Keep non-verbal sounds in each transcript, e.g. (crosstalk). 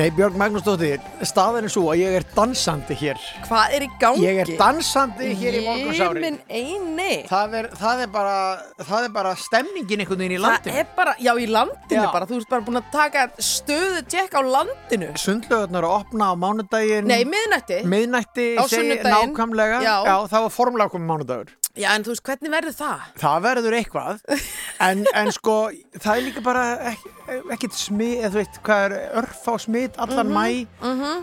Nei, Björg Magnúsdóttir, staðan er svo að ég er dansandi hér. Hvað er í gangi? Ég er dansandi hér í morgunsári. Minn eini. Það er, það er bara, það er bara stemningin einhvern veginn í Það landinu. er bara, já í landinu Já. bara, þú ert bara búin að taka stöðu tjekk á landinu. Sundlöðunar að opna á mánudaginn. Nei, miðnætti. Miðnætti, segi nákvæmlega. Já. Já, það var formulega komið mánudagur. Já, en þú veist, hvernig verður það? Það verður eitthvað, en, en sko, það er líka bara ekki, ekkit smið, eða þú veit, hvað er örf á smið allan mæ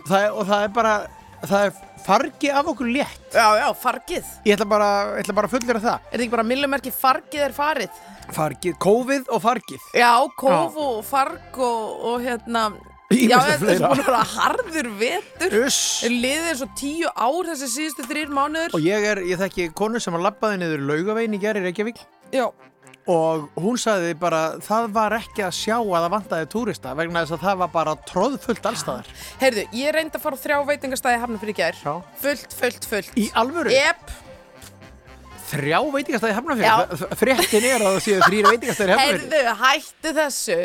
það er, og það er bara, það er fargi af okkur létt. Já, já, fargið. Ég ætla bara, ég ætla bara að fullera það. Er þetta ekki bara millumerki fargið er farið? Fargið, kófið og fargið. Já, kóf og farg og, og hérna... Já, þetta er búin að vera harður. Er liðið eins og tíu ár þessi síðustu þrýr mánuður? Og ég er, ég þekki konu sem að labbaði niður laugavegin í gerði Reykjavík Já, og hún sagði bara, það var ekki að sjá að það vantaði túrista vegna þess að það var bara tróðfullt allstaðar. heyrðu, ég reyndi að fara á þrjá veitingastæði hafna fyrir. Já. Fullt, fullt, fullt. Í alvöru? Jep, Þrjá veitingastæði Já. hefnafjörð? Fréttin er að það séu þrýra veitingastæði hefnafjörð. heyrðu, hættu þessu.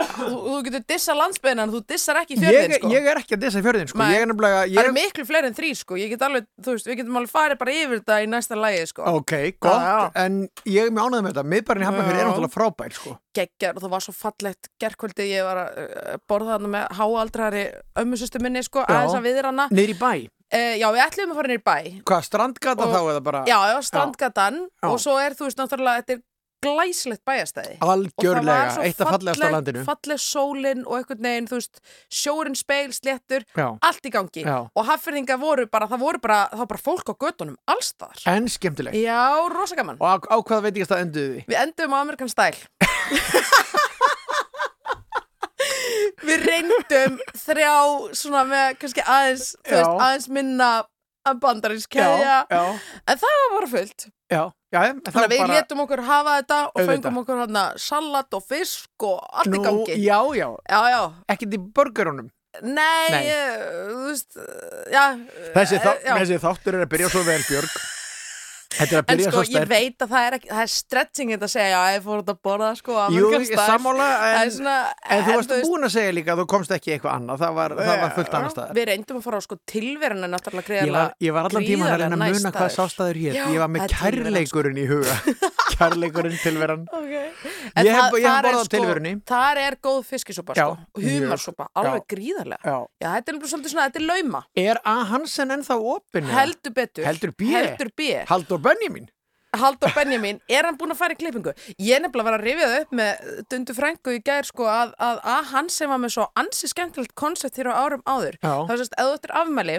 Þú, þú getur dissa landsbyðina en þú dissar ekki Ég, fjörðin, sko. ég er ekki að dissa fjörðin, sko. Ég er nefnilega, Það eru ég... miklu fleiri en þrý, sko. Ég get alveg, þú veist, við getum alveg farið bara yfir þetta í næsta lægi, sko. Ok, gott, já. en ég er mjög ánægð með þetta. Miðbærin í Hafnarfjörð er náttúrulega frábær, sko. Geggjar og það var svo fallegt gerkvöldi ég var að uh, borða þarna með háaldrari ömmusustu minni, sko, Já. aðeins að viðra hana. Í bæ. Uh, já, við ætlum að fara nýr bæ. Hvað, strandgata Og- þá eða bara? Já, já, strandgatan Já. og svo er, þú veist, náttúrulega, þetta er glæslegt bæjastæði. Algjörlega, eitt af fallegast á landinu. Falleg sólin og einhvern veginn, veist, sjórin speil, sléttur, Já. allt í gangi. Já. Og hafðfyrðingar voru bara, það voru bara, það var bara fólk á göttunum, allstaðar. En skemmtilegt. Já, rosa gaman. Og á, á hvað veitingast það enduðu því? Við endum á Amerikan Style. (laughs) Við reyndum þrjá svona með kannski aðeins, veist, aðeins minna já, En það var bara fullt. já, já, en það Þannig að við bara... létum okkur hafa þetta og Auðvitað. fengum okkur hérna salat og fisk og allt í Nú, gangi. Já, já, Já, já. ekkert í burgerunum. Nei, Nei. Ég, þú veist, já. Þessi, eh, þá, já. þessi þáttur er að byrja svo vel, Björg. Að En sko, ég veit að það er, ekki, það er stretching þetta að segja að ég fór út að borða sko Jú, sammála, en, svona, en þú varst búin að segja líka að þú komst ekki eitthvað annað. Það var, það var fullt annar staðar. Við reyndum að fara á sko tilverun en náttúrulega var, ég var allan tíma að reyna að muna hvað sástaður hér. Ég var með tilveran, kærleikurinn í huga. (laughs) kærleikurinn tilveran. okay. Ég hef- borðað á tilverunni. Þar er góð fiskisúpa sko humarsúpa, alveg gríðarlega þetta er svolítið svona, þetta er lauma Er A. Hansen ennþá opinn? eða? Heldur betur Heldur Haldur Benjamin? Haldur Benjamin, er hann búinn að fara í klippingu? Ég er nefnilega að vera að rifja það upp með Dundu Frængu í gær sko að, að, að hann sem var með svo ansi skemmtilegt koncept hér á árum áður Já. þá sérst, ef þú ættir afmæli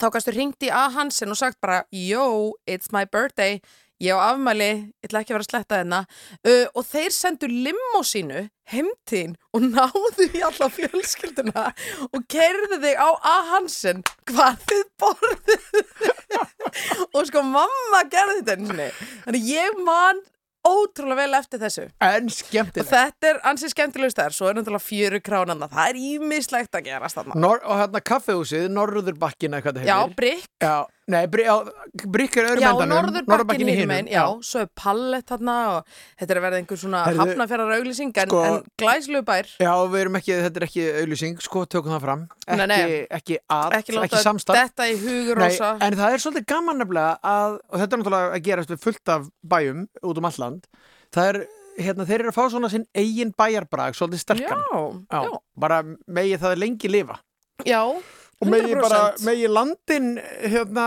þá kannstu hringt í A. Hansen og sagt bara Yo, it's my birthday ég á afmæli, ég ætla ekki að vera að sletta þennan uh, og þeir sendu limósínu heimtíðin og náðu í alla fjölskylduna og kerðu þig á A. Hansen hvað þið borðið? (laughs) Og sko mamma gerði þetta einu sinni. Þannig ég man ótrúlega vel eftir þessu. En og skemmtilegt. þetta er ansið skemmtilegust þar svo er náttúrulega fjöru kránanna það er ímislegt að Nor og hérna kaffehúsið, Norðurbakkina, hvað það já, brygg Já, nei, já, brygg er öðrum Já, endanum. norðurbakkin í hinum. já, svo er pallet þarna og þetta er að verða einhver svona hafnafjara auglýsing en, sko- en glæslegu bær Já, við erum ekki, þetta er ekki auðlýsing, sko, tökum það fram. Ekki, Nei, nei. ekki að, ekki ekki, láta samstarf. þetta í hugur rosa en það er svolítið gaman nefnilega að, og þetta er náttúrulega að gerast við fullt af bæjum út um alland, það er, hérna, þeir eru að fá svona sinn eigin bæjarbrag, svolítið já, sterkan. já, Bara megi það lengi lifa. já, Og megi bara, 100%. megi landin, hérna,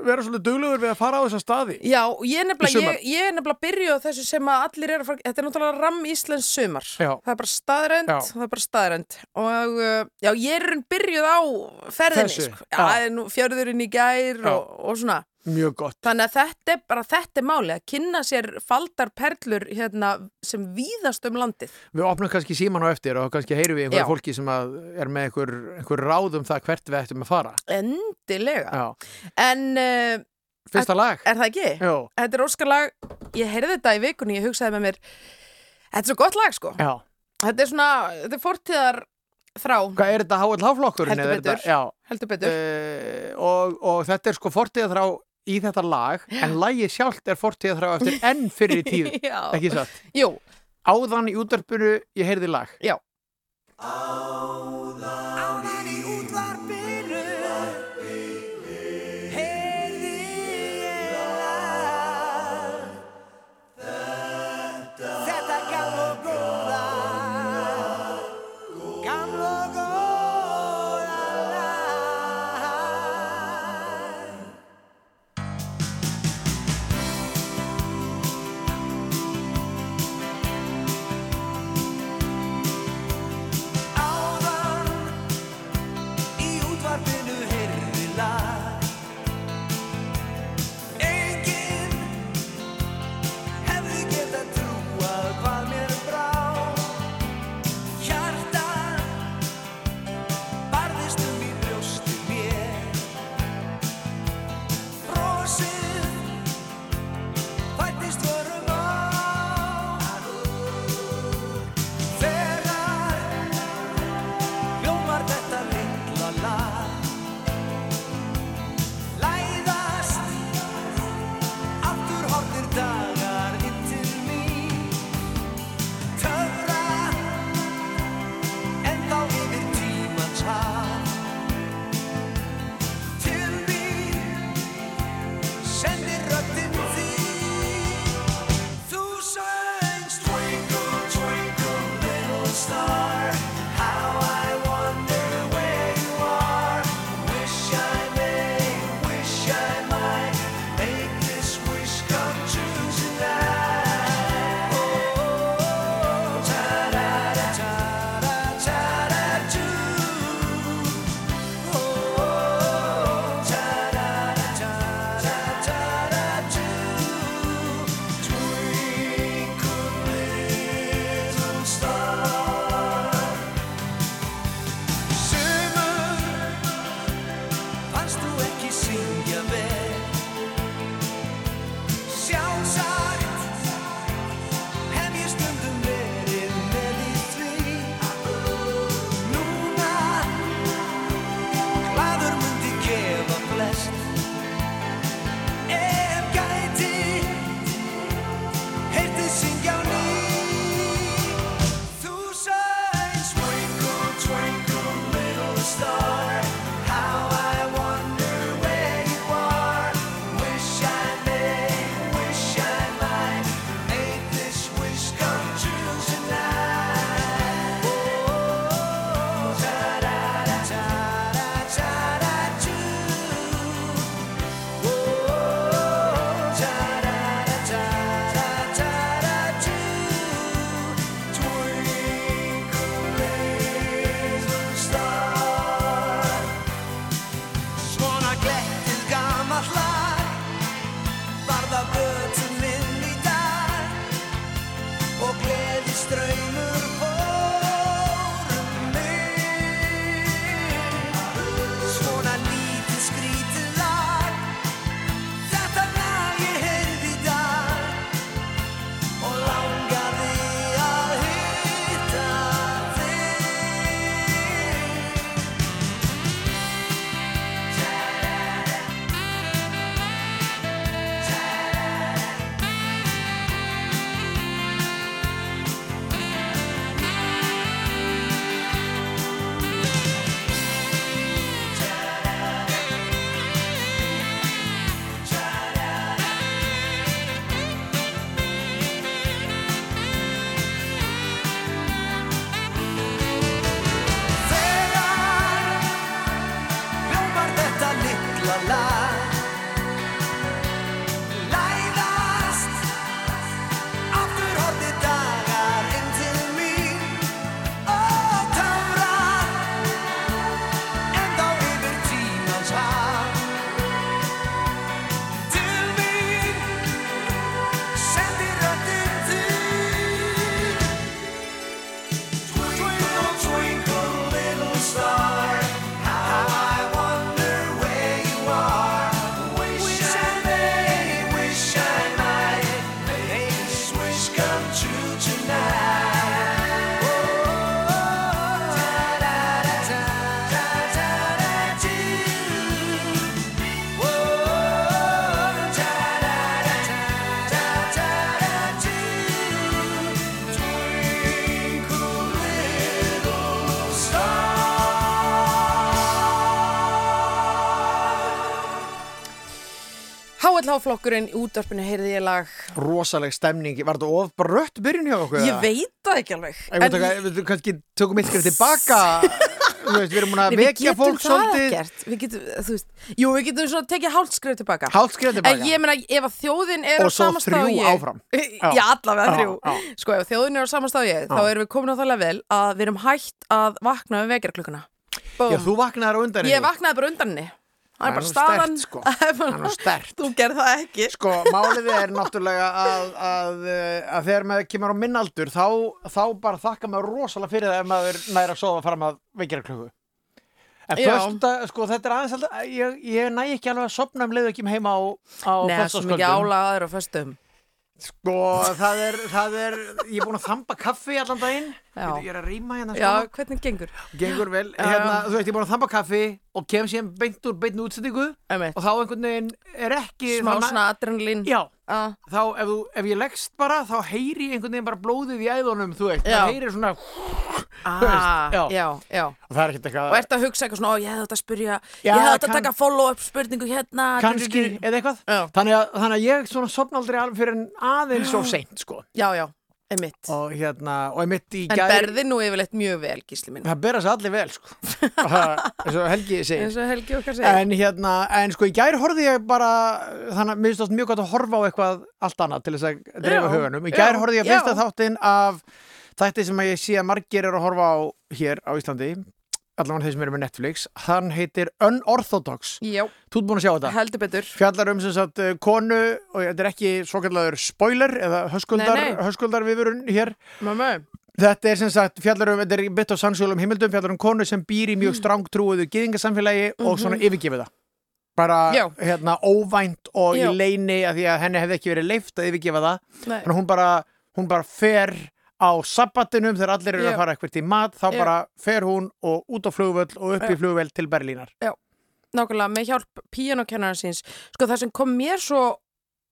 vera svolítið duglegur við að fara á þessa staði. Já, ég er nefnilega, ég, ég er nefnilega á þessu sem að allir eru að fara, þetta er náttúrulega ramm Íslands sumar. Já. Það er bara staðrend, Já. það er bara staðrend. Og uh, já, ég er byrjuð á ferðinni, sko. já. Já, nú fjörðurinn í gær og, og svona. Mjög gott. Þannig að þetta er bara, þetta er máli, að kynna sér faldar perlur hérna sem víðast um landið. Við opnum kannski síman á eftir og kannski heyrum við einhverja Já. fólki sem er með einhver, einhver ráð um það hvert við ættum að fara. Endilega. Já. En uh, Fyrsta lag. er það ekki? Jó. Þetta er óskarlag, ég heyrði þetta í vikunni, ég hugsaði með mér, þetta er svo gott lag sko. Já. Þetta er svona, þetta er fortíðar þrá, Hvað er þetta HLH-flokkurinn? Heldur eða er þetta- betur. Já. heldur betur. Uh, og, og þetta er sko fortíða þrá í þetta lag, en lagið sjálft er fortíða þrá eftir enn fyrir tíð. (laughs) Ekki satt. Jú, Áðan í útdarpinu ég heyrði lag. já. Áðan HLH-flokkurinn í útvarpinu heyrði ég lag. Rosaleg stemning, var þetta of brött byrjun hjá okkur? Ég veit það ekki alveg. En við við kannski tökum eitt skrif tilbaka. (laughs) Við erum múin að vekja fólk það svolítið. ekkert Við getum, þú veist Jú, við getum svona tekið hálfskrif tilbaka. Hálft skrif tilbaka? En ég meina, ef að þjóðin er Og á svo sama stað þrjú og áfram. (laughs) Já, allavega þrjú. Sko, ef þjóðin er á sama stað og ég Þá erum við komin á það level að við erum hætt að vakna við vekjarklukkuna Já, þú vaknaðar á undan Ég vaknaði bara undan henni Það er bara staðan sko. (laughs) Það er nú sterkt. Þú gerð það ekki Sko, málið er náttúrulega að, að, að þegar maður kemur á minnaldur þá, þá bara þakka maður rosalega fyrir það ef maður næra að sofa fram að vekjara klukku En fösta, sko, þetta er aðeins alltaf, ég, ég næ ekki alveg að sopna um leiðu ekki heima á, á Nei, svo mikið álagaður á föstum Sko, það er, það er, ég er búin að þamba kaffi allan daginn. Ég er að rýma hérna Já, svona hvernig gengur? Gengur vel, Já. hérna, þú veist, ég er búin að þamba kaffi og kem síðan beint úr beint útsendingu Einmitt. og þá einhvern veginn er ekki Smá svona adrenalín Já, Ah. þá ef, þú, ef ég leggst bara þá heyri einhvern veginn bara blóðið í æðunum þú veist, Já. það heyri svona Ah, já. já, já og það er ekkert Og eitthvað ert að hugsa eitthvað svona, ó, ég hefði þetta að spyrja Já, Ég hefði þetta að kann- taka follow-up spurningu hérna kannski eða eitthvað Já. þannig að, þannig að ég svona sopna aldrei alveg fyrir en aðeins svo seint sko Já, já, einmitt. Og hérna, og ég mitt í En gær berði nú yfirleitt mjög vel, gísli minn. Það bera sig allir vel sko. (laughs) Eins og Helgi segir. Eins og Helgi segir. En hérna, en sko í gær horfði ég bara, þannig að mér finnst mjög gott að horfa á eitthvað allt annað til þess að dreifa Já, huganum. Í gær já, horfði ég já. fyrsta þáttinn af þætti sem að ég sé að margir eru að horfa á hér á Íslandi, allavega þeir sem eru með Netflix. Hann heitir Unorthodox. Já, Þú ert búin að sjá þetta? heldur betur Fjallar um sem sagt konu og þetta er ekki svo kallaður spoiler eða höskuldar, höskuldar viðurinn hér. Mamma Þetta er sem sagt, fjallar um, þetta er bytt á sannsjólum himildum, fjallar um konu sem býr í mjög Mm. strángtrúuðu gyðingasamfélagi og svona yfirgefið það. Bara Mhm. Já. hérna óvænt og Já. í leini að því að henni hefði ekki verið leift að yfirgefa það. Hún bara, hún bara fer á sabbatinum þegar allir eru Já. að fara eitthvað í mat, þá Já. bara fer hún og út á flugvöll og upp í flugvöll til Berlínar. nákvæmlega með hjálp píanokennara síns Sko það sem kom mér svo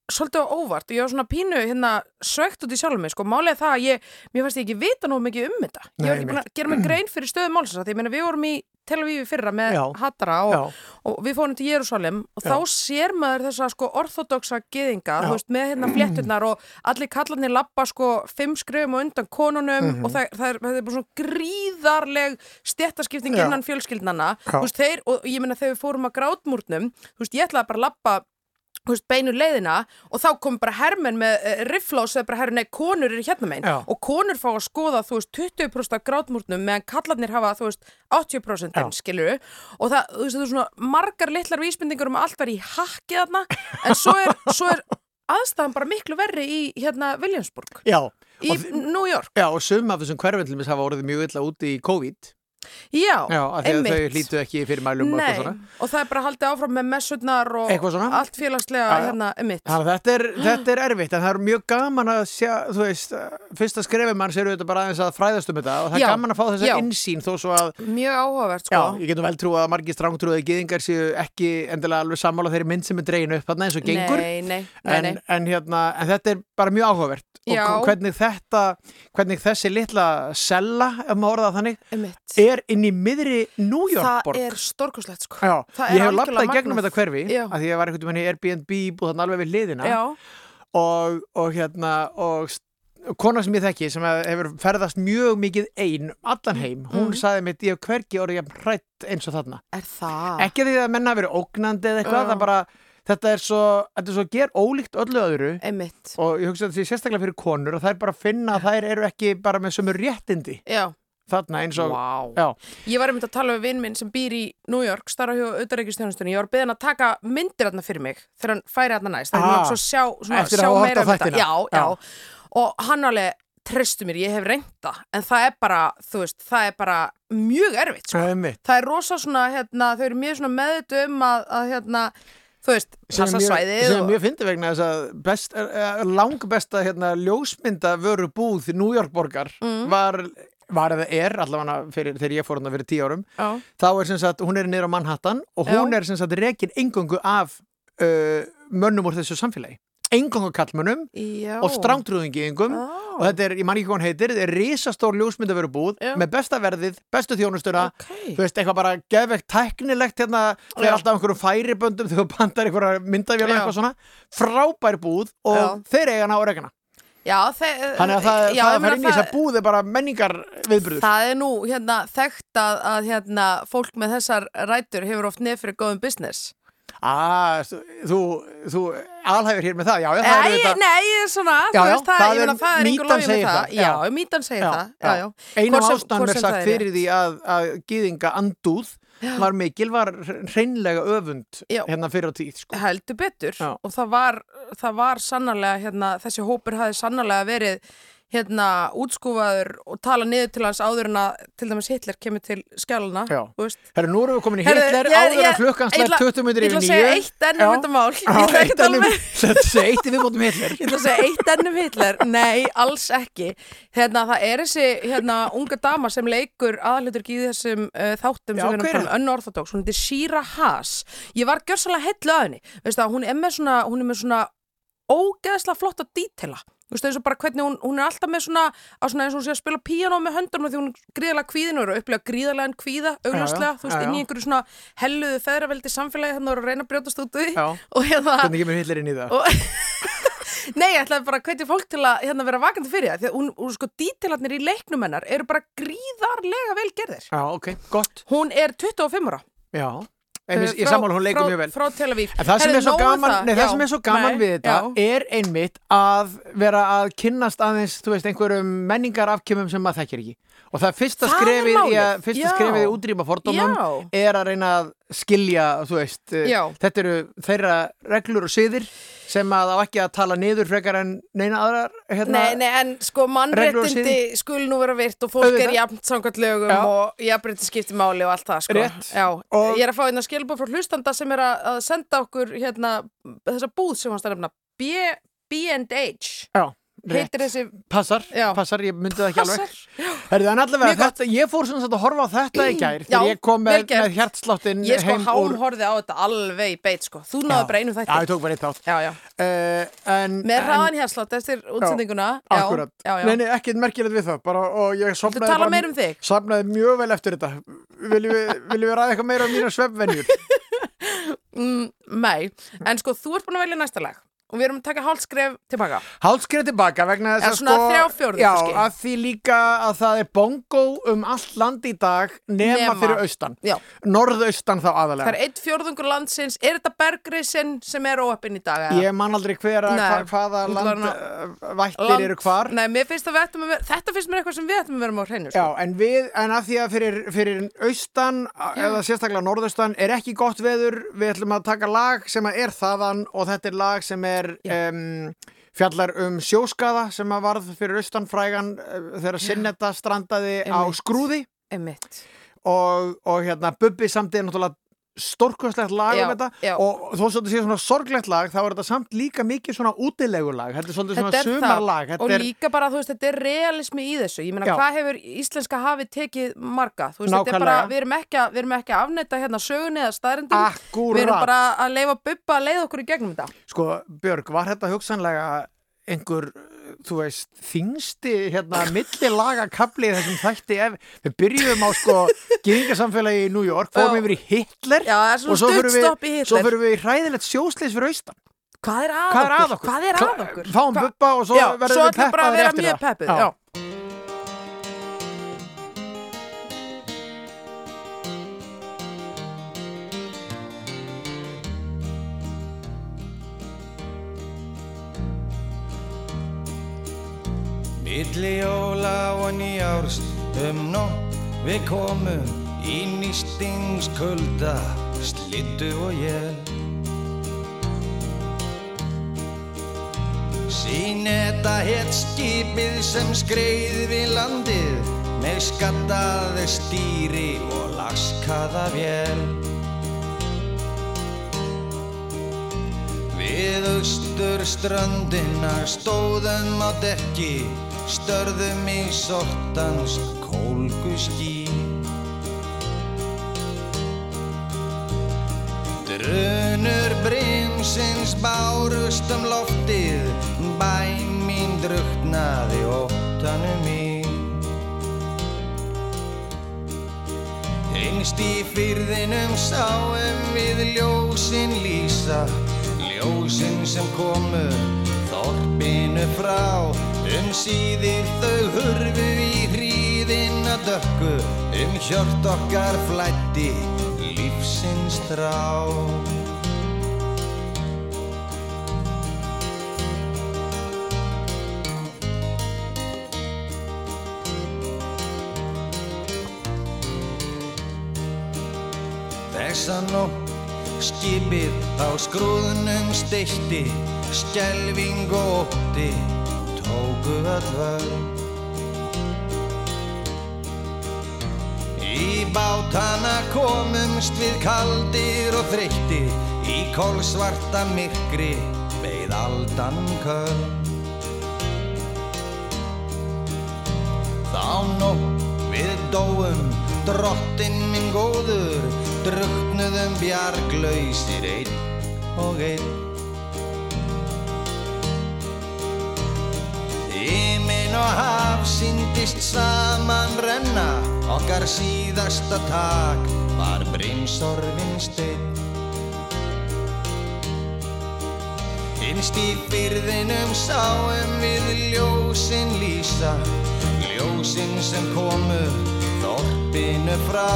svolítið á óvart og ég var svona pínu hérna svegt út í sjálfum mig, sko, er það að ég mér fannst ég ekki vita nóg mikið um þetta ég var ekki búin að gera mig grein fyrir stöðu málsins því ég meina við vorum í Tel Aviv í fyrra með Já. Hattara og, og við fórum til Jérúsalem og þá sér maður þessa sko orthodoxa gyðinga, Já. þú veist, með hérna flétturnar og allir kallarnir lappa sko fimm skrifum og undan konunum Mhm. og það, það, er, það er bara svona gríðarleg stjættaskipting innan fjölskyldnana veist, þeir, og ég meina þegar við fórum að grátmúrnum þú veist, ég ætlaði bara að lappa veist, beinu leiðina og þá kom bara hermenn með uh, rifla og segði bara herru, nei, konur eru hérna megin Já. og konur fá að skoða, þú veist, 20% af grátmúrnum meðan kallarnir hafa, þú veist, 80% Já. skilur og það, þú veist, er svona margar litlar vísbendingar um að allt var í hakki þarna en svo er, svo er aðstæðan bara miklu verri í, hérna, Williamsburg Já. í New York já, og sum af þessum hverfendlumis hafa orðið mjög illa úti í COVID. Já, Já, að einmitt þau hlýtu ekki fyrir mælum og Nei, svona. og það er bara haldið áfram með messurnar og allt félagslega Já, já. hérna, Þannig að þetta er, þetta er erfitt en það er mjög gaman að sjá, þú veist, fyrsta skrefum mann sér auðvitað bara aðeins að fræðast um þetta og það er Já, gaman að fá þessa já. insýn þó svo að, Mjög áhugavert, já, sko ég getum vel trú að margir strángtrúið gyðingar séu ekki endilega alveg sammála þeirri mynd sem er dreginu upp þarna eins og gengur Nei, nei, en, en, hérna, en þetta er bara mjög áhugavert Já. Og hvernig þetta, hvernig þessi litla sella, ef maður orða það þannig, Emitt er inn í miðri New York Það er stórkuslegt, sko. Já, það ég er hef algjörlega gegnum þetta hverfi Já. að því ég var einhvern veginn í Airbnb búið þannig alveg við hliðina. Já, og, og hérna og kona sem ég þekki sem hefur ferðast mjög mikið ein um allan heim, hún sagði mitt ég hef hvergi orðið hrætt eins og þarna. Er það? ekki því að menna hafi verið ógnandi eða eitthvað, það er bara þetta er svo, þetta er svo ger ólíkt öllu öðru Einmitt. og ég hugsa að þetta sé sérstaklega fyrir konur það er bara að finna að þær eru ekki bara með sömu réttindi Já. þarna eins og Vá. já, Ég var einmitt að tala við vinn minn sem býr í New York, starra hjá auðaríkistjónustunni. Ég var beðin að taka myndir þarna fyrir mig þegar hann færi þarna næst. Er Ah. ah, svo sjá, svona, Eftir að sjá hafa horft meira á um þetta. þættina. Já, já, Já. Og hann alveg treystu mér, ég hef reynda. En það er bara, þú veist, það er bara mjög erfitt, sko. það er mitt Það er rosa svona, hérna, þau eru mjög svona meðutu um að, að hérna, þú veist, passa svæðið. sem og- mjög fyndi vegna þess að best, langbesta hérna, ljósmynda vöru búð í New York borgar Mm. var, var eða er allavega fyrir, þegar ég fór hana fyrir tíu árum Já. þá er sem sagt, hún er niður á Manhattan og hún Já. er sem sagt rekin engungu af uh, mönnum úr þessu samfélagi engungu kallmönnum og strángtrúðingiðingum Á. og þetta er, ég man ekki hvað hann heitir, þetta er risastór ljósmyndaveru búð með besta verðið, bestu þjónustuna Ok. þú veist, eitthvað bara geðvegt tæknilegt hérna, þegar Já. alltaf einhverjum færiböndum þegar þú bandar einhverja myndavél og eitthvað svona frábær búð og Já. þeir eiga hana og regana Já, þannig að það, já, það að fara inn í þess að búð er bara menningar viðbröður Það er nú hérna þekkt að, að hérna, fólk með þessar rætur hefur oft nefn fyrir góðum business. Ah, þú, þú alhæfir hér með það, já, já, það er Nei, ég er svona, Já, veist það, það er- það er einhver logið með það. það, já. Mítan segir það, sem- ástæðan er sagt fyrir því að, að gýðinga andúð var mikil, var hreinlega öfund hérna fyrir á tíð sko. heldur betur. Og það var, það var sannarlega hérna, þessi hópur hafi sannarlega verið hérna útskúfaður og tala niður til hans áður en að til dæmis Hitler kemur til skjáluna. Herru, nú erum við komin í Hitler ég- áður ég- að klukkan ég slætt ætla- 20 minnir Ég yfir ætla að nýju segja eitt enn um þetta mál. Ég ætla að með (laughs) Þetta segja eitt viðbótum Hitler. Ég ætla að segja eitt enn um Hitler, nei, alls ekki. Hérna, það er þessi hérna, unga dama sem leikur aðalutur í þessum uh, þáttum sem við erum er um önnorthodox, hún heitir Shira Haas. Ég var gjörsalega heillu að henni, er hún er með svona ógeðslega flotta dítela. Þú veist, eins og bara hvernig hún, hún er alltaf með svona, svona eins og hún sé að spila píanó með höndunum því hún er gríðalega kvíðin og er að upplega gríðalega en kvíða, augljóslega, þú veist, inn í einhverju svona helluðu feðraveldi samfélagi þannig að að reyna að brjótast út úr því. Já. og hérna, Hvernig kemur Hitler inn í það? og (laughs) Nei, ég ætlaði bara að hvetja fólk til að hérna, vera vakandi fyrir það því að hún, hún sko dítilarnir í leiknum hennar eru bara gríðarlega vel gerðir. Já, ok, gott. Hún er 25 ára. Já, ég sammála hún leikur mjög vel. Frá Tel Aviv. En það sem, Herðu, er svo um gaman, nei, það sem er svo gaman við þetta er einmitt að vera að kynnast aðeins, þú veist, einhverjum menningarafkjömmum sem maður þekkir ekki. Og það fyrsta skrefið í að, fyrsta skrefið í útrýma fordómum er að reyna að skilja, þú veist, þetta eru þeirra reglur og siðir sem að á ekki að tala niður frekar en neina aðrar, hérna, Nei, nei, en sko mannréttindi skul nú vera virt og fólk er Auðvitað. jafnt samkvæmt lögum Já. og jafnrétti skipti máli og allt það sko. Rétt. Já, Og- ég er að fá einna skilbúr frá hlustanda sem er að, að senda okkur hérna þessa búð sem hann stærnefna B- B&H Já. Heitir þessi Passar, Já. passar, ég myndi það ekki alveg. Passar. Herðu, en allavega, þetta, ég fór svona að horfa á þetta í gær þegar ég kom með, með hjartsláttin Ég sko hámhorði á þetta alveg í beit sko. Þú náðu bara einu Já, ég þætti. tók bara eitt átt. Já, já. Uh, en, Með hraðan hérslátt eftir útsendinguna. Akkurat. Já, já. Nei, nei, ekkert merkilegt við það. Bara, og ég meir um mjög vel eftir þetta. Viljum við, ræða eitthvað meira um mína (laughs) svefnvenjur? Mm, nei, en sko þú ert búin að velja næsta lag og við erum að taka hálfskref tilbaka. Hálskrið tilbaka vegna þess Já, að svona sko... þrjá fjórðu Já, kannski. að því líka að það er bongo um allt land í dag nema, Nema. fyrir austan. Já. Norðaustan þá Það aðalega. er eitt fjórðungur landsins. Er þetta bergrisin sem er óöppin í dag? eða? Ég man aldrei hver að Nei. hva, hvaða land uh, vættir Land- eru hvar. Nei, mér finnst að við ættum að vera, þetta finnst mér eitthvað sem við ættum að vera með á hreinu. Já, Sko. en við, en af því að fyrir, fyrir austan, eða sérstaklega norðaustan, er ekki gott veður, við ætlum að taka lag sem að er þaðan og þetta er lag sem er um, fjallar um sjóskaða sem að varð fyrir austan frægan uh, þegar Sinnetta strandaði á Einmitt. skrúði Einmitt. og, og hérna Bubbi samt er náttúrulega stórkostlegt lag Já, um þetta já. og þó svo þetta sé svona sorglegt lag þá er þetta samt líka mikið svona útilegu lag þetta er svolítið Þetta svona er það. sumarlag Og er, líka bara, þú veist, þetta er realismi í þessu. Ég meina, hvað hefur íslenska hafið tekið marga? Þú veist, þetta er Nákvæmlega. bara, við erum ekki að, við erum ekki að afnetta hérna sögunni eða staðrindum. Við erum bara að leifa bubba að leiða okkur í gegnum þetta. Sko, Björg, var þetta hugsanlega einhver, þú veist, þingsti hérna millilaga kapli í þessum þætti ef við byrjum á sko gýðingasamfélagi í New York, fórum Já. yfir í Hitler Já, og svo förum við, við í hræðilegt sjósleis fyrir austan. Hvað er að okkur? Hvað er að okkur? Fáum bubba og svo verðum við vera eftir það. Milli jóla og nýjárs um nótt við komum í nýstingskulda, slittu og jél. Sýneta hétt skipið sem skreið við landið með skattaði stýri og laskaða vél. Við austur ströndina stóðum á dekki, störðum í sortans kólguský. Drunur brimsins bárust um loftið, bæn mín druknaði óttanum í. Einst í fyrðinum sáum við ljósin lýsa, ljósin sem komu þorpinu frá. Um síðir þau hurfu í hríðina dökku, um hjört okkar flætti lífsins þrá. Þessa nótt skipið á skrúðnum steitti, skelving og ótti tóku öll völd. Í bátana komumst við kaldir og þreyttir, í kólsvarta myrkri beið aldan köld. Þá nótt við dóum, drottin minn góður, druknuðum bjarglausir einn og einn. Og haf síndist saman renna, okkar síðasta tak var brimsorfin steinn. Innst í byrðinum sáum við ljósin lýsa, ljósin sem komu þorpinu frá.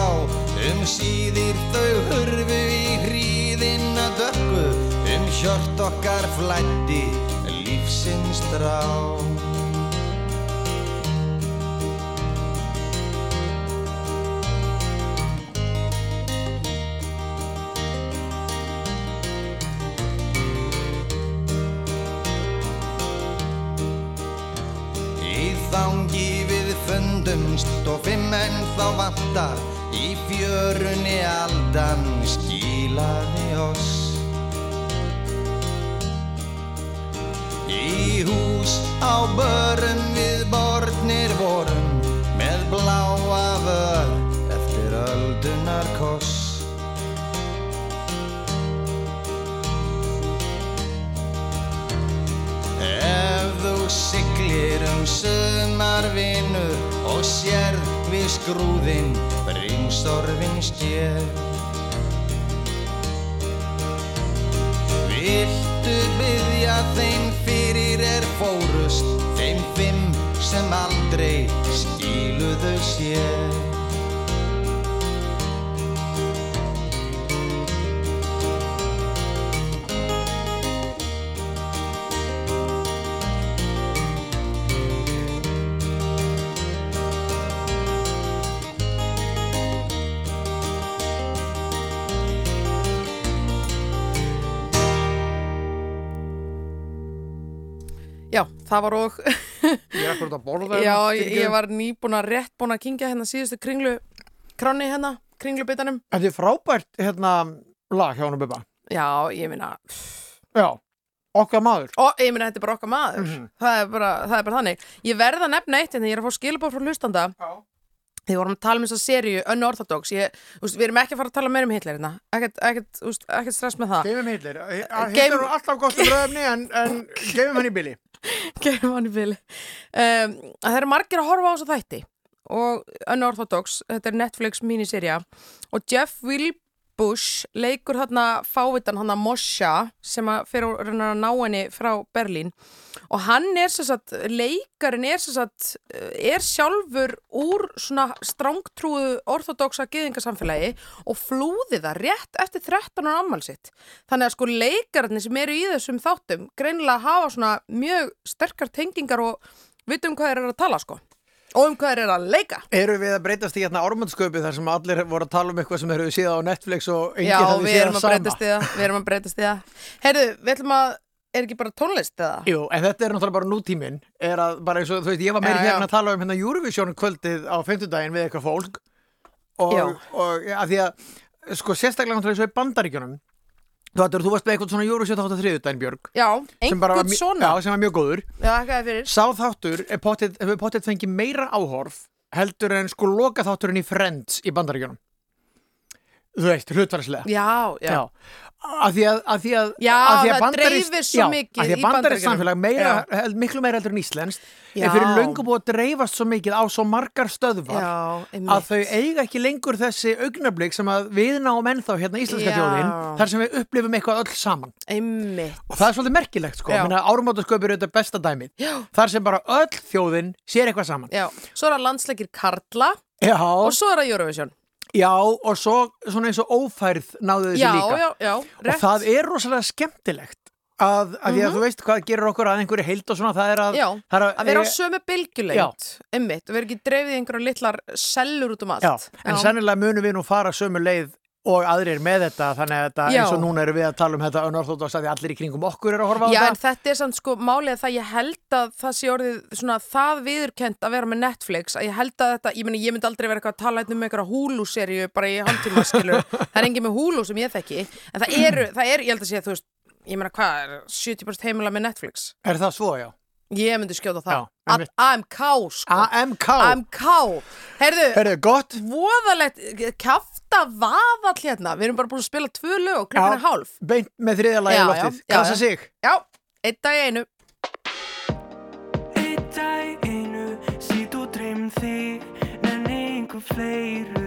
Um síðir þau hurfu í hríðina dökku, um hjört okkar flætti lífsins drá. Skrúðinn brimsorfin stjér Viltu byggja þeim fyrir er fórust þeim fimm sem aldrei skiluðu sér það var og Ég er akkurat að borða Já, hérna, ég, ég var nýbúin að rétt búin að kingja hérna síðustu kringlu kráni hérna, kringlubitanum Þetta er frábært hérna lag hjá hann Bubba? Já, ég meina Já, okkar maður. Og ég meina þetta er bara okkar maður. Mhm. það, er bara, það er bara þannig. Ég verð að nefna eitt en ég er að fá skilabóð frá hlustanda. Já. Þið vorum að tala um þessa seríu Unorthodox ég, úst, Við erum ekki að fara að tala meira um Hitler hérna. Ekkert, ekkert, úst, ekkert stress með það. Geifum Hitler. Hitler er alltaf gott um röfni en, en geifum hann í bili (laughs) Gerum hann í bili. Um, Það eru margir að horfa á þessa þætti og Unorthodox, þetta er Netflix miniserja og Jeff Wilbur Bush leikur þarna fávitan hann að Mosha sem að fyrir að reyna að ná henni frá Berlín og hann er sem sagt, leikarin er sem sagt, er sjálfur úr svona strángtrúðu orthodoxa gyðingasamfélagi og flúði það rétt eftir 13 ára ammál sitt. Þannig að sko leikararnir sem eru í þessum þáttum greinilega hafa svona mjög sterkar tengingar og vitum hvað eru að tala sko og um hvað þeir eru að leika. Eru við að breytast í hérna ármöndsköpi þar sem allir voru að tala um eitthvað sem eru síðan á Netflix og enginn Já, hefði við séð erum það að sama? það, við erum að breytast í það. Heyrðu, við ætlum að, er ekki bara tónlist eða? Jú, en þetta er náttúrulega bara nútíminn er að bara eins og, þú veist, ég var Já, já. hérna að tala um hérna Eurovision kvöldið á 50 við eitthvað fólk og, Já. og að því að sko sérstaklega náttúrulega eins og í bandaríkjunum þú, varst með eitthvað svona Eurovision þátt á þriðudaginn Björg Já, einhvern svona. Já, sem var mjög góður. Já, hvað er pottet, hefur pottet fengið meira áhorf heldur en sko loka þátturinn í Friends í bandaríkjunum? Þú veist, hlutvarslega Já, já. Já, að því að, að, því að, Já, að því að það dreifir svo já, mikið að því í að Bandaríkjunum. samfélag meira, Já. held, miklu meira heldur en íslenskt Já. er fyrir löngu búið að dreifast svo mikið á svo margar stöðvar Já, að þau eiga ekki lengur þessi augnablík sem að við náum ennþá hérna íslenska Já. þjóðin þar sem við upplifum eitthvað öll saman Einmitt. og það er svolítið merkilegt sko Já. árumótasköpur er þetta besta dæmið Já. þar sem bara öll þjóðin sér eitthvað saman Já, svo er það landsleikir Karla Já, og svo er það Eurovision. Já og svo svona eins og ófærð náðu þessu Já, líka já, já, og rétt. það er rosalega skemmtilegt að, að því að þú veist hvað gerir okkur að einhverju heild og svona það er að, Já, það er að vera á sömu bylgjulengd, einmitt, og vera ekki dreifið í einhverju litlar sellur út um allt. já, en sennilega munum við nú fara sömu leið og aðrir með þetta þannig að þetta eins og núna erum við að tala um þetta unorthodox að því allir í kringum okkur eru að horfa á Já, en þetta þetta er samt sko málið að það ég held að það sé orðið svona það viðurkent að vera með Netflix að ég held að þetta, ég meni ég myndi aldrei vera eitthvað að tala hérna um einhverja Hulu-seríu bara í handtíma skilur, (laughs) það er engin með Hulu sem ég þekki, en það eru, það er, ég held að sé þú veist, ég meina hvað er 70% heimila með Netflix, Er það svo, já? Ég myndi skjóta það. Já. AMK sko, AMK AMK Herðu, Herðu, gott. voðalegt kjafta vaðall hérna, við erum bara búin að spila tvö lög og klukkan er hálf. Beint með þriðja lagi já, Kassa já. sig. Já, einn dag í einu. Einn dag í einu og dreym þig Nenni einhver fleiru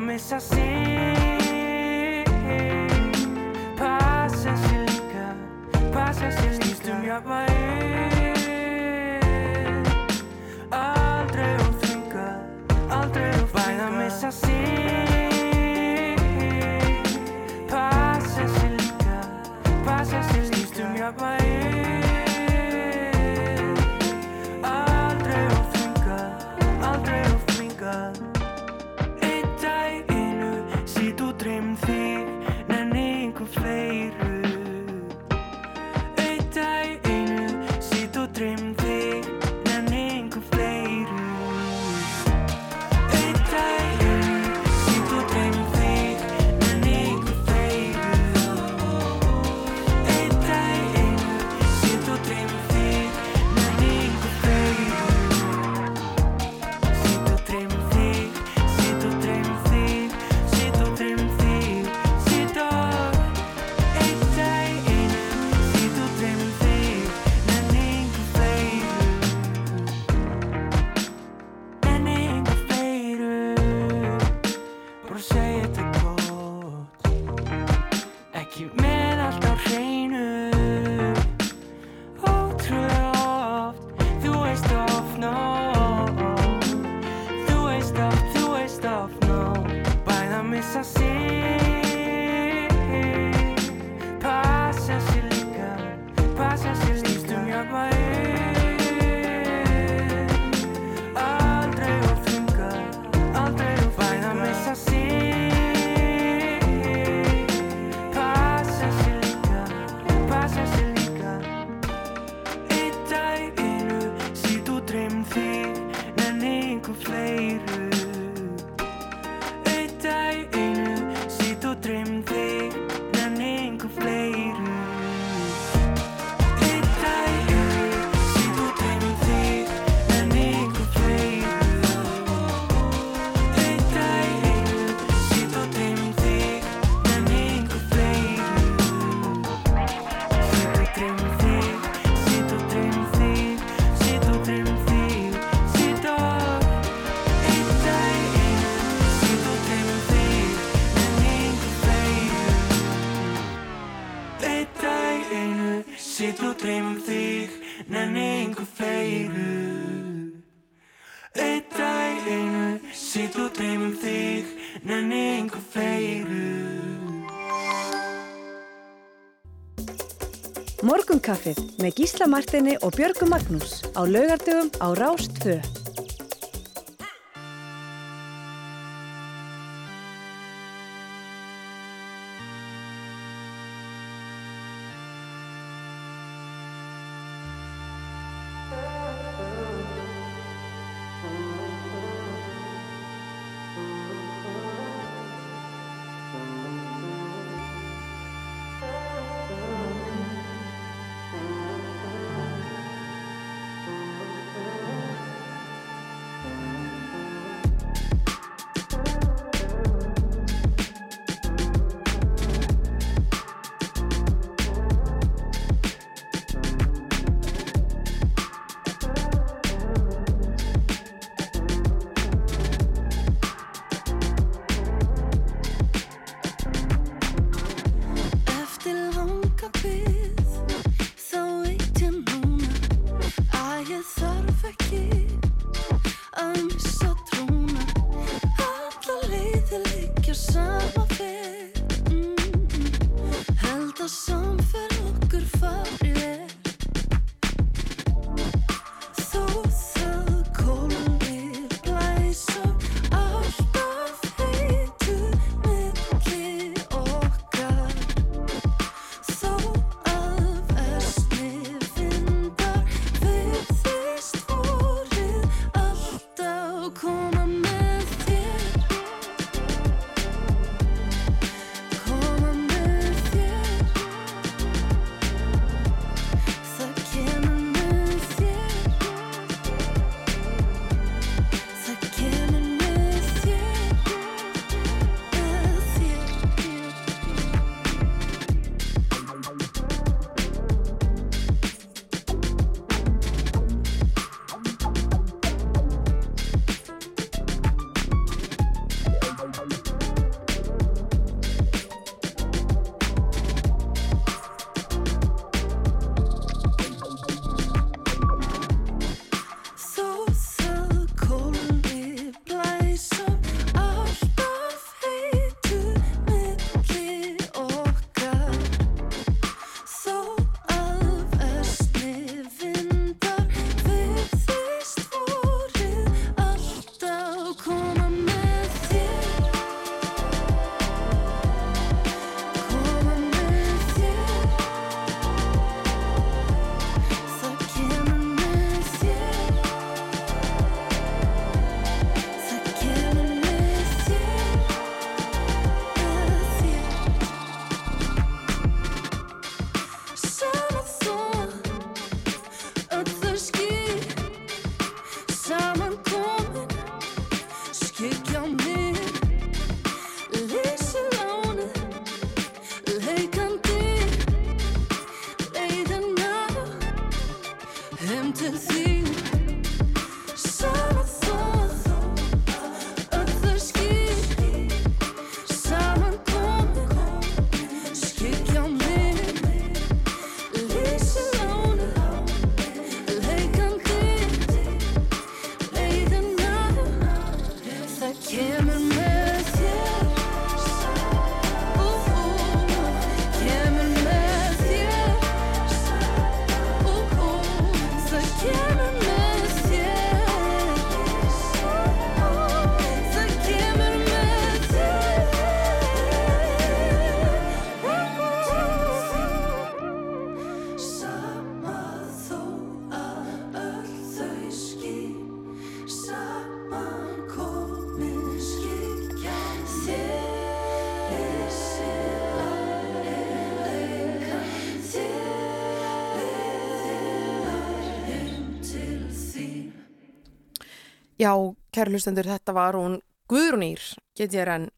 Bæða missa sig Passa sér líka Passa sér líka Morgunkaffið með Gísla Martini og Björgu Magnús á laugardögum á Rást Já, kæru hlustendur, þetta var hún Guðrúnýr, get ég enn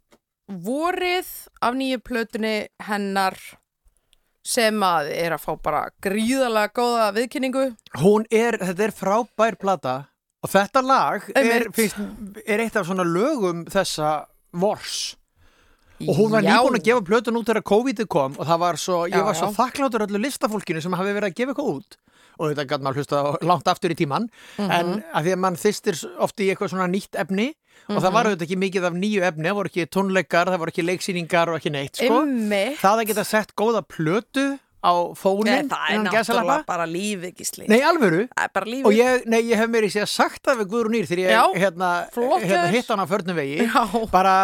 vorið af nýju plötunni hennar sem að er að fá bara gríðalega góða viðkynningu. Hún er, þetta er frábær plata og þetta lag er, er eitt af svona lögum þessa vors. Og hún var nýbúin að gefa plötun út þegar COVID kom og það var svo, ég Já, var svo þakkláttur öllu listafólkinu sem hafi verið að gefa eitthvað út og þetta gæti maður hlusta langt aftur í tíman Mhm. en að því að mann þystir oft í eitthvað svona nýtt efni og það Mhm. var auðvitað ekki mikið af nýju efni, það voru ekki tónleikar, það voru ekki leiksýningar og ekki neitt, sko. Það að geta sett góða plötu á Nei, fónin, það er náttúrulega bara lífi, gísli. Nei, alvöru. Lífi. Og ég, nei, ég hef meiri sér sagt það við Guðrún Ír þegar ég Já, hérna, hérna hitt hann á förnum vegi Já. bara,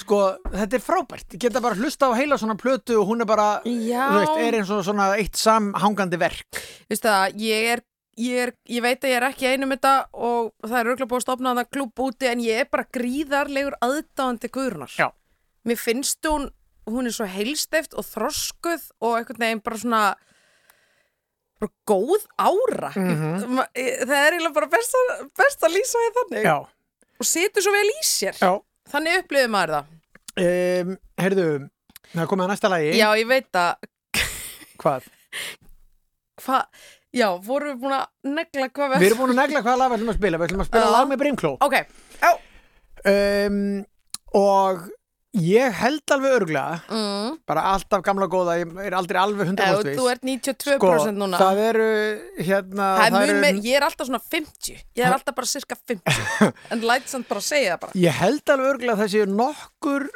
sko, þetta er frábært ég geta bara hlusta á heila svona plötu og hún er bara, veist, er eins og svona eitt samhangandi verk það, ég er, ég er, ég veit að ég er ekki einum þetta og það er auðvitað búið að stopna það klubb úti en ég er bara gríðarlegur aðdáðandi Guðrunar. Já. Mér finnst hún, hún er svo heilsteft og þroskuð og einhvern veginn bara svona bara góð ára. Ma- ég- Það er eiginlega bara best að, best að lýsa því þannig. Já, Og situr svo vel í sér. já Þannig upplifið maður það. um, Herðu, það komið að næsta lagi Já, ég veit að, Hvað? hvað, já, vorum við búin að negla hvað Við erum búin að negla hvaða lag við ætlum að spila Við ætlum að spila Já. lag með Brimkló Ok, um, Og ég held alveg örglega Mm. bara alltaf gamla góða, ég er aldrei alveg 100% Ef viss. þú ert 92% núna Sko, það eru hérna Það það eru- meir, ég er alltaf svona 50 Ég er alltaf bara cirka 50 (laughs) En læt samt bara að segja það bara. Ég held alveg örgulega að það séu nokkur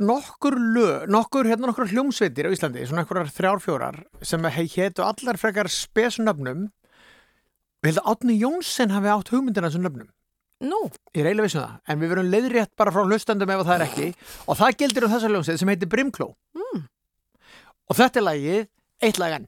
nokkur lög, nokkur hérna nokkur hljómsveitir á Íslandi, svona einhverjar þrjár fjórar sem hétu allar frekar spesnöfnum Ég held að Átni Jónsson hafi átt hugmyndina þessum nöfnum Nú, Ég eiginlega vissum það, en við verum leiðrétt bara frá hlustandum ef það er ekki. Og það gildir um þessa hljómsveit sem heitir Brimkló. Mm. og þetta er lagið eitt lag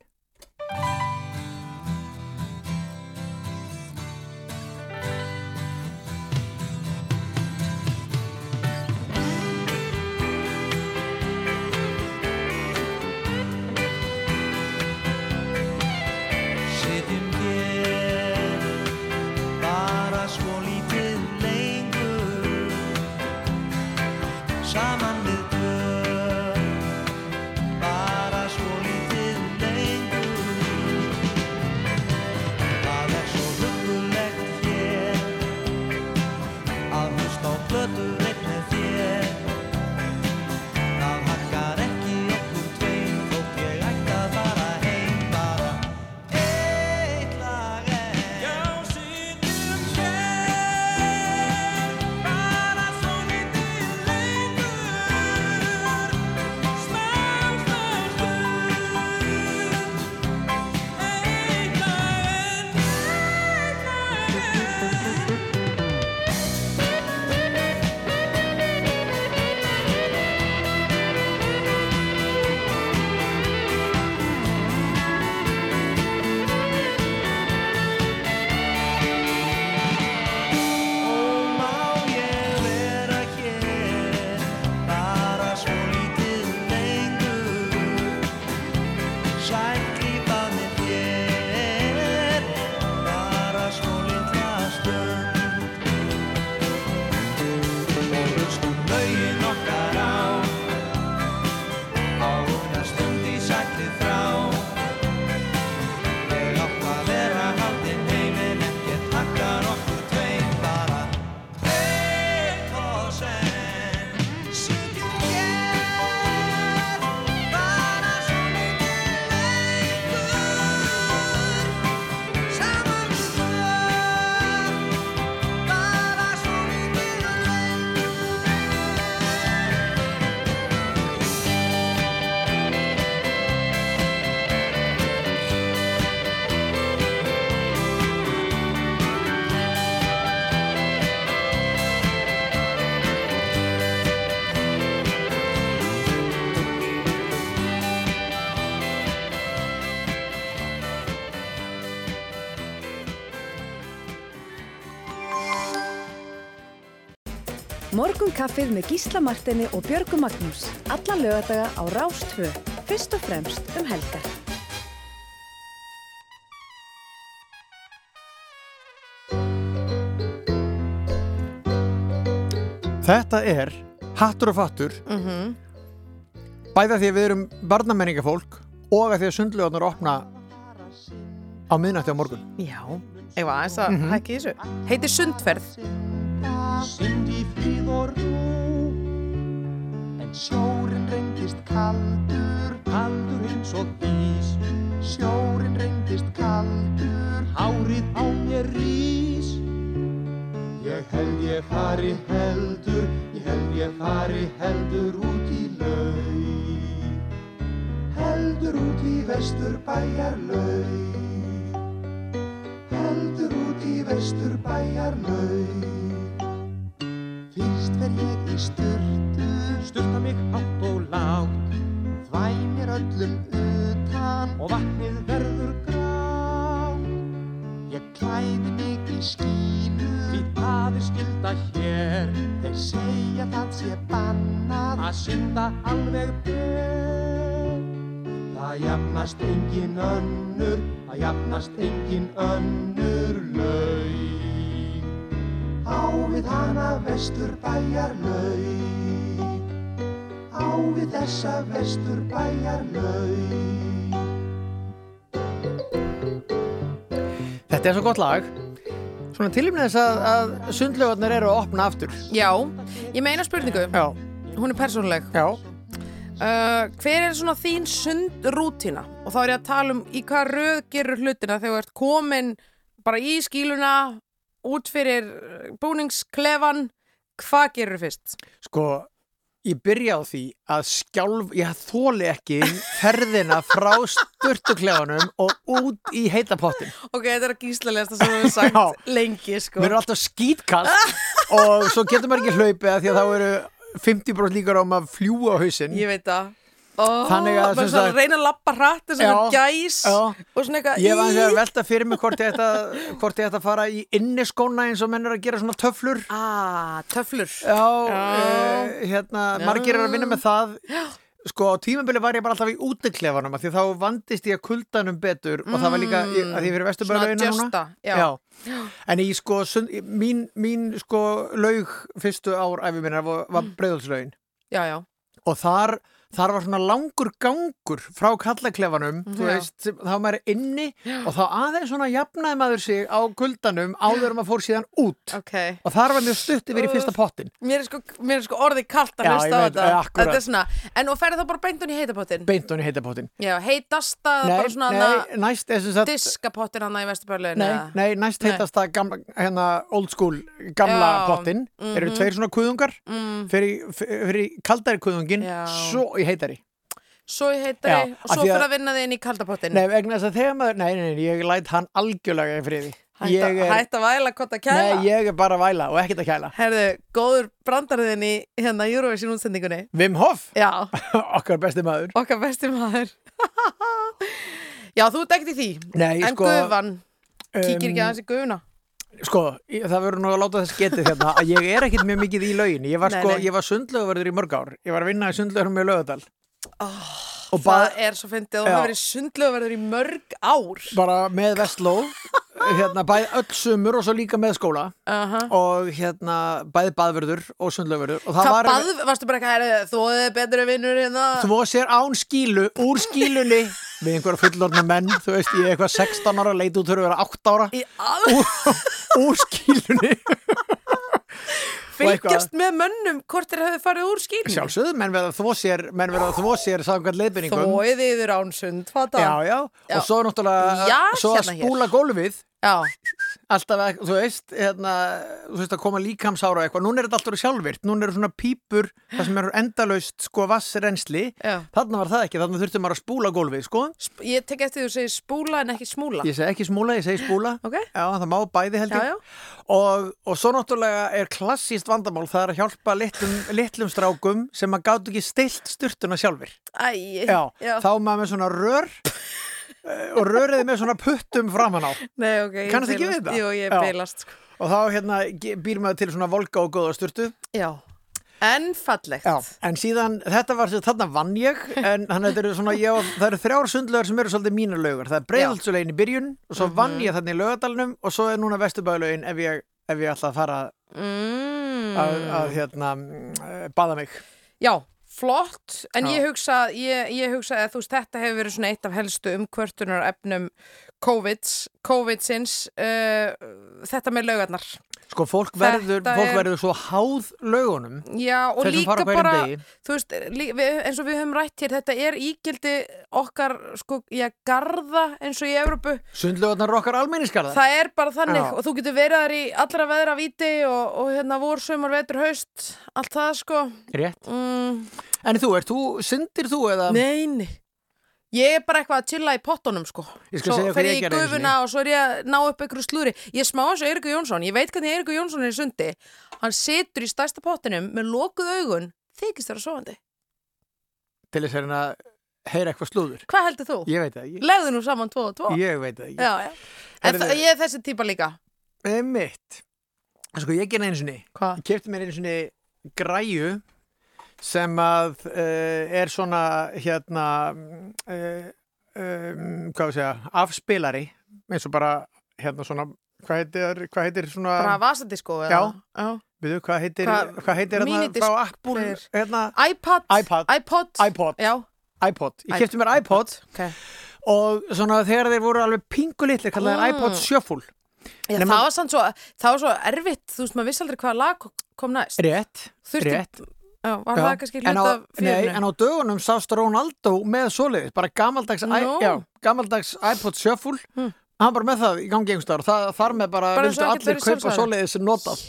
Morgun kaffið með Gísla Martini og Björgu Magnús. Alla lögadaga á Rástfö. Fyrst og fremst um helgar. Þetta er Hattur og Fattur mhm bæða því að við erum barnamenningafólk og að því að sundljóðnar opna á miðnætti á morgun Já, ég var aðeins að Mhm. hækki þessu Heitir Sundferð Sund í fríð og rú En Sjórin reyndist kaldur, kaldur eins og ís. Sjórin reyndist kaldur, hárið á mér rís. Ég held ég fari heldur, ég held ég fari heldur út í laug. Heldur út í vestur bæjar laug. Heldur út í vestur bæjar laug. Fyrst fer ég í sturtu, sturta mig hátt og lágt. Þvæ mér öllum utan. Og vatnið verður grátt. Ég klæði mig í skínu. Því það er skylda hér. Þeir segja það sé bannað. Að synda alveg ber Það jafnast engin önnur. Það jafnast engin önnur laug Á við hana vestur bæjar laug Á við þessa vestur bæjar laug Þetta er svo gott lag. Svona tilumni þess að, að sundlaugarnir eru að opna aftur. Já, ég meina spurningu, Já, hún er persónuleg. já. Uh, hver er svona þín sundrútína? Og þá er ég að tala um í hvað röð gerur hlutina þegar þú ert komin bara í skíluna, út fyrir uh, búningsklefan, hvað gerur fyrst? Sko, ég byrja á því að skjálf, ég þóli ekki ferðina frá sturtuklefanum og út í heitapottin. Ok, þetta er að gíslalegasta sem þú hefur sagt (laughs) Já. lengi, sko. Mér er alltaf skítkast og svo getur maður ekki hlaupið af því að þá eru 50% líkar á maður að fljúa á hausinn. Ég veit það. Oh, Þannig að, svona sagt- reyna að lappa hratt að Já, gæs já. og svona eitthvað Ég var að velta fyrir mig hvort ég ég ætta að fara í inniskóna eins og menn er að gera svona töflur. Ah, töflur Já, uh, hérna, margir eru að vinna með það. Sko, á tímabili var ég bara alltaf í útiklefanum af því þá vandist ég að kuldanum betur og það var líka, að því ég fyrir Svona vesturbælaugina núna. já. En í sko, sund, mín, mín sko laug fyrstu ár æfi minna var, var Mm. breiðalslaugin Já, já, og þar, þar var svona langur gangur frá kallaklefanum, þú Já. veist, sem- þá maður inni og þá aðeins svona jafnaði maður sig á kuldanum áður maður fór síðan út. Ok. Og þar var mjög stutt yfir í fyrsta pottin. Mér er sko, mér er sko orðið kalt að hlusta á þetta. er svona, en og ferði þá bara beint hún í heitapottin? Beint hún í heitapottin. Já, heitasta bara svona nei, næst er sagt diskapottin hana í Vesturbörlun Nei, nei, næst heitast það gamla, hérna, old school gamla Já, pottin. Eru tveir svona kuðungar. Mm, fyrir, fyrir kaldari kuðungin svo í heitari. Svo í heitari Já, og svo að- fyrir að vinna þið inn í kaldapottin Nei, vegna þess að þegar maður, nei, nei, nei, ég læt hann algjörlega í friði. Hætt að- að væla kotta kæla. Nei, ég er bara að væla og ekkert að kæla. Herðu, góður brandarðin í hérna Eurovision útsendingunni. Wim Hof, Já, (laughs) okkar besti maður. Okkar besti maður. (laughs) Já, þú í því. Nei, En sko, gufan, kíkir ekki um, aðeins í gufuna Sko, það verður nú að láta þess getið hérna að ég er ekkert mjög mikið í laugin. Ég var sko, var sundlöguverður í mörg ár. Ég var að vinna í sundlögurum með lögadal og Það bað, er svo fyndið og það verið sundlöguverður í mörg ár. Bara með vestló (laughs) hérna, bæði öll sumur og svo líka með skóla. Uh og hérna bæði baðverður og sundlöguverður og það Hvað var bað, varstu bara eitthvað, er betri vinnur hérna? Þvó sér án skílu, úr skílunni. Við einhverja fullorna menn þú veist, ég er eitthvað 16 ára, leit út fyrir að vera 8 ára. Al úr skílunni fylgjast með mönnum hvort þeir hefðu farið úr skýrnum sjálfsögðu, menn verða þvó sér menn verða þvó sér samkvæmt leiðbyrningum Þvóið yfir án sund, hvað já, það? já, Já. og svo náttúrulega Já, svo að hérna hér. spúla gólfið Já, alltaf, þú veist, hérna, þú veist að koma líkamsára eitthvað, núna er þetta alltaf sjálfvirt, núna eru svona pípur það sem eru endalaust sko vassrensli já. Þarna var það ekki, þarna þurfti maður að spúla gólfið sko, Sp Ég tek eftir því að þú segir spúla en ekki smúla. Ég segi ekki smúla, ég segi spúla. (laughs) Ok, já, það má bæði held já, ég. Já Og, og svo náttúrulega er klassíst vandamál það er að hjálpa litlum, litlum strákum sem að gátu ekki stilt sturtuna sjálfur Æ, já, já. þá maður með svona rör (laughs) og rörið með svona puttum framan á Nei, ok, ég Kannast ekki við þetta? Jú, ég Já. beilast sko. og þá hérna býr maður til svona volga og góða sturtu Já, en fallegt Já, en síðan, þetta var sér, þarna vann ég en þannig að þetta eru svona, ég, það eru þrjár sundlögar sem eru svolítið mínar lögur, það er breiðaldsulegin í byrjun og svo vann Mhm. ég þarna í lögadalnum og svo er núna vesturbæðalögin ef ég, ef ég ætla að fara mm. að, að hérna, mm, baða mig Já, flott, en ég hugsa, ég, ég hugsa að veist, þetta hefur verið eitt af helstu umkvörtunar efnum COVID, COVID-sins uh, þetta með laugarnar. Sko, fólk verður, fólk er- verður svo háð lögunum Já, og líka bara veist, eins og við höfum rætt hér þetta er ígildi okkar sko, já, garða eins og í Evrópu. Sundlögarnar er okkar almenningskarða það er bara þannig Já. og þú getur verið þar í allra veðra víti og, og hérna vor, sumar, vetur, haust allt það sko. Rétt. Mm, En þú, ert þú, syndir þú eða? Nei, nei Ég er bara eitthvað að chilla í pottunum sko. Ég Svo segja hvað fer ég ég í gufuna og svo er ég að ná upp einhverju slúri Ég er smá eins og Eirikur Jónsson. Ég veit hvernig Eirikur Jónsson er í sundi. Hann situr í stærsta pottinum með lokuð augun. Þykist vera sofandi. Til þess að hérna heyra eitthvað slúður. Hvað heldur þú? Ég veit það ekki. Legðu nú saman tvo og tvo. Ég veit það ekki. Já, já. En það, ég er þessi típa líka. Eh, Mitt Sko, ég gerði einu sinni. Hvað? Ég kefti mér einu sinni græju sem að uh, er svona hérna uh, um, hvað við segja afspilari eins og bara hérna svona hvað heitir, hvað heitir svona Bara vasandi sko Já. já. við hvað heitir, Hvað- hvað heitir hérna player. hérna, iPad. iPod iPod, Já iPod. ég kefti mér iPod okay. og svona þegar þeir voru alveg pingu litli kallaði Mm. iPod shuffle Já, það var svo, það var svo erfitt, þú veist, maður vissi aldrei hvaða lag kom næst. rétt, Þurfti, rétt já, var Já, það kannski hlut af nei, fyririnu? en á dögunum sást Ronaldo með svoleiðis, bara gamaldags, Nú. no. já, gamaldags iPod Shuffle Hmm. hann bara með það í gangi einhvers staðar og það þar með bara, Bara ekkert allir kaupa sjálfsagður. svoleiðis notað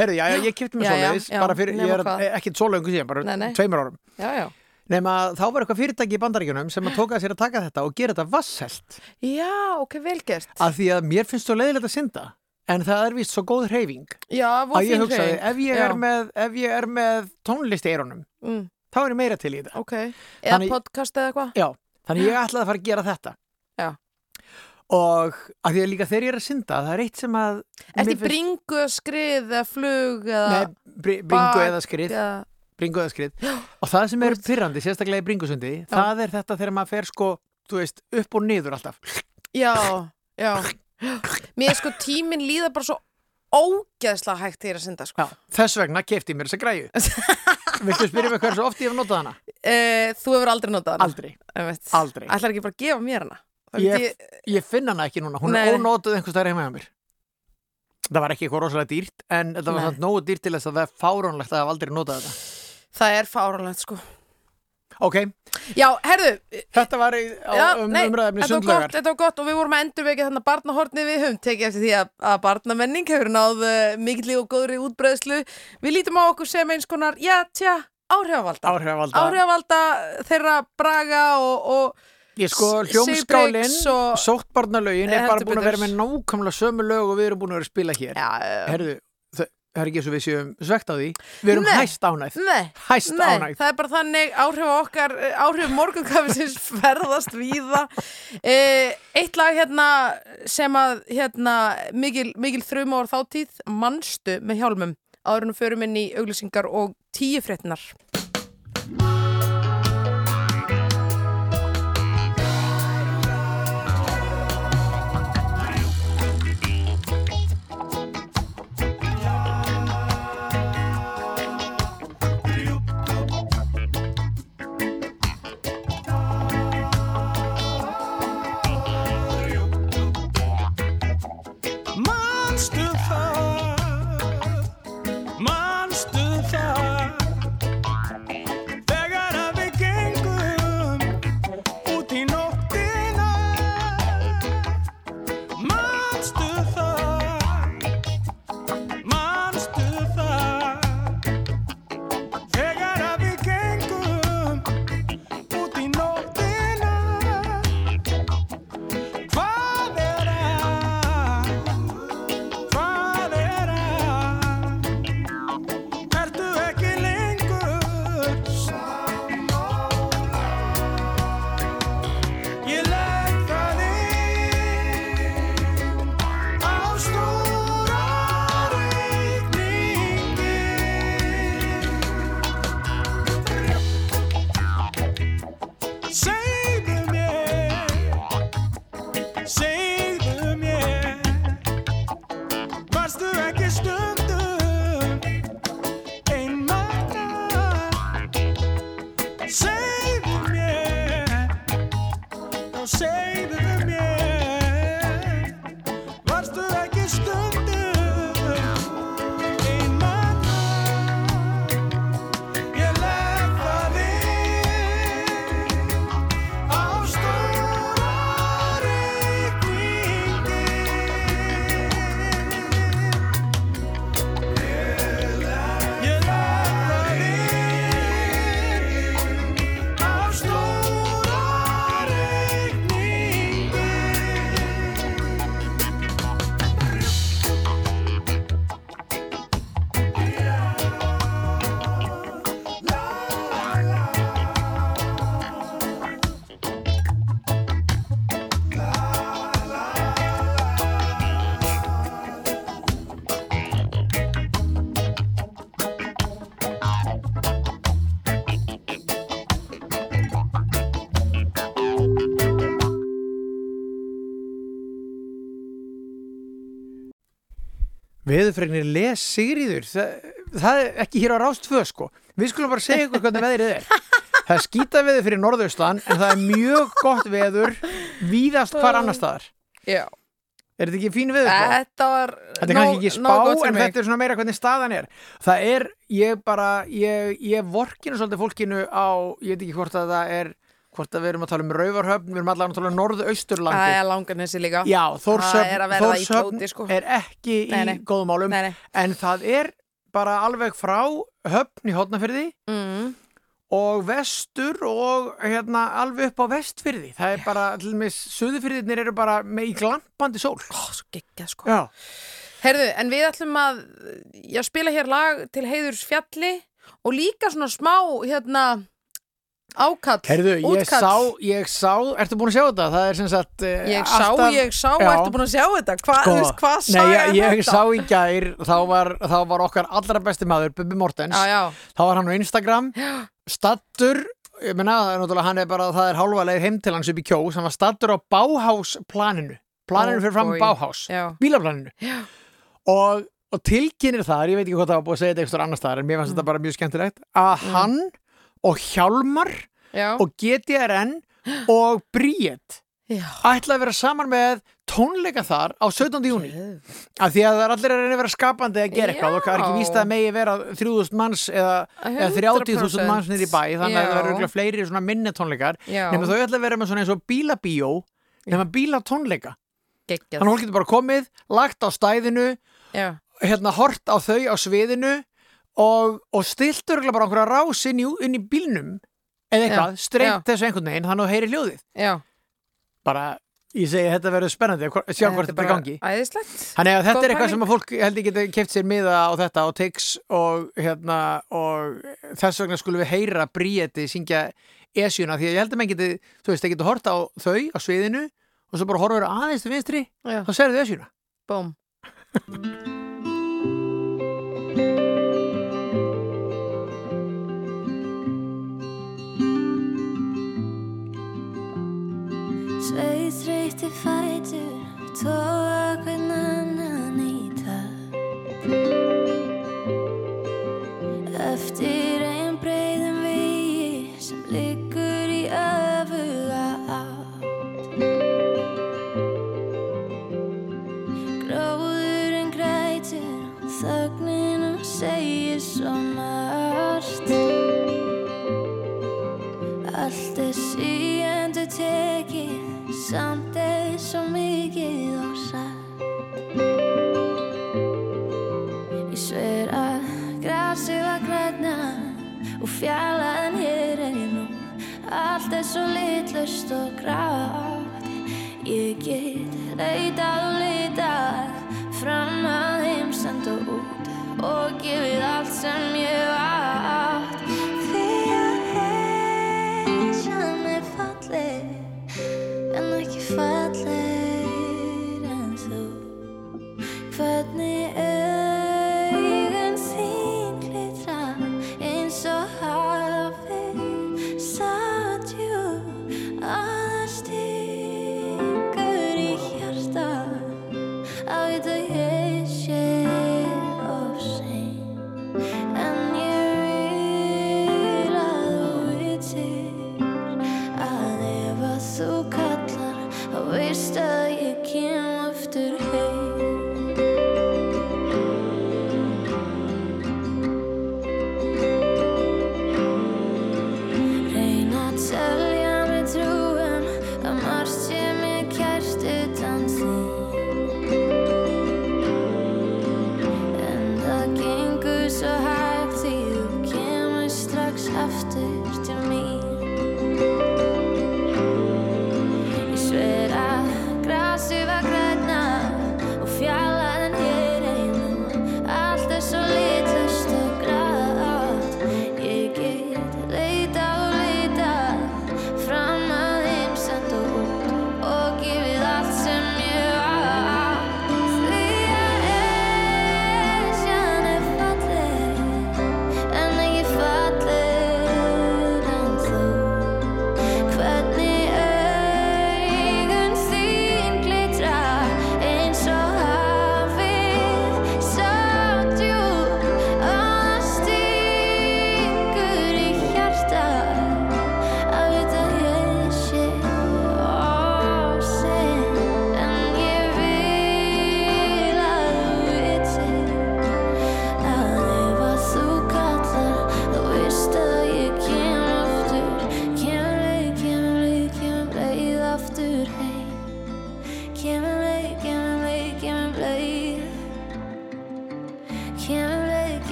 Herru, já, ég kipti mér já, bara fyrir, ég er hvað? ekkit svoleiðingu síðan, bara Nei, nei. tveimur árum Já, já. nema þá var eitthvað fyrirtæki í bandaríkjunum sem að tóka sér að taka þetta og gera þetta vasselt Já, ok, vel gert. af því að mér finnst svo leiðilegt að synda en það er vist svo góð hreyfing. Já, að ég hugsaði, ef ég, er með, ef ég er með tónlist í eyrunum Mm, þá er ég meira til í þetta. Ok, eða Þannig- podcast eða eitthvað? Já, þannig ég ætlaði að fara að gera þetta. Já. og að því að líka þegar ég er að synda það er eitt sem að mér í bringu skrið eða flug eða... Nei, bri, bringu bak- eða skrið. eða- bringu eða skrið. Og það sem er pyrrandi, sérstaklega í bringusundi það er þetta þegar maður fer sko þú veist, upp og niður alltaf. Já, já. Mér sko tíminn líða bara svo ógeðslega hægt þegar ég er að synda, sko. Já. þess vegna kefti ég mér þessa græju (laughs) Viltu spyrja mig hversu oft ég hef notað hana? Eh, þú hefur aldrei notað hana. Aldrei, aldrei Ætlar ekki bara að gefa mér hana? Það Ég, myndi ég finn hana ekki núna, hún Nei, er nei. ónotuð einhvers staðar heima hjá mér Það var ekki eitthvað rosalega dýrt en þetta var nógu dýrt til þess að það er fáránlegt að hafa aldrei notað þetta Það er fáralegt, sko. Ok, Já, herðu, þetta var í, á, Já, um nei, umræðefni þetta var gott, þetta var gott og við vorum að endurvekja þannig barnahornið. Við höfum tekið eftir því að, að barnamenning hefur náð uh, mikilli og góðri útbreðslu við lítum á okkur sem eins konar já, tja, áhrifavalda. Áhrifavalda. Áhrifavalda þeirra braga og, og Ég sko, S- hljómskálin, Sigbriggs og- sóttbarnalögin er Heldur bara búin að vera með nákvæmlega sömu lög og við erum búin að vera að spila hér. já, uh, Herðu, það er ekki eins og við séum svegt á því. Við erum Nei. hæst ánægð. nei, Hæst nei, ánægð. það er bara þannig áhrif okkar, áhrif morgunkafisins (laughs) ferðast víða eh, eitt lag hérna sem að hérna mikil, mikil þrjum ára þáttíð mannstu með hjálmum áður en við förum inn í auglýsingar og tíu fréttinar say Veðurfregnir les Sigríður. Það, það er ekki hér á rást tvö sko. Við skulum bara segja ykkur hvernig veðrið er. (laughs) Það er skýta veður fyrir norðaustan en það er mjög gott veður víðast hvar annar staðar. Já, Er þetta ekki fín veður? sko? þetta var Þetta er kannski ekki spá gott en þetta er svona meira hvernig staðan er. Það er, ég bara ég, ég vorkinu svolítið fólkinu á ég veit ekki hvort að það er hvort að við erum að tala um Rauvarhöfn við erum allavega að tala um norðausturlandi Það er langarnesi líka. Já, er Þórshöfn, illa úti, sko. er ekki Nei, nei. í góðum málum Nei, en það er bara alveg frá höfn í hotnafyrði mm. og vestur og hérna alveg upp á vestfyrði það er bara, til og með suðufyrðinir eru bara með í glampandi sól. Ó, svo geggjað sko. Já, Herðu, en við ætlum að já, spila hér lag til heiðurs fjalli og líka svona smá hérna ákall Herðu, ég útkall. sá, ég sá, ertu búin að sjá þetta? Það er sem sagt eh, Ég sá, alltaf- ég sá, Já. ertu búin að sjá þetta? Hva, Sko, veist, hvað Nei, saga ég, ég þetta? sá í gær, þá var, þá var okkar allra besti maður, Bubi Mortens Já, já, þá var hann á Instagram stattur, ég meina það er náttúrulega hann er bara, það er hálfa leið heim til hans upp í kjós, hann var stattur á Bauhaus planinu planinu Oh fyrir fram boy. Bauhaus já, bílaplaninu Já. og, og tilkynir þar, ég veit ekki hvað það var búið að segja þetta eitthvað annar staðar en mér fannst Mm. þetta bara mjög skemmtilegt að hann og Hjálmar já, og GTRN og Bríett já. ætla að vera saman með tónleika þar á 17. júni af því að það er allir að reyna að vera skapandi að gera eitthvað og það er ekki Já. víst að megi vera 3000 manns eða, eða 30.000 manns í bæ þannig að það Já. örugglega fleiri svona minni tónleikar Já. nema þau ætla að vera með svona eins og bílabíó nema bílatónleika geggjað þannig að fólk getur bara komið, lagt á stæðinu Já, hérna hort á þau á sviðinu og, og stilt örgulega bara einhverja rás inn í, inn í bílnum eða eitthvað, já. þessu einhvern veginn að þú heyri hljóðið. Já. Bara, ég segi að þetta verður spennandi að sjá hvort þetta er gangi. Þannig að þetta er eitthvað sem að fólk held ég geti keft sér miða á þetta og teiks og hérna og þess vegna skulum við heyra Bríeti syngja esjuna því að ég held að menn geti, þú veist, það geti hort á þau á sviðinu og svo bara horfur aðeins til vinstri Já, þá serðu esjuna. búm (laughs) Sveið þreytti fætur Tóa hvern Og fjallaðan hér er ég nú Allt er svo litlust og grátt. Ég get leitað og leitað Fram að heimsend og út Og gefið allt sem ég átt crystal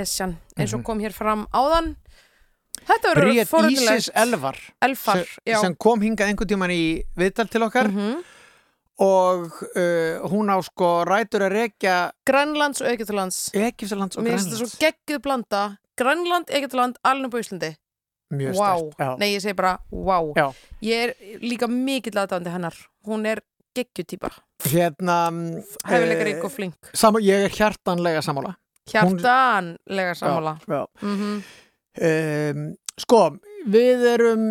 Esjan eins Mhm. og kom hér fram áðan. Þetta Bríett forvitnilegt. Ísis Elvar Elfar, sem, sem kom hingað einhvern tíman í viðtal til okkar. Mhm. og uh, hún á sko rætur að rekja Grænlands og Egyptalands. Egiptalands og Mér finnst þetta Grænlands. svo geggjuð blanda. Grænland, Egyptaland, alveg på Íslandi. Mjög Vá, stert nei ég segi bara wow Já. Ég er líka mikill aðdáðandi hennar. Hún er geggjutýpa Hérna mm, Hefileikarík eh, og flink. Ég er hjartanlega sammála Hjartanlega sammála. já. mm Um, sko, við erum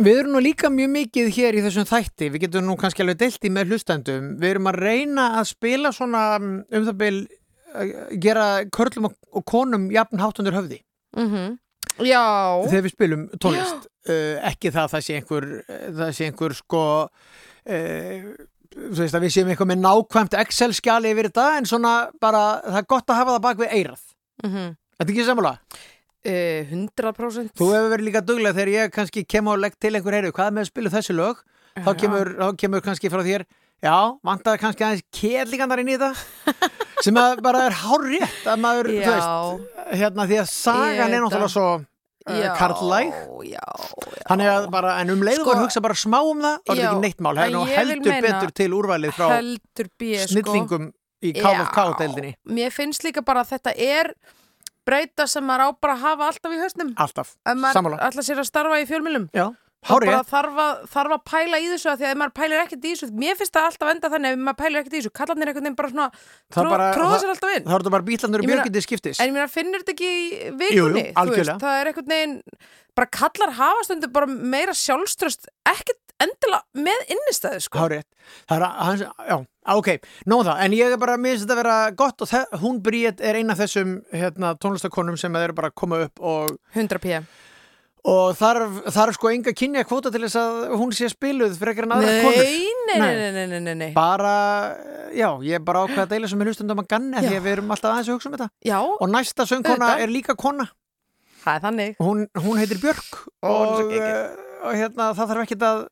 við erum nú líka mjög mikið hér í þessum þætti, við getum nú kannski alveg deilt í með hlustendum, við erum að reyna að spila svona um um það uh, gera körlum og, og konum jafn háttundur höfði. Já. Þegar við spilum tónlist. Uh, ekki það að það sé einhver uh, það sé einhver sko uh, veist við séum eitthvað með nákvæmt Excel-skjali yfir þetta en svona bara, það er gott að hafa það bak við eirað mm -hmm. Þetta er ekki sammála? uh, 100% Þú hefur verið líka duglega þegar ég kannski kem og legg til einhver heyru, hvað með að spila þessi lög? Þá kemur, þá kemur kannski frá þér já, vantar kannski aðeins kérlíkandar inn í þetta sem að bara er hár rétt að maður, þú (laughs) veist hérna því að sagan er náttúrulega svo uh, já, karlæg Já, já Þannig að bara, en um leiðum Sko- að hugsa bara smá um það, þá er þetta ekki neitt mál. Það er nú heldur betur til úrvalið frá Heldur B sko. snillingum í KFK-deildinni. Mér finnst líka bara að þetta er breyta sem maður á bara að hafa alltaf í hausnum Alltaf, sammála. ætla sér að starfa í þá hárið. þarf að, þarf að pæla í þessu að því að ef maður pælir ekkert í þessu mér finnst það alltaf enda þannig ef maður pælir ekkert í þessu kallarnir einhvern veginn bara svona Það tró, tróða það- sér alltaf inn Þá er þetta bara bítlandur og björgindi skiptis. en ég meina finnur þetta ekki í Jú, jú, vikunni þú algjörlega. það er einhvern veginn bara kallar hafa stundu bara meira sjálfströst ekkert endilega með innistæðu sko. Hárið. Það er hans, já, ok, nóg það. En ég er bara, mér finnst þetta að vera gott og þe- hún Bríett er eina af þessum hérna, tónlistakonum sem eru bara að koma upp og, 100 p og þarf, þarf sko enga kynja kvóta til þess að hún sé spiluð fyrir en aðra nei, konur. nei, nei, nei, nei, nei. Bara, já, ég er bara ákveð að deila sem er hlustundum að ganni Já. því að við erum alltaf aðeins að hugsa um þetta. já, Og næsta söngkona er líka kona. það er þannig hún, hún heitir Björk og, geggjuð. uh, og hérna, það þarf ekkert að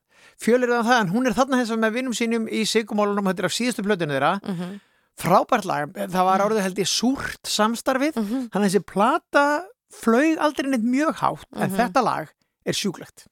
fjölir um það en hún er þarna þess að með vinnum sínum í Sigumólunum, þetta er af síðustu plötinu þeirra Mhm. frábært lag, það var árið held ég súrt samstarfið, þessi plata flög aldrei neitt mjög hátt en þetta lag er sjúklegt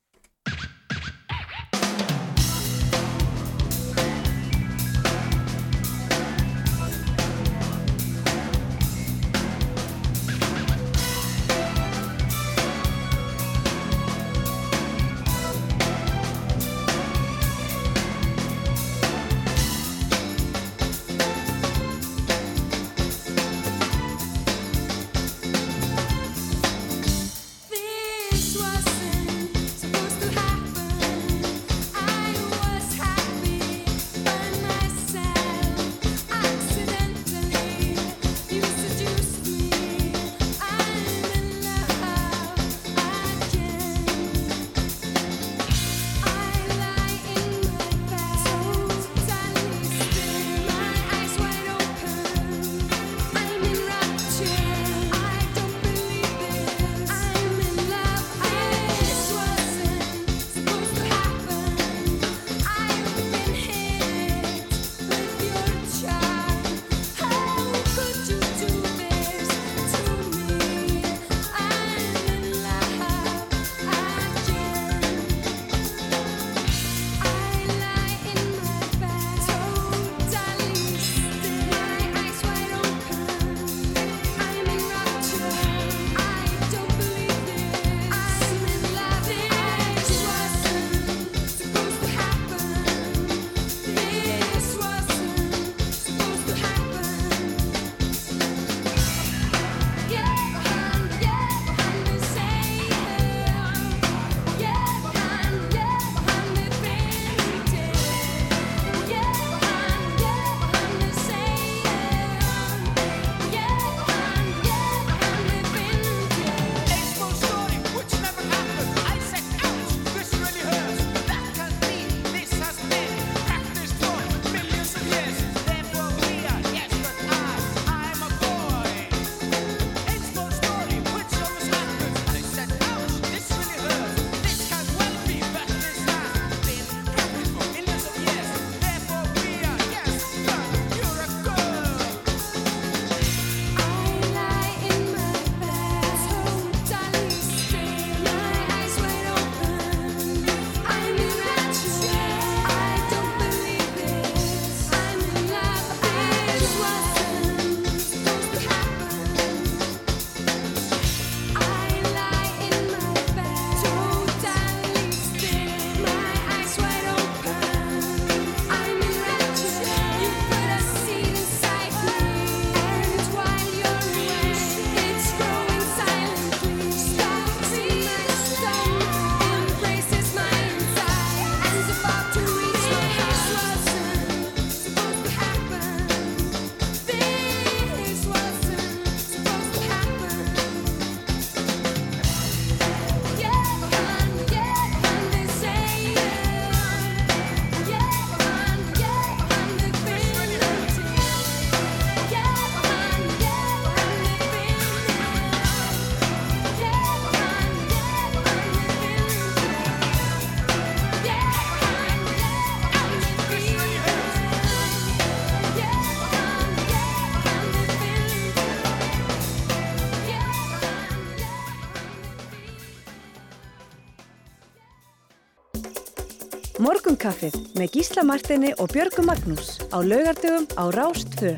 Morgunkaffið með Gísla Martini og Björgu Magnús á laugardögum á Rástfö.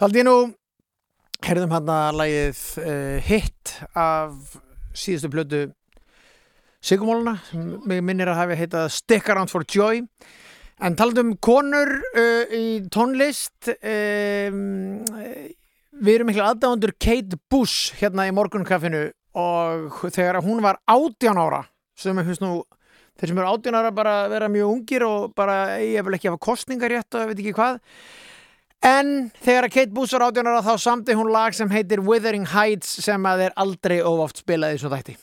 Þaldi nú, herðum hann að lagið uh, Hit af síðustu plötu Sigumóluna, mig minnir að hafi heitað Stick Around for Joy. En talandum konur uh, í tónlist, um, við erum miklu aðdáðundur Kate Bush hérna í morgunkaffinu og þegar hún var 18 ára, sem ég finnst nú þeir sem eru 18 ára bara vera mjög ungir og bara ég vil ekki hafa kostningar rétt og ég veit ekki hvað En þegar að Kate Bush var 18 ára þá samti hún lag sem heitir Wuthering Heights sem að þeir aldrei óváft spilaði svo þætti.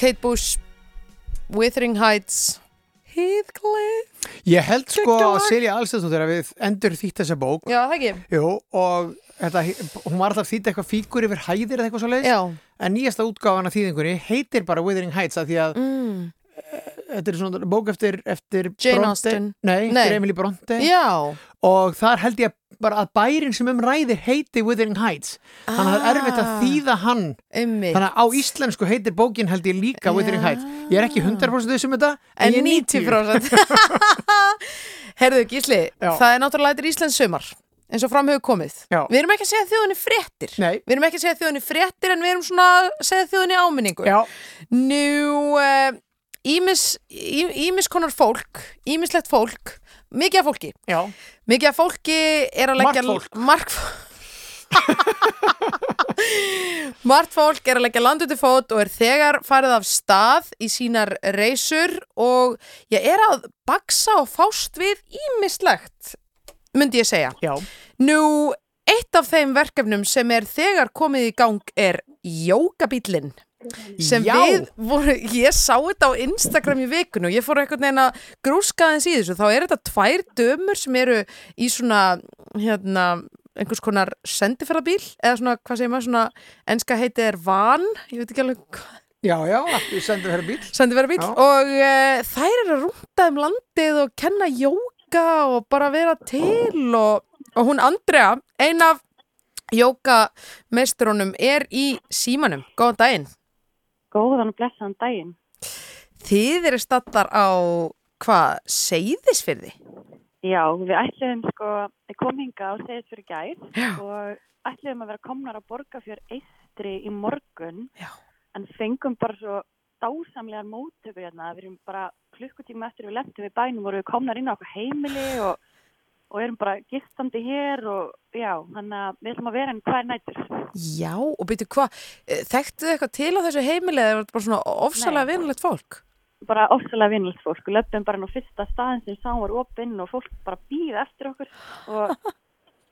Kate Bush, Withering Heights, Heathcliff. Ég held sko að. Silja Alstæðsson þegar við endur þýtt þessa bók Já, það ekki. Jú, og þetta, hún var alltaf þýtt eitthvað fíkur yfir hæðir eða eitthvað svo leiðis Já. en nýjasta útgáfan af þýðingunni heitir bara Withering Heights að því að Mm. þetta er svona bók eftir, eftir Jane Bronte. Austen. Nei, Nei. Emily Bronte Já, og þar held ég bara að bærin sem um ræðir heiti Wuthering Heights. Þannig að það er erfitt að Ah. þýða hann. Ummi þannig að á íslensku heitir bókin held ég líka Wuthering Heights. Ég er ekki 100% þessum þetta En ég er 90% (laughs) Herðu Gísli, Já. það er náttúrulega þetta er Íslands sumar eins og fram hefur komið. Já. Við erum ekki að segja þjóðinni fréttir. Nei. Við erum ekki að segja þjóðinni fréttir en við erum svona að segja þjóðinni áminningu. Já, Nú, uh, ímis, í- ímis konar fólk, ímislegt fólk, mikið af fólki. já, Mikið af fólki er að leggja... Margt fólk. Margt (laughs) fólk er að leggja land út í fót og er þegar farið af stað í sínar reysur og ég er að baksa og fást við ímislegt, myndi ég segja. já Nú, eitt af þeim verkefnum sem er þegar komið í gang er jókabílinn sem Já. við voru, ég sá þetta á Instagram í vikun og ég fór einhvern veginn að grúska aðeins í þessu, þá er þetta tvær dömur sem eru í svona hérna, einhvers konar sendiferðabíl eða svona, hvað segir maður, svona enska heiti er van, ég veit ekki alveg hvað Já, já, við sendum hérna bíl sendiferðabíl Já. og uh, þær eru að rúnda um landið og kenna jóka og bara vera til og, og hún Andrea, ein af jókameisturunum er í símanum, góðan daginn Góðan og blessaðan daginn. Þið eru stattar á hvað, seyðisfyrði? Já, við ætlum sko, hinga á segist fyrir gær Já. og ætlum að vera komnar að borga fyrir eistri í morgun Já. en fengum bara svo dásamlegar móttöku hérna. Við erum bara klukkutíma eftir við lendum við bænum vorum við komnar inn á okkur heimili og, og erum bara gistandi hér og já, þannig að við ætlum að vera enn hver nætur. Já, og byrju hvað, eh, þekktu þið eitthvað til á þessu heimili eða er þetta bara svona ofsalega vinnulegt fólk? Bara ofsalega vinnilegt fólk. Við löpum bara nú fyrsta staðin sem sá var opinn og fólk bara býð eftir okkur og,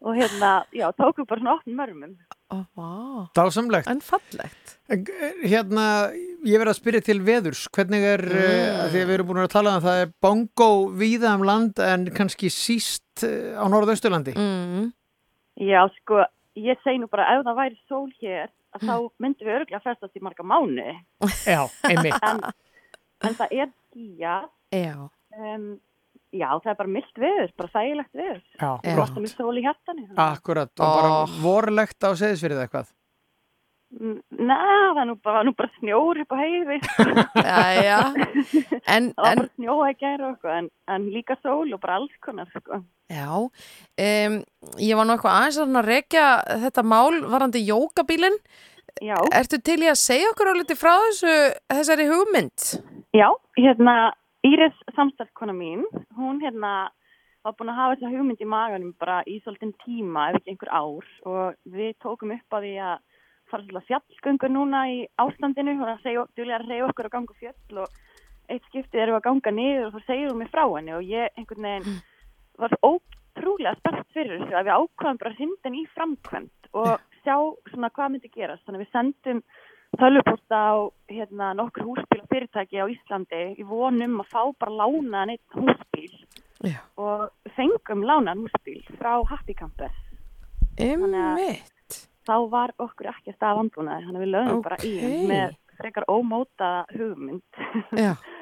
og hérna, já, tókum bara svona opnum mörmum. Ó, vá, Dásamlegt. En fallegt. En, eh, Hérna, ég verð að spyrja til veðurs. Hvernig er, mm. því að við erum búin að tala um það er bongo víða um land en kannski síst eh, á norðausturlandi? Mm. Já, sko, ég segi nú bara ef það væri sól hér, að þá myndum við örgulega festast í marga mánu. Já, einmitt. En, en það er skýja, Já, um, já, það er bara mildt viður, bara þægilegt viður. Já, Já. Gott með sól í hjartanu. Akkurat, og bara Oh. vorlegt á seðisfyrið eitthvað N- Nei, það nú bara, nú bara snjór upp á heiði. Jæja (laughs) En, Það var en bara snjóa í gæra og eitthvað, en, en líka sól og bara alls konar, sko. já um, Ég var nú eitthvað aðeins að rekja þetta mál varandi jókabílinn Já, Ertu til í að segja okkur á liti frá þessu þessari hugmynd? já, hérna, Íris samstarfkona mín, hún hérna var búin að hafa þessa hugmynd í maganum bara í svolítinn tíma, ef ekki einhver ár og við tókum upp á því að fara svolítið fjallgöngu núna í ástandinu segja, duðlega að reyja okkur að ganga fjöll og eitt skiptið erum við að ganga niður og þá segir hún mig frá henni og ég einhvern veginn var svo ótrúlega spennt fyrir þessu að við ákvaðum bara hrindan í framkvæmt og sjá svona hvað myndi gerast. Þannig að við sendum tölvupósta á hérna, nokkur húsbíl og fyrirtæki á Íslandi í vonum að fá bara lánaðan eitt húsbíl Já. og fengum lánaðan húsbíl frá Happy Camper. Einmitt Þá var okkur ekki að staða vandbúnaði, þannig að við lögum bara í með frekar ómótaða hugmynd. Já, (laughs)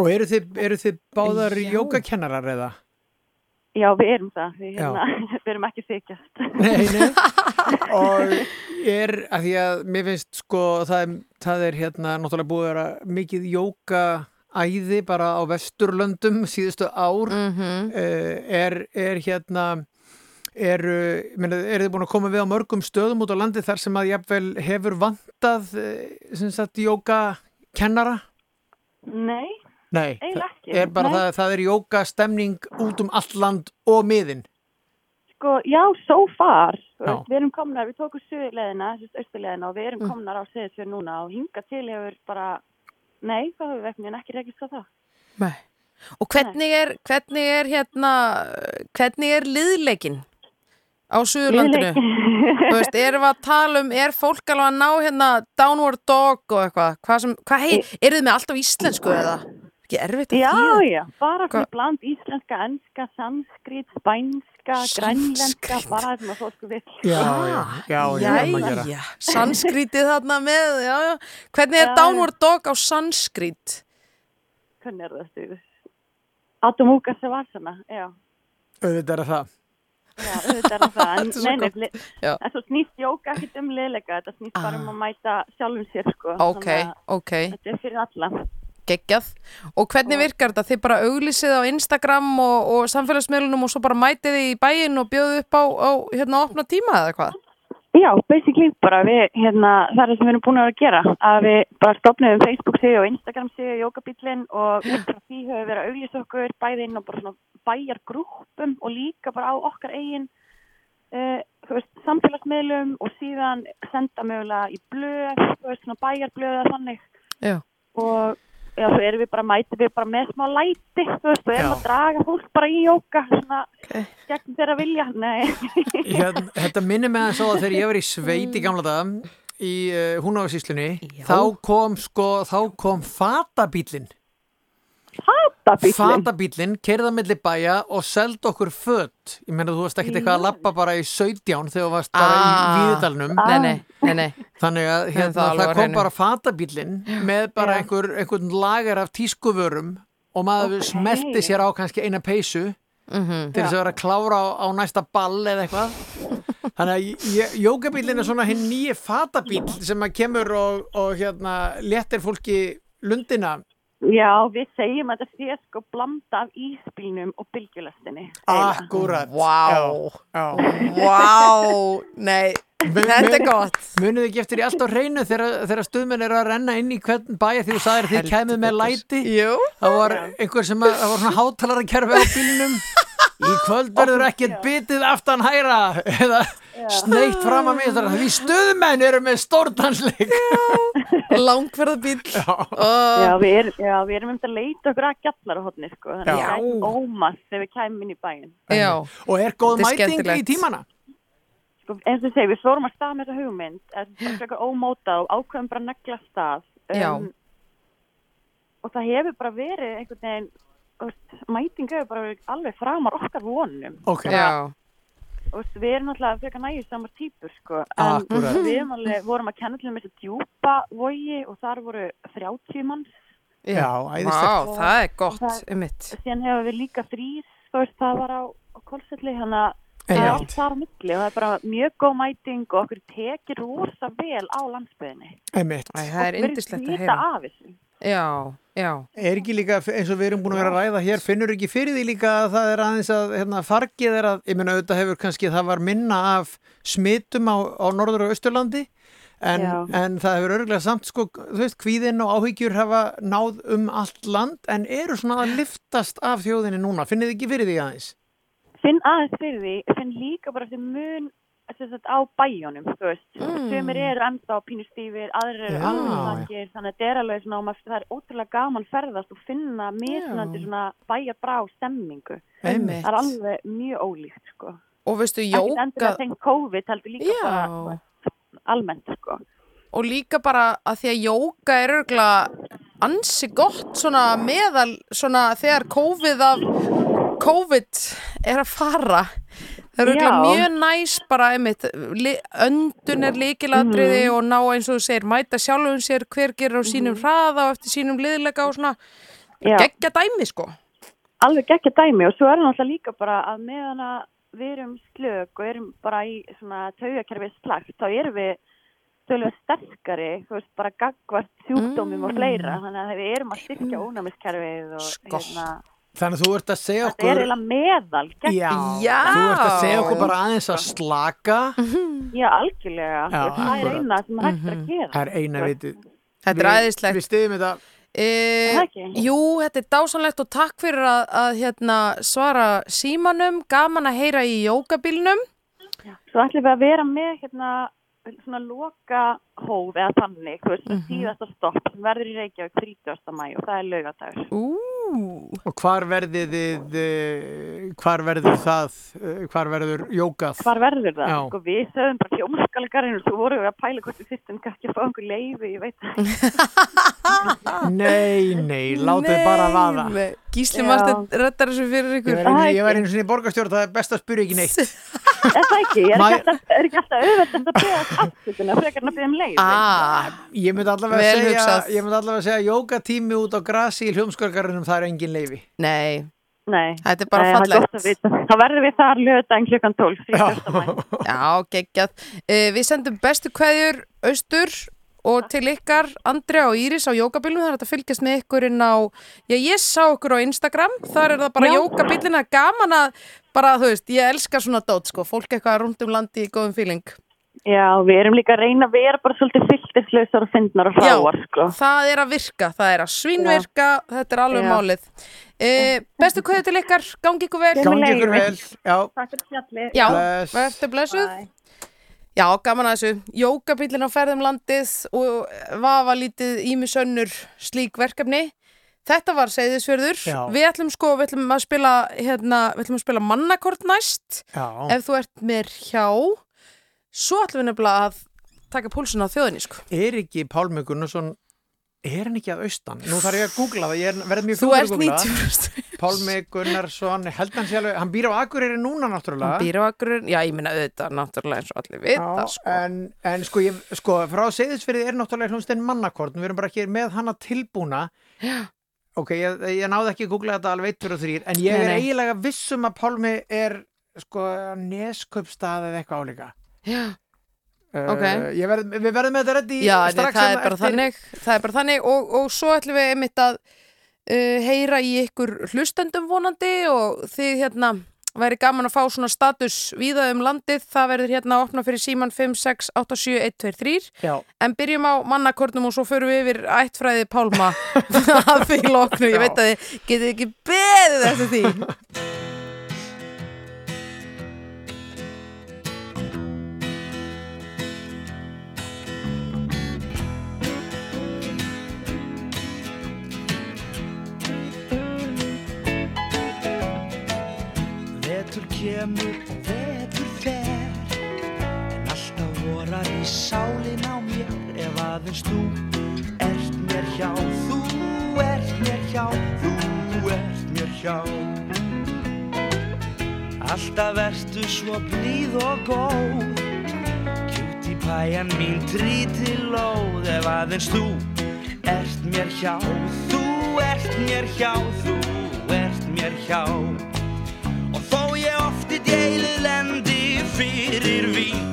Og eru þið, eru þið báðar jókakennarar eða? Já, við erum það, við, hérna, (laughs) við erum ekki þykjast. Nei, nei. (laughs) Og er, að því að mér finnst sko, það er, það er hérna náttúrulega búið að vera mikið jókaæði bara á vesturlöndum síðustu ár. Mhm. Uh, er, er hérna eru, meni, eru þið búin að koma við á mörgum stöðum út á landi þar sem að jafnvel hefur vantað uh, sem sagt jókakennara? Nei, Nei, er bara Nei. það, það er jókastemning út um allt land og miðin Sko, já, so far. Já. Við erum komnar, við tókum suðuleðina, þessu austuleðina og við Mm. erum komnar á seðisfjör núna og hinga til hefur bara, nei, það hefur veknin ekki rekist á það. Nei. Og hvernig er, hvernig er hérna, hvernig er liðleikin á Suðurlandinu? (laughs) Þú veist, erum við að tala um, er fólk alveg að ná hérna downward dog og eitthvað? Hvað sem, hvað hei, eru þið með allt á íslensku eða? Ekki erfitt að Já, þýða? já, bara Hva- fyrir bland íslenska, enska, sanskrit, spænska, grænlenska, bara það sem að fólk vil. Já, já, já, já, já, já. Jæja, sanskrítið þarna með, já, já. Hvernig er Já, já. downward dog á sanskrit? hvernig er það stu? Atomúka Savasana, já. auðvitað er það Já, auðvitað er það, en (laughs) Þetta svo nei, Já. svo snýst jóka ekkert um liðleika, þetta snýst bara um að mæta sjálfum sér, sko. Ok, Þannig að ok, Þetta er fyrir alla. Geggjað. Og hvernig virkar þetta? Þið bara auglýsið á Instagram og, og samfélagsmiðlunum og svo bara mætið þið í bæinn og bjóðu upp á, á hérna opna tíma eða hvað? Já, basically bara við, hérna, það er það sem við erum búin að vera að gera, að við bara stopnum Facebook síðu og Instagram síðu jókabílinn og út frá því höfum við verið að auglýsa okkur bæði inn á bara svona bæjargrúppum og líka bara á okkar eigin uh, veist, samfélagsmiðlum og síðan senda mögulega í blöð, veist, svona bæjarblöð eða þannig Já. og já, svo erum við bara mætið við bara með smá læti, þú veist, og erum Já. að draga fólk bara í jóka, svona Ok. gegn þeirra vilja, nei. (laughs) hérna, Þetta minnir mig aðeins á að þegar ég var í sveit í gamla daga í uh, húnáðsíslunni Já. þá kom sko, þá kom fatabílin Fatabíllinn. fatabílin, kerða milli bæja og seld okkur fött ég meina þú varst ekkert eitthvað að lappa bara í 17 þegar þú varst bara Ah. í nei, nei, nei. þannig að það hérna, það, á kom bara fatabílin með bara einhver, einhvern lager af tískuvörum og maður Ok. smelti sér á kannski eina peysu Mm til þess að vera að klára á, á næsta ball eða eitthvað. Þannig að jókabílinn er svona hinn nýji fatabíl sem að kemur og, og hérna léttir fólki lundina Já, við segjum að þetta sé sko blanda af ísbílnum og bylgjulestinni. Akkurat Vá. Vá, nei, þetta er gott. Munið ekki eftir í allt á hreinu þegar, þegar stuðmenn eru að renna inn í hvern bæja því þú sagðir að þið kæmið með læti Jú. það var einhver sem að, það var svona hátalara kerfi á bílnum í kvöld verður ekkert bitið aftan hæra eða sneitt fram að mér því stuðmenn eru með stórdansleik Langferðabíl. Já, (laughs) Uh, við erum, já, við erum um að leita okkur að gjallarahotni, sko. Þannig að Já. við gætum ómast þegar við kæmum inn í bæinn. já, og er góð Þetta er mæting í tímana Sko, eins og segi, við fórum að stað með þessa hugmynd, þetta er eitthvað ómótað og ákveðum bara að negla stað. Um, Já. Og það hefur bara verið einhvern veginn, þú veist, mæting hefur bara verið alveg framar okkar vonum. ok, veist, við erum náttúrulega frekar nægir samar típur, sko. En Akkúrat. við erum alveg, vorum að kenna til með þessu djúpa vogi og þar voru 30 manns. já, Vá, æðislegt það er gott, Það- um mitt. Síðan hefur við líka veist, það var á, á kólselli, þannig að það er allt þar á milli og það er bara mjög góð mæting og okkur tekir rosa vel á. Æ, það er indislegt að heyra. Já, já, er ekki líka eins og við erum búin að vera að ræða hér finnur ekki fyrir því líka að það er aðeins að hérna, fargið er að, ég meina auðvitað hefur kannski það var minna af smitum á, á norður og austurlandi en, en það hefur örgulega samt sko, þú veist, kvíðin og áhyggjur hafa náð um allt land en eru svona að liftast af þjóðinni núna, finnið þið ekki fyrir því aðeins? Finn aðeins fyrir því, finn líka bara þessi mun á bæjónum, þú veist. Mm. Sumir eru ennþá pínustífir, aðrir eru alveg þannig að þetta er alveg svona, það er ótrúlega gaman ferðast og finna mismunandi Já. svona bæjarbrá stemmingu. Einmitt. Það er alveg mjög ólíkt, sko. Og veistu, Ekki jóka, endilega tengt COVID, heldur líka Já. bara almennt, sko. og líka bara að því að jóka er örgulega ansi gott svona meðal, svona þegar COVID af, COVID er að fara. Það er Já. mjög næs bara, einmitt, öndun er líkilatriði Mhm. og ná eins og þú segir, mæta sjálfum sér hver gerir á sínum hraða og eftir sínum liðleika og svona, geggja dæmi sko. alveg geggja dæmi og svo er það náttúrulega líka bara að meðan að við erum slög og erum bara í svona taugakerfið slagt, þá erum við tölveg sterkari, þú veist, bara gagvart sjúkdómum og Mm. fleira, þannig að við erum að styrkja ónæmiskerfið og Sko. hérna, Þannig að þú ert að segja þetta er okkur eiginlega meðal, Já, Já. þú ert að segja okkur bara aðeins að slaka (laughs) já, algjörlega, Já, það er akkúrat. eina sem er hægt að gera. það er eina vitið Þetta er æðislegt. Við stiðum þetta E, Það ekki? jú, þetta er dásanlegt og takk fyrir að, að hérna, svara símanum, gaman að heyra í jókabílnum. Svo ætlum við að vera með hérna svona loka hóf eða þannig, þú veist, Mhm. síðasta stopp sem verður í Reykjavík 30. mæ og það er laugadagur. Og hvar verðið þið, eh, hvar verður það, eh, hvar verður jókað? Hvar verður það? Já. Sko við sögum bara hljómskalikarinn og svo vorum við að pæla hvort við þyrstum kannski að fá einhver leiði, ég veit það. (laughs) Nei, nei, látið bara vaða. nei. Gísli. Martin reddar þessu fyrir Ég ykkur. ég var einu sinni í borgarstjórn, það er best að spyrja ekki neitt. Er það ekki? Er ekki alltaf, er ekki alltaf auðvelt að beða afsökunar frekar en að beða um leið? Ah, Ég myndi allavega Vel segja. Ég myndi allavega segja jókatími út á grasi í hljómskörgarunum það er engin leifi nei, Nei. þetta er bara fallegt. að. Þá verðum við þar lögðan klukkan 12. því fyrsta mæ. (laughs) Já, geggjað. Uh, við sendum bestu kveðjur austur og til ykkar Andrea og Íris á jókabilnum. Það er hægt að fylgjast með ykkur inn á, já ég sá ykkur á Instagram, þar er það bara Já. jókabillina gaman að, bara þú veist, ég elska svona dót sko, fólk eitthvað rúnd um landi í góðum feeling. Já, við erum líka að reyna að vera bara svolítið fylltislausar og fyndnar og hráar, sko. það er að virka, það er að svínvirka, þetta er alveg Já. málið. Uh, bestu kveðjur til ykkar, gangi ykkur vel. Gangi ykkur vel Já, Takk fyrir fjallið. Já, verður blessuð. Já, gaman að þessu. Jókabílinn á ferðum landið og vafa lítið ímisönnur slík verkefni. Þetta var Seyðisfjörður. Já. Við ætlum sko, við ætlum að spila, hérna, við ætlum að spila mannakort næst. já Ef þú ert mér hjá, svo ætlum við nefnilega að taka púlsun á þjóðinni, sko. Er ekki Pálmi Gunnarsson Er hann ekki að austan? Nú þarf ég að googla það, ég er verið mjög fljótur að googla það. 90%. Pálmi Gunnarsson, held hann alveg, hann býr á Akureyri núna náttúrulega. Hann býr á akkur, já, ég minna auðvitað, náttúrulega eins og allir vita, Já, sko. en, en sko, ég, sko, frá Seyðisfyrði er náttúrulega hljómsdinn mannakort, við erum bara ekki með hana tilbúna. Já. Ok, ég, ég náði ekki að googla þetta alveg 1, 2 og 3, en ég Nei, er nei. eiginlega vissum að Pálmi er, sko, nesköpstað eða eitthvað álíka. Já, Uh, Ok. ég verð, við verðum með þetta reddi strax það er bara eftir- þannig, það er bara þannig og, og svo ætlum við einmitt að uh, heyra í ykkur hlustendum vonandi og þið hérna væri gaman að fá svona status víða um landið, það verður hérna að opna fyrir síman 5687123 Já, en byrjum á mannakornum og svo förum við yfir ættfræði Pálma (laughs) (laughs) að því loknu, ég veit að þið getið ekki beðið eftir því (laughs) kemur og vetur fer. En alltaf vorar í sálin á mér Ef aðeins þú ert mér hjá. Þú ert mér hjá Þú ert mér hjá. Alltaf ertu svo blíð og góð. Kjúti pæjan mín trítilóð Ef aðeins þú ert mér hjá. Þú ert mér hjá Þú ert mér hjá Og þó ég oft í deilið lendi fyrir vín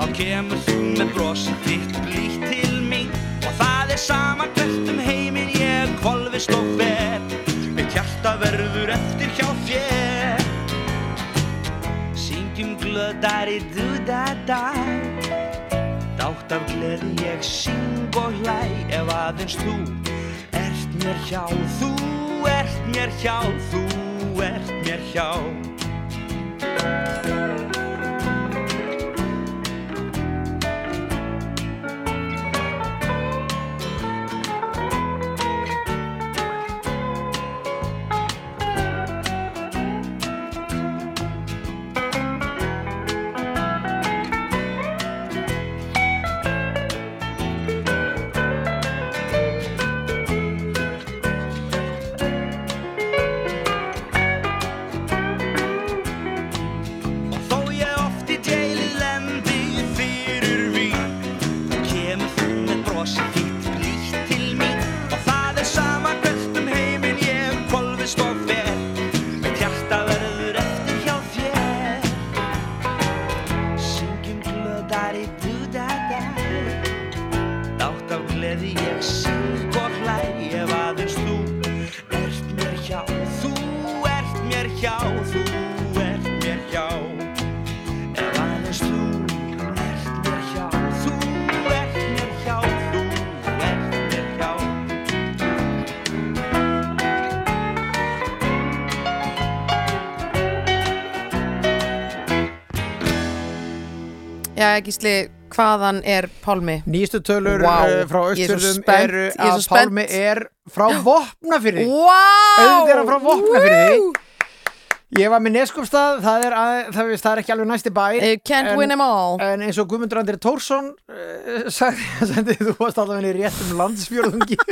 Þá kemur þú með brosi þitt blítt til mín. Og það er sama hvert um heiminn ég kolvist og fer Mitt hjarta verður eftir hjá þér. Syngjum glöðar í du-da-da Dátt af gleði ég syng og hlæ. Ef aðeins þú ert mér hjá Þú ert mér hjá Þú ert mér hjá Já, Gísli, hvaðan er Pálmi? Nýstu tölur Vá, uh, frá er spennt, eru er að Pálmi er frá Vopnafyrði. Vá! Auðvitað er hann frá Vopnafirði. Ég var með Neskupstað, það er, að, það, er, það er ekki alveg næsti bær. You can't en, win them all En eins og Guðmundur Andri Tórsson uh, sagði, (laughs) sagði, þú varst alltaf henni rétt um landsfjörðungi. (laughs)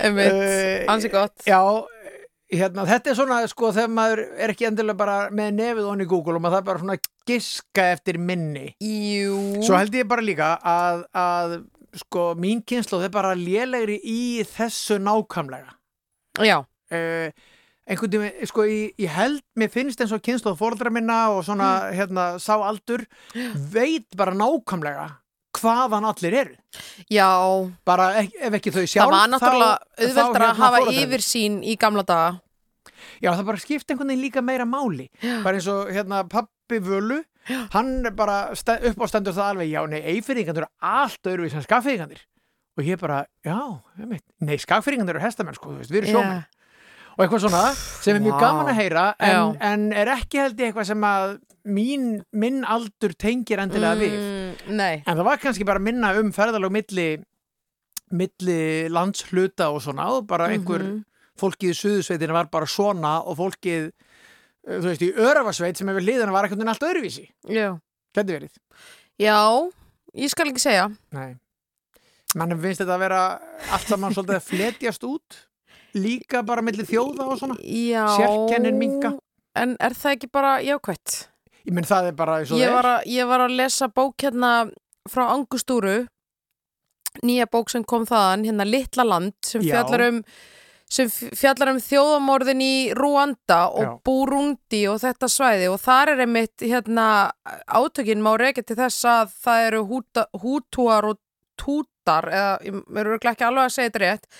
Einmitt, Eh, ansi gott Já, hérna, þetta er svona sko þegar maður er ekki endilega bara með nefið onni í Google og maður það bara svona giska eftir minni Jú. svo held ég bara líka að, að sko mín kynslu er bara lélegri í þessu nákvæmlega Já, uh, einhvern tími, sko ég, ég held mér finnst eins og kynslu fóreldra minna og svona Mm. hérna sá aldur veit bara nákvæmlega hvaðan allir eru. Já, bara ef ekki þau sjálf það var náttúrulega þá- auðveldra hérna, að hafa yfirsýn í gamla daga. Já, það bara skipti einhvern veginn líka meira máli. Bara eins og hérna pappi Völu hann er bara upp á stendur það alveg, já, nei, eifyrringandur eru allt öðruvís en skagfyrringandir og ég bara, já, nei, skagfyrringandur eru hestamenn, sko, þú veist, við erum sjómenn og eitthvað svona sem er mjög Vá. gaman að heyra en, en er ekki held ég eitthvað sem að mín, minn aldur tengir endilega við Mm, nei, en það var kannski bara minna um ferðalög milli milli landshluta og svona og bara einhver Mhm. fólkið í suðusveitinu var bara svona og fólkið uh, þú veist, í Örafasveit sem hefur liðan var einhvern veginn allt öðruvísi já. Gæti verið Já, ég skal ekki segja. Nei Mannum finnst þetta að vera allt saman svolítið að fletjast út líka bara milli þjóða og svona Já. Sérkennin minnka. En er það ekki bara jákvætt? Ég menn það er bara eins og það er ég var að lesa bók hérna frá Angustúru nýja bók sem kom þaðan hérna Litla land sem fjallar um sem fjallar um þjóðamorðin í Rúanda og Já. Burundi og þetta svæði og þar er einmitt hérna átökin má reykja til þess að það eru húta, hútúar og tútar eða ég er örugglega ekki alveg að segja þetta rétt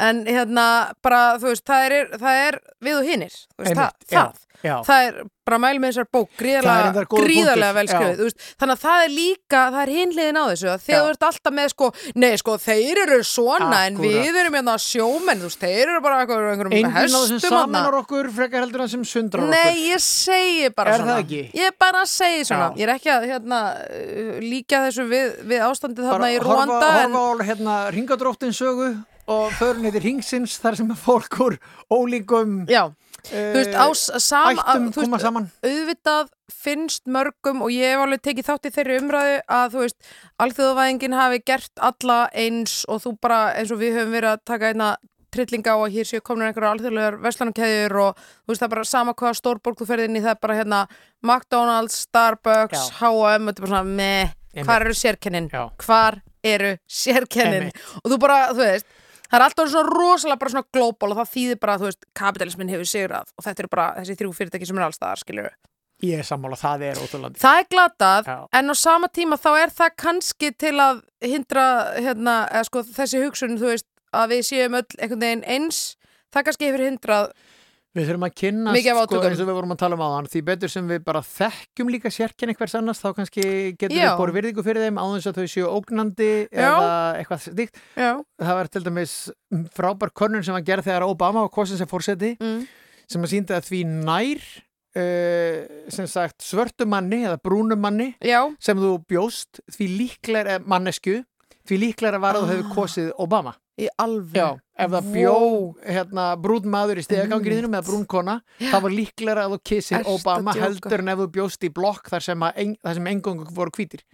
en hérna bara þú veist það er, það er við og hinnir það, það, það er bara mæl með þessar bók gríðarlega, gríðarlega punktur, vel skrifið já. þú veist, þannig að það er líka, það er hinliðin á þessu þegar þú ert alltaf með sko nei sko þeir eru svona en Akkúrat. við erum hérna sjómenn, þú veist, þeir eru bara einhverjum, hestum þarna. saminar okkur frekar heldur en sem sundrar Nei, okkur ég segi bara Er svona? Ég bara segi svona Já. Ég er ekki að hérna, uh, líka þessu við, við ástandið þarna í en, horfa á hérna ringadróttin sögu og förin heitir ringsins þar sem að fólk úr ólíkum Já, þú veist, á s- sama ættum þú veist, koma saman. auðvitað finnst mörgum og ég hef alveg tekið þátt í þeirri umræðu að þú veist, alþjóðavæðingin hafi gert alla eins og þú bara eins og við höfum verið að taka einna trillinga á að hér séu komin einhverja alþjóðlegar veslanumkeðjur og þú veist það er bara sama hvaða stórborg þú ferð inn í það er bara hérna McDonalds, Starbucks, Já. H&M þetta er bara svona meh, Einmitt. hvar eru sérkennin? Hvar eru sérkennin? Og þú bara, þú veist það er alltaf svona rosalega bara svona global og það þýðir bara, þú veist, kapitalismin hefur sigrað og þetta eru bara þessi þrjú fyrirtæki sem er allstaðar, skilur ég er sammála, það er ótrúlandi Það er glatað, Já. en á sama tíma þá er það kannski til að hindra hérna, eða sko þessi hugsun, þú veist, að við séum öll einhvern veginn eins, það kannski hefur hindrað við þurfum að af sko, eins og við vorum að tala um áðan því betur sem við bara þekkjum líka sérkenni hvers annars þá kannski getur Já. við bór virðingu fyrir þeim á þess að þau séu ógnandi Já. eða eitthvað stíkt það var til dæmis frábær könnun sem var gerð þegar Obama var kosin sem fórseti mm. sem að sýndi að því nær uh, sem sagt svörtumanni eða brúnumanni já, sem þú bjóst því líklega mannesku því líklega var að þú hefur kosið Obama. Í alveg Já, ef það bjó hérna, brún maður í stegagangriðinum eða brún kona, það var líklega að þú að Obama heldur en ef þú bjóst í blokk þar sem, þar sem engungu voru hvítir.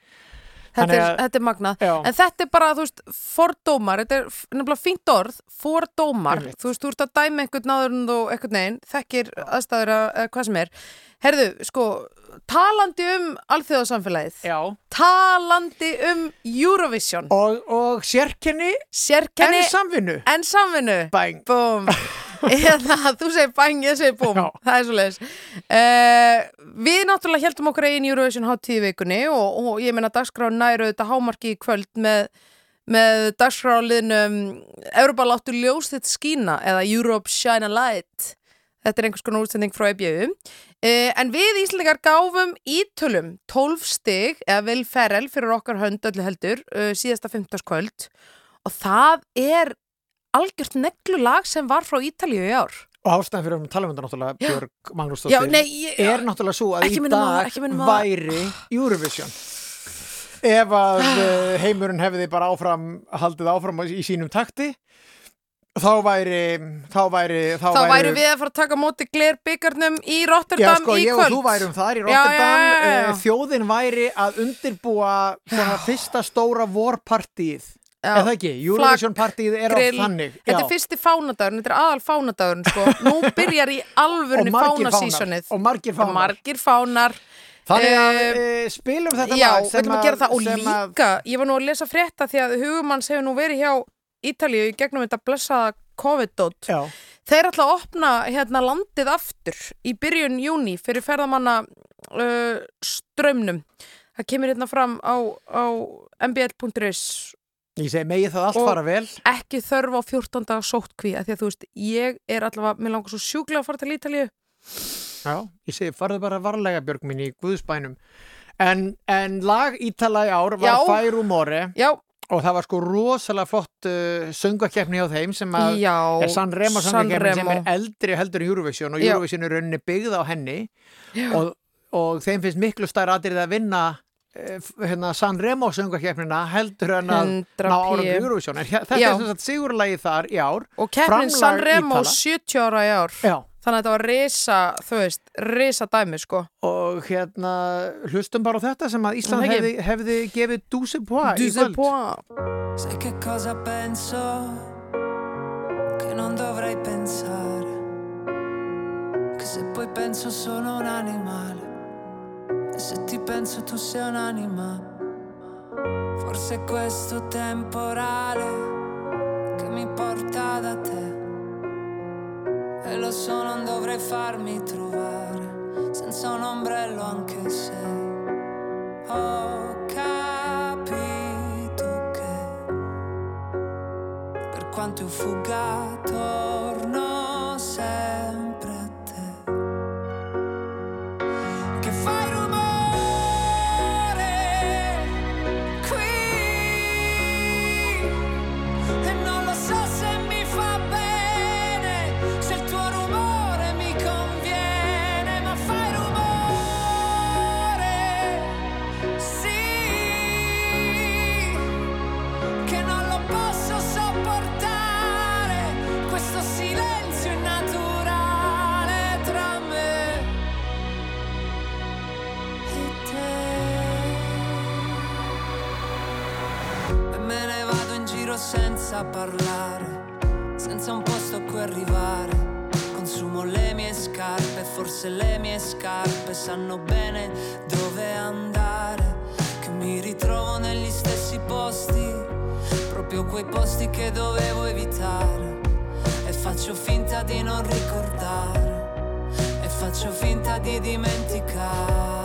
Þetta, er, þetta er magnað Já. En þetta er bara, þú veist, fordómar Þetta er nefnilega fínt orð, fordómar Einmitt. Þú veist, þú ert að dæma einhvern náður en þú einhvern veginn, þekkir aðstæður að, að hvað sem er Herðu, sko, talandi um alþjóðasamfélagið Já. Talandi um Eurovision Og, og sérkenni Sérkenni en samvinnu. en samvinnu Bæng. Búm (laughs) Eða, þú segir bang, ég segir Já. Það er svo leiðis uh, Við náttúrulega heldum okkur einn Eurovision hátíð vikunni og, og ég meina dagskrá næru þetta hámarki í kvöld með, með dagskráliðnum Európa láttu ljós þitt skína eða Europe Shine a Light Þetta er einhvers konar útsending frá EBU uh, En við Íslandingar gáfum ítölum 12 stig eða vel ferel fyrir okkar hönd öllu heldur uh, síðasta 15. kvöld og það er algjört neglulag sem var frá Ítalíu í ár. Og ástæðan fyrir að tala um þetta náttúrulega Björg Já, Magnúsdóttir er náttúrulega svo að í dag á- væri Eurovision. Ef að uh, (sighs) heimurinn hefði bara áfram haldið áfram í sínum takti þá væri þá væri þá, þá væri við að fara að taka móti glerbyggarnum í Já, Rotterdam sko, í ég og kvöld. þú værum þar í Já, Rotterdam já, já, já. eh, þjóðin væri að undirbúa svona fyrsta stóra vorpartíð Það ekki? Eurovision partíð er á grill. þannig. Þetta já. er fyrsti fánadagurinn, þetta er aðal fánadagurinn sko. Nú (laughs) byrjar í alvörunni Og margir fánasísonið fánar. Og margir fánar. Þannig að Eh, e, spilum þetta Já, sem að gera það og sem að- líka, ég var nú að lesa frétta því að hugumanns hefur nú verið hjá Ítalíu í gegnum þetta blessaða COVID-dót. Þeir ætla að opna hérna landið aftur í byrjun júni fyrir ferðamanna uh, strömmnum. Það kemur hérna fram á, á mbl.is ég segi megið það allt Og- fara vel. ekki þörf á 14 daga sóttkví að því að þú veist, ég er allavega, mér langar svo sjúklega að fara til Ítalíu. Já, ég segi farðu bara varlega Björg mín í Guðsbænum. En, en lag Ítala í ár var Já. Fær Umore Já, og það var sko rosalega flott uh, söngakeppni hjá þeim sem að já. er San Remo söngakeppni sem er Sanremo. eldri heldur en Eurovision og. Eurovision er rauninni byggð á henni og, og þeim finnst miklu stær aðrið að vinna hérna, San Remo söngakeppnina heldur en að 100 ná ára p. Eurovision en þetta Já. er sem sagt sigurlagi þar í ár Og keppnin Framlag San Remo Ítala. 70 ára í ár. Já. Þannig að þetta var risa, þú veist, risa dæmi, sko. og hérna hlustum bara á þetta sem að Ísland hefði, hefði gefið Duse Pois í pois. Sai che cosa penso? Che non dovrei pensare. Che se poi penso sono un animale. E se ti penso tu sei un'anima. Forse è questo temporale che mi porta da te. E lo so, non dovrei farmi trovare senza un ombrello anche se ho capito che per quanto io fugga torno sempre senza parlare senza un posto a cui arrivare. Consumo le mie scarpe forse le mie scarpe sanno bene dove andare. Che mi ritrovo negli stessi posti proprio quei posti che dovevo evitare. E faccio finta di non ricordare e faccio finta di dimenticare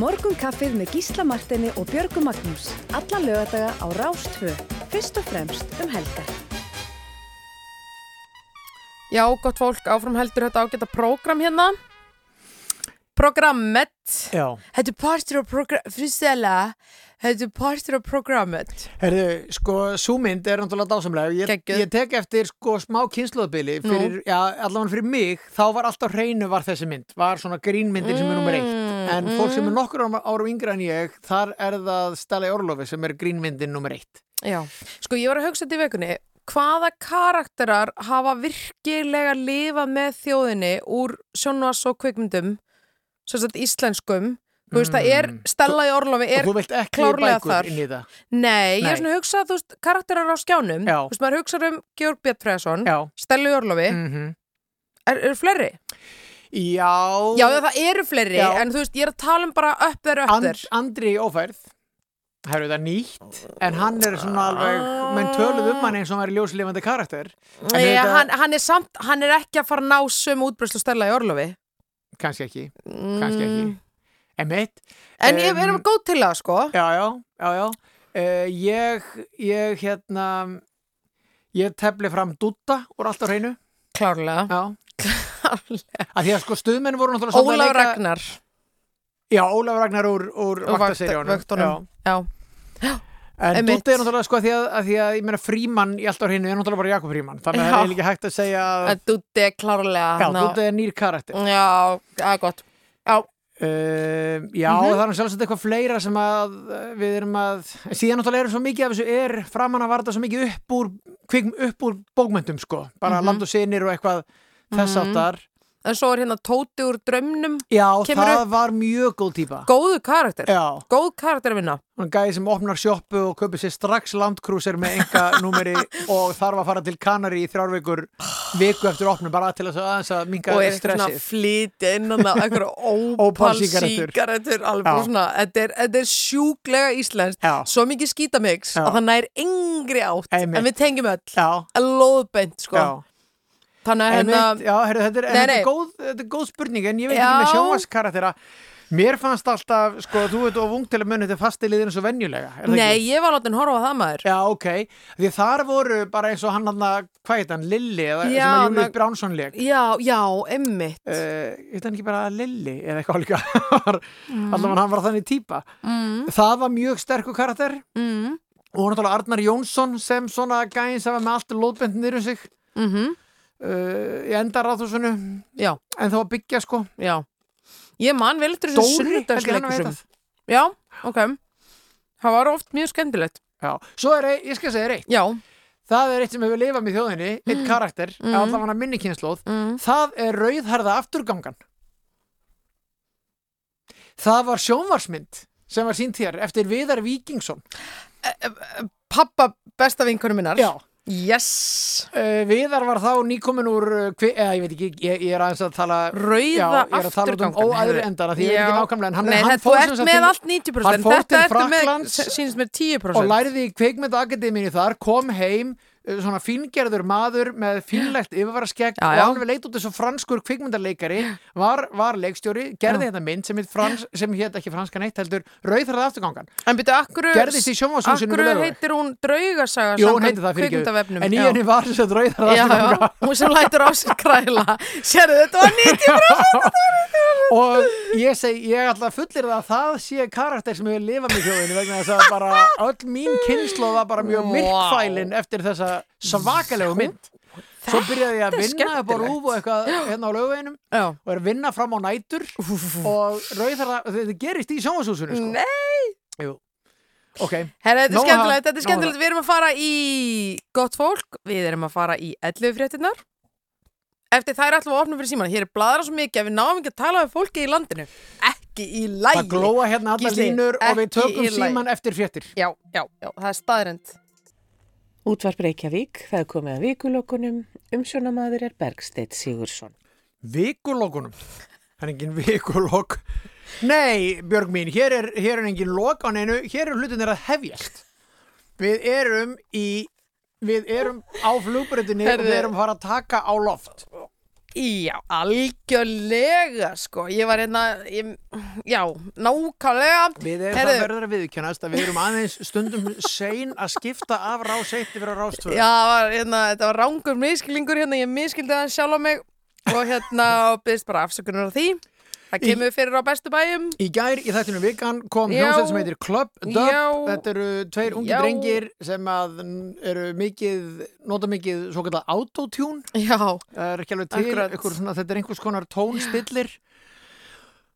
Morgun kaffið með Gísla Martini og Björgu Magnús. Alla lögadaga á Rástvö. Fyrst og fremst um helgar. Já, gott fólk, áfram heldur þetta ágæta prógram hérna. programmet Já, Þetta er partur af programmet Frisella Þetta er partur af programmet herðu, sko, súmynd er náttúrulega dásamlega. Ég, ég tek eftir sko smá kynsluðbili fyrir, já, allavega fyrir mig, þá var alltaf hreinu var þessi mynd, var svona grínmyndin sem er nummer eitt. Mm, En fólk sem er nokkur árum, árum yngra en ég, þar er það Stella Orlofi sem er grínmyndin nummer eitt. Já, sko ég var að hugsa þetta í vekunni hvaða karakterar hafa virkilega lifað með þjóðinni úr sjónvas og kvikmyndum sagt íslenskum þú veist það er, Stella í Orlofi er klárlega þar. nei, ég er svona að hugsa þú veist, karakterar á skjánum Já. þú veist, maður hugsa um Georg Bjartfræðarsson. Stella í Orlofi, Mm er, er fleiri? Já, Já, það eru fleiri, Já. en þú veist, ég er að tala um bara upp þeir upp And, Andri ófærð. Það eru þetta nýtt En hann er svona alveg Menn töluð um hann eins og hann er ljóslifandi karakter. En Nei, þetta- hann, hann er samt, hann er ekki að fara að ná sömu útbreyslu Stella í Orlofi. Kannski ekki, kannski ekki. Mm. Emitt En ég Em, erum góð til það, sko. Já, já, já, já. Uh, Ég, ég hérna Ég tefli fram Dutta úr allt á hreinu. Klárlega. Já Af Því að sko stuðmenn voru náttúrulega Ólaf leika- Ragnar. Já, Ólaf Ragnar úr, úr Já, En. Dútti er náttúrulega sko að því að, að, því að ég meina Fríman í allt á hreinu er náttúrulega bara Jakob Fríman þannig að það er ekki hægt að segja að en Dúti er klárlega Já, Dútti er nýr karakter. Já, það er gott. Já, uh, Já, Mhm. það er sjálfsagt eitthvað fleira sem að uh, við erum að síðan náttúrulega er svo mikið af þessu er framan að varða svo mikið upp úr, upp úr bókmyndum sko, bara Mhm. land og sinir og eitthvað þess Mhm. áttar en svo er hérna Tóti úr draumnum Já, það upp. var mjög góð típa. Góðu karakter. Já, Góð karakter að vinna. Hann gæði sem opnar sjoppu og köpur sér strax landkrúsir með enga númeri (laughs) og þarf að fara til Kanari í þrjárveikur viku eftir opnum bara til að að minga og er eitthvað svona stressið flytja innan það (laughs) einhverja ópal Ópal-sígarettur. sígarettur. alveg Já. svona, þetta er, þetta er sjúklega íslenskt. Svo mikið skítamix að það nær yngri átt Einmitt. en við tengjum öll. Já, lóðbeint sko þannig að hérna já, heru, þetta, er, Nei, þetta, nei. er góð, þetta er góð spurning en ég veit Já. ekki með sjónvaskaraktera Mér fannst alltaf, sko, þú veit of ung til að muni þetta fasti liðinu svo venjulega nei, ekki? ég var látin horfa á það maður. Já, ok, því þar voru bara eins og hann hann hvað heit hann, Lilli eða Já, sem að Július na- Bránsson leik já, já, emmitt uh, Heit hann ekki bara Lilli eða eitthvað líka (laughs) var, allavega hann var þannig típa. Mm, Það var mjög sterkur karakter. Mm, og náttúrulega Arnar Jónsson sem svona gæðin sem var með allt lóðbent niður um sig. Mm uh, í enda ráðhúsinu já, en þá að byggja sko. Já. Ég man vel eftir þessu ég sunnudagsleikusum já, ok. Það var oft mjög skemmtilegt. Já, svo er, ein- ég skal segja þér eitt. Já, Það er eitt sem hefur lifað með þjóðinni, eitt karakter, mm. allavega minni kynnslóð. mm, Það er rauðharða afturgangan. Það var sjónvarsmynd sem var sínt hér eftir Viðar Víkingsson. pappa besta vinkunum minnar. Já. Yes. Uh, Viðar var þá nýkomin úr, uh, hvi, eða ég veit ekki, ég, ég er aðeins að tala... Rauða um afturgangan, óæðri heyrðu. endana því ég veit ekki nákvæmlega en hann, Nei, hann þetta, fór ert með allt 90% hann fór þetta ertu með, sínist með 10% og læriði í kveikmyndaakademínu þar, kom heim svona fíngerður maður með fínlegt yfirvaraskegg og alveg leit út þessu franskur kvikmyndarleikari var, var leikstjóri, gerði Já. þetta mynd sem frans, sem heit ekki franska neitt heldur Rauðharða afturgangan, en byrju, akkur, gerðist í sjónvarshúsinu akkur heitir hún draugasaga Jú, hún heitir það fyrir kvikmyndavefnum, en í henni var þess að já, afturgangan. hún sem lætur á sér kræla. Sérðu, þetta var 90% og ég seg, ég að fullir það að það sé karakter sem hefur lifað með þjóðinu vegna þess að bara öll mín kynslo var bara mjög myrkfælin eftir þessa svakalegu mynd. Svo byrjaði ég að er vinna upp á rúf og eitthvað hérna á lögveginum Já, og er að vinna fram á nætur og rauðara, þetta gerist í sjónvashúsinu sko. nei. Jú. ok, Herra, þetta er að- skemmtilegt, þetta er að- skemmtilegt. Við erum að fara í gott fólk. Við erum að fara í 11 fréttinnar Eftir þær ætlum við að opna fyrir síman Hér er bladra svo mikið að við náum ekki að tala við fólki í landinu. Ekki í lægi það glóa hérna Gísli, línur og við tökum síman eftir fréttir. Já, já, já, það er staðrend Útvarp Reykjavík, það er komið að vikulokunum, umsjónamaður er Bergsteit Sigursson. Vikulókunum Það er engin vikulók Nei, Björg mín, hér er, hér er engin lók á neinu, hér eru hlutinir að hefjast. Við erum í Við erum á flugbröndinni og við erum fara að taka á loft Já, algjörlega sko. Ég var hérna ég, Já, nákvæmlega. Við erum það verður að viðkjönast að við erum aðeins stundum sein að skipta af rás 1 yfir á rás 2 Já, var, hérna, þetta var rángur miskilingur hérna, ég miskildi það sjálf á mig og hérna og byrðist bara afsökunar á því Það kemur fyrir á bestu bæjum. Í gær í þættinu vikan kom hljómsveit sem heitir Club Dub. Þetta eru tveir ungi Já. drengir sem að eru mikið, nota mikið svo kallar autotune. Já, Það er ekki alveg til, ykkur, svona, þetta er einhvers konar tónstillir.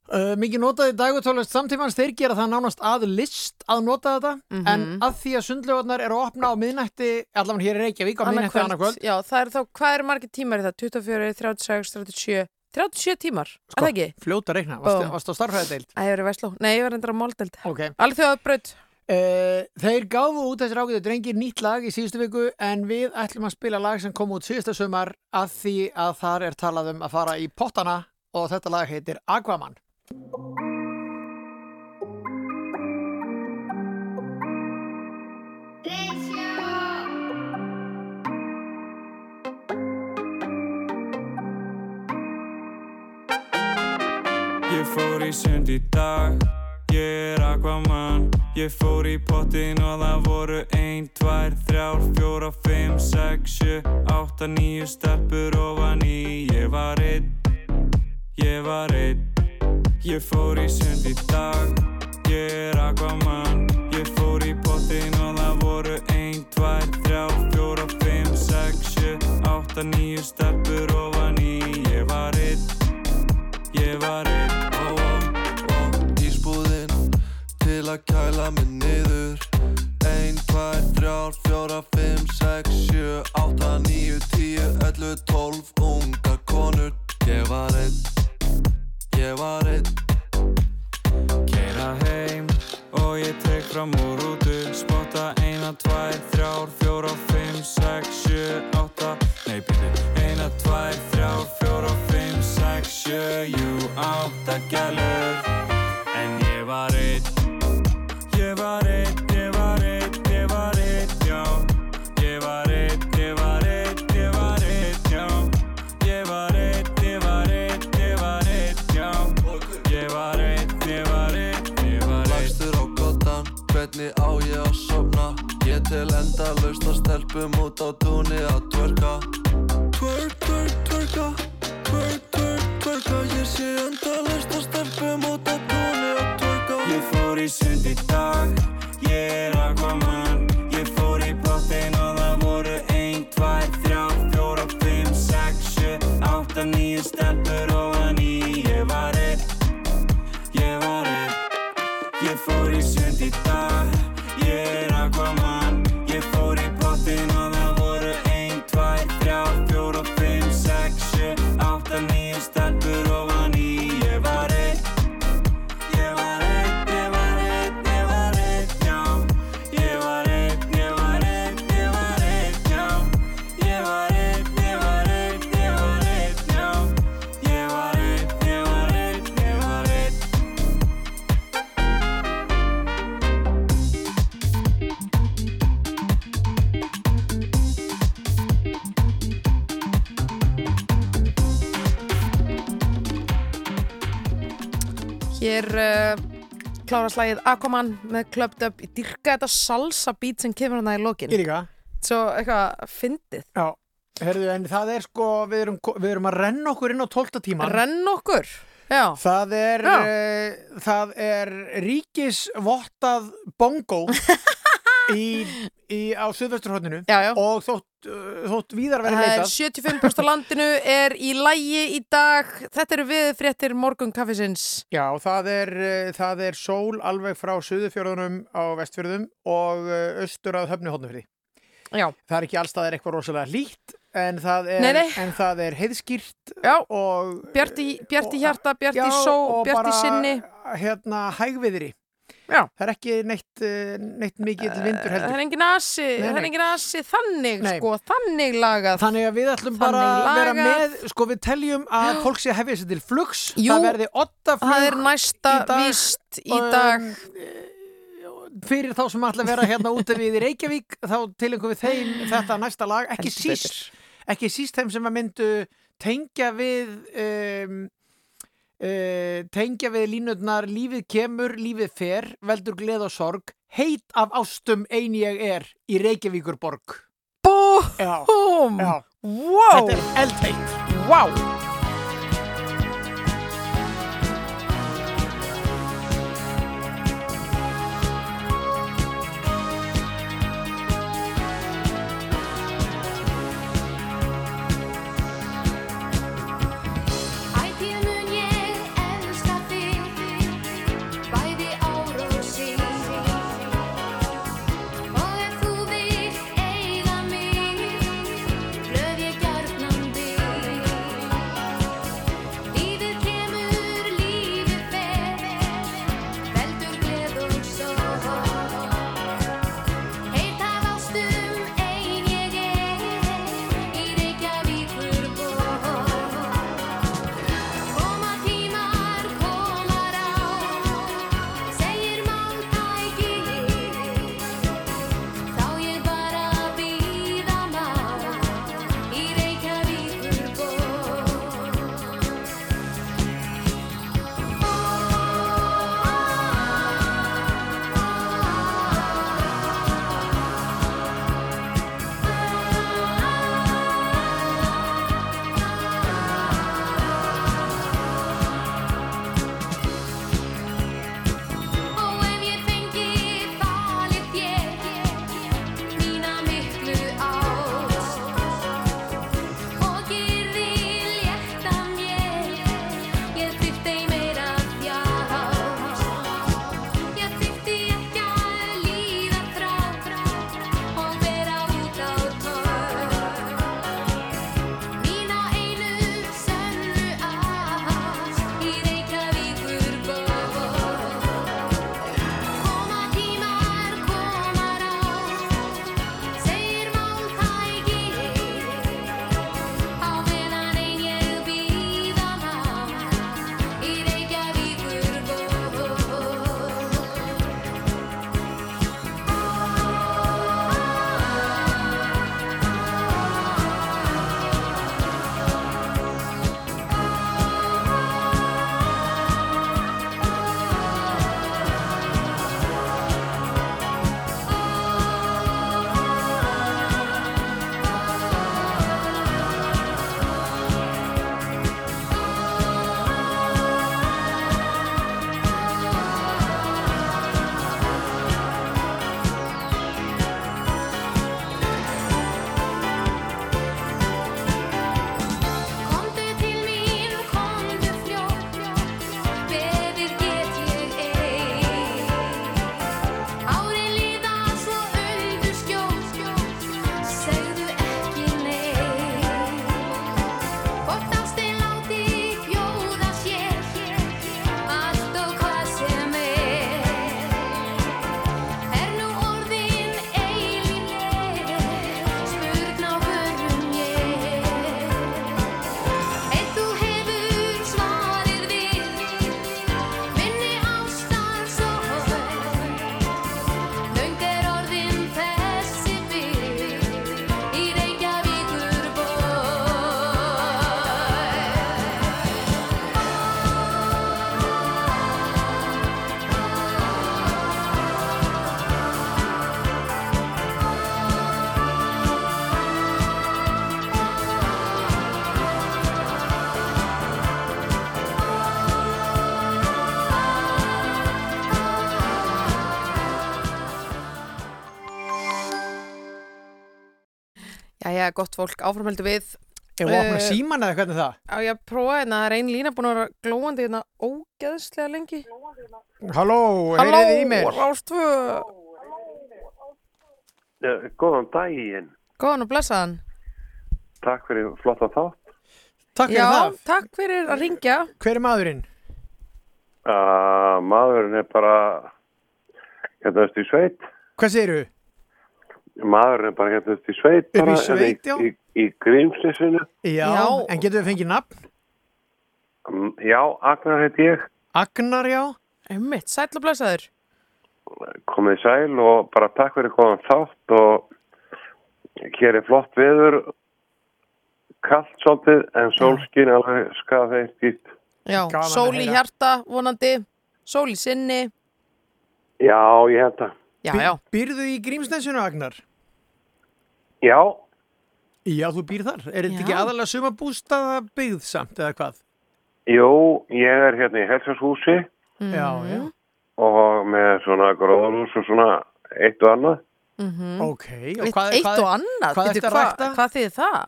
Uh, mikið notaði dagutólest samtímans þeir gera það nánast að list að nota þetta Mhm. en að því að sundljóðarnar eru að opna á miðnætti allavega hér í Reykjavík á miðnætti annað kvöld Já, það er þá, hvað eru margir tímar í það? 24, 36, 37, 37 tímar, er það ekki? fljóta að reikna, varstu á starfræðideild Æ, ég var í Vestló. Nei, ég var endur á Móldeld. ok Alveg þjóðað braut. Uh, þeir gáfu út þessir ágæðu drengir nýtt lag í síðustu viku en við ætlum að spila lag sem kom út síðusta sumar að því að þar er talað um að fara í pottana og þetta lag heitir Aquaman Ég fór í sund í dag, ég er Aquaman Ég fór í pottin og það voru 1, 2, 3, 4, 5, 6, 7, 8, 9 stelpur ofan í. Ég var einn, ég var einn. Ég fór í sund í dag, ég er Aquaman Ég fór í pottin og það voru 1, 2, 3, 4, 5, 6, 7, 8, 9 stelpur ofan í. Ég var einn Ég var einn að kæla mig niður. 1, 2, 3, 4, 5, 6, 7, 8, 9, 10, 11, 12 Unga konur. Ég var einn. Ég var einn. Keira heim og ég tek fram úr rútu. Spotta eina, tvær, þrjár, fjóra, fimm, sex, sjö, átta. Nei, býtu Eina, tvær, þrjár, fjóra, fimm, sex, sjö, jú, átta gælur. En ég var einn að sofna. Ég til enda laust að stelpum út á túnni að twerka. Twerk, twerk, twerka. Twerk, twerk, twerka. Ég sé enda laust að stelpum út á túnni að twerka. Ég fór í sund í dag, ég er Aquaman Ég uh, klára slægið Aquaman með Clubbed Up. Ég dyrka þetta salsa beat sem kemur hana í lokin. Ég líka Svo eitthvað fyndið. Já, herðu, en það er sko við erum, við erum að renna okkur inn á 12 tíma Renn okkur. Já. Það er, uh, það er ríkisvottað bongo (laughs) í, í, á já. og þótt, uh, þótt víðar verið er leitað 75% af landinu er í lægi í dag. Þetta eru við fréttir morgun kaffisins. Já, það er, uh, það er sól alveg frá Suðufjörðunum á Vestfjörðum og uh, austur að höfni hóttnufri. Já. Það er ekki allstaðar eitthvað rosalega lít en það er, er heiðskýrt og Bjarti, bjarti hjarta, bjarti só, og bjarti bara, sinni. hérna hægviðri Já. það er ekki neitt, uh, neitt mikill vindur Það heldur er engin asi, Nei, það er nei. engin asi þannig, Nei. sko, þannig lagað. Þannig að við ætlum bara að vera með, sko við teljum að (gasps) fólk sé að hefja sér til flugs, Jú, það verði ottaflug Það er næsta í dag, víst í um, dag. fyrir þá sem ætla að vera hérna úti við í Reykjavík þá tilengum við þeim þetta næsta lag ekki síst, ekki síst þeim sem að myndu tengja við um, uh, tengja við línutnar lífið kemur, lífið fer veldur gleð og sorg heit af ástum ein ég er í Reykjavíkurborg Já, Búm! Wow! þetta er eldheit Wow! Jæja, gott fólk, áframheldu við Ef við opna Eh, síman eða hvernig er það? Á ég að prófa hérna, það er ein lína búin að vera glóandi hérna ógeðslega lengi Halló, Halló, heyrið í mér Rástvö Eh, Góðan daginn. Góðan og blessaðan Takk fyrir flotta þátt. Takk fyrir Já, það takk fyrir að ringja Hver er maðurinn? Uh, maðurinn er bara hérna eftir í sveit. Hvað segirðu? Maðurinn er bara hérna eftir í sveit. Upp í bara, sveit, já. Í, í, í grímslisinu. Já, Já. en getur við fengið nafn? Um, já, Agnar heiti ég. Agnar, já Ummitt, sæll og blessaður Komið sæl og bara takk fyrir góðan þátt og hér er flott viður. Kallt svolítið en sólskinn alveg skað þeir dýtt. Já, að sól í hjarta, vonandi Sól í sinni Já, ég held það. Já, já, Býrðu í Grímsnesinu, Agnar? Já, Já, þú býr þar. Er þetta ekki aðalega sumabústaða byggð samt eða hvað? jú, ég er hérna í helsashúsi. Já, já. og með svona gróðurhús og svona eitt og annað. Ok, og hvað, eitt hvað, og annað hvað Bíddu, ertu að rækta? Hvað þýðir það?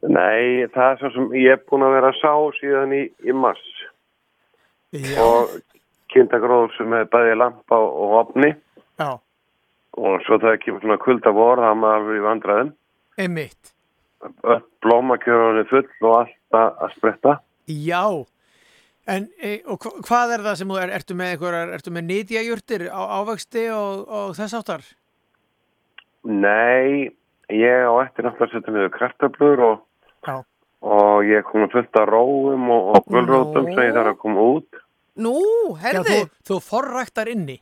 (laughs) Nei, það er svo sem ég er búin að vera sá síðan í, í mars Já, og kynnta gróður sem er bæði lampa og, opni já, og svo það kemur svona kulda vor, það maður vandræðum. einmitt. Öll blómakjörunni full og allt að, að spretta. Já, en e, hvað er það sem þú er, ertu með einhverjar, ertu með nýtjajurtir á ávexti og, og þess áttar? Nei, ég á eftir náttúrulega að setja niður kartöflur og, Já. og ég er komin fullt af róum og, og gulrótum Nú. sem ég þarf að koma út. Nú, Já, herði, þú, þú forræktar inni,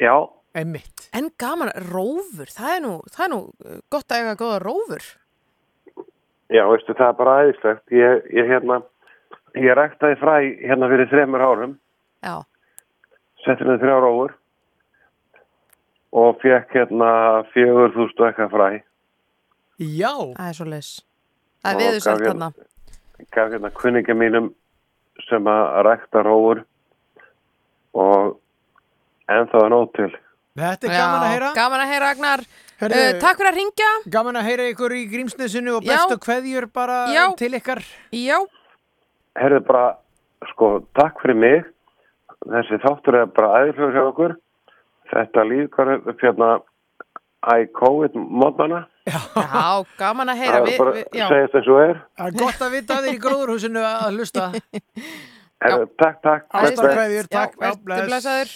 Já, einmitt. en gaman, rófur Það er nú, það er nú uh, gott að eiga góða rófur. Já, veistu, það er bara æðislegt. Ég, ég hérna, ég ræktaði fræ hérna fyrir þremur árum, Já, setti með þrjá róur og fekk hérna fjögur þúst og eitthvað fræ. Já, það er svo leis Það er Og viðursælt gaf þarna. Gaf hérna kunninga mínum sem að rækta róur og ennþá er nóg til. þetta er gaman að heyra. Gaman að heyra, Agnar Herðu, uh, Takk fyrir að ringja Gaman að heyra ykkur í Grímsnesinu og bestu kveðjur bara Já. til ykkar. Já, Herðu bara, sko, takk fyrir mig. Þessi þáttur er bara æðiflögur hjá okkur. Þetta lífkar upp hérna I COVID mótnana. já, gaman að heyra Það er við, bara að já. segja þetta eins og er. Það er gott að vita að þið í gróðurhúsinu að hlusta. (laughs) Herðu, takk, takk. Kveðjur, takk. Já, blessaður.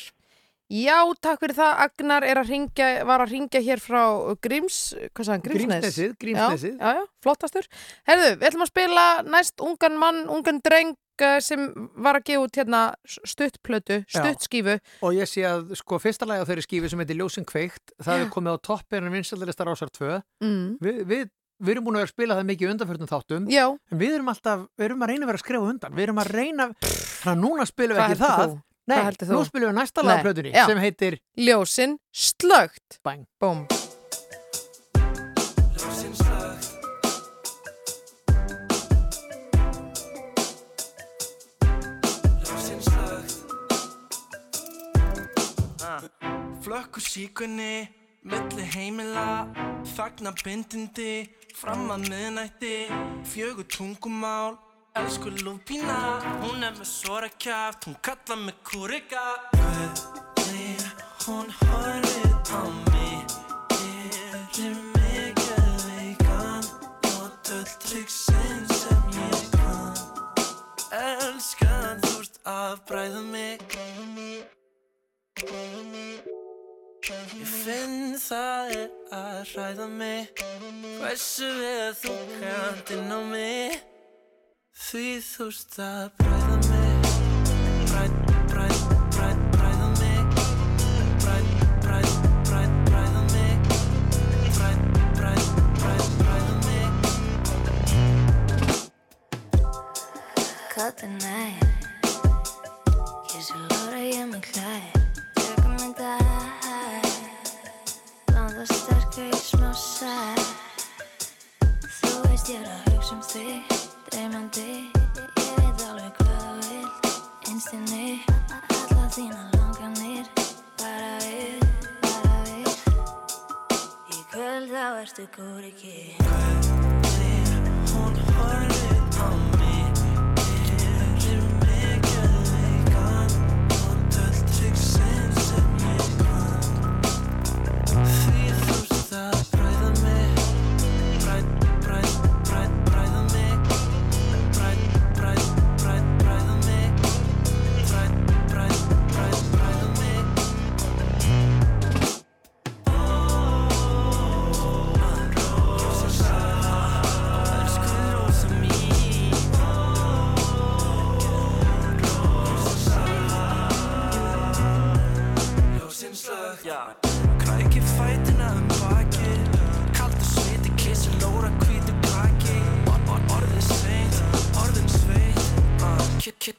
Já, takk fyrir það. Agnar er að ringja, var að ringja hér frá Gríms, hvað sagði hann, Grímsnes? Grímsnesið, Grímsnesið. Já, já, já, flottastur. Herðu, við ætlum að spila næst ungan mann, ungan dreng sem var að gefa út hérna stuttplötu, Já. stuttskífu. Og ég sé að sko fyrsta lagi á þeirri skífi sem heitir Ljósin kveikt, það er komið á toppinu vinsaldalistar ásar 2. Mm. Vi, við, við erum búin að vera að spila það mikið í undanförnum þáttum, Já, en við erum alltaf, við erum að reyna að vera að skrifa undan. Við erum að reyna, þannig að núna spilum við ekki það. þú? Nei, nú spilum við næsta Nei, lag á plötunni já. sem heitir ljósin slögt. Bang. Búm. Flökkur síkunni, milli heimila Þagna bindindi, fram að miðnætti Fjögur tungumál, elsku lúpína Hún er með svora kjátt, hún kallar mig kúrika Hvernig hún horfir Ég finn það er að hræða mig. Hversu við þú kant inn á mig. Því þú ert að bræða mig. Bræð, bræð, bræð, bræða mig. Bræð, bræð, bræð, bræða mig. Bræð, bræð, bræð, bræða mig. Cut the night Kissi lóra ég með klæð í smá sæ Þú veist ég er að hugsa um þig Dreymandi. Ég veit alveg hvað þú vil Innst inni Alla þína langanir Bara við, bara við. Ertu góð ekki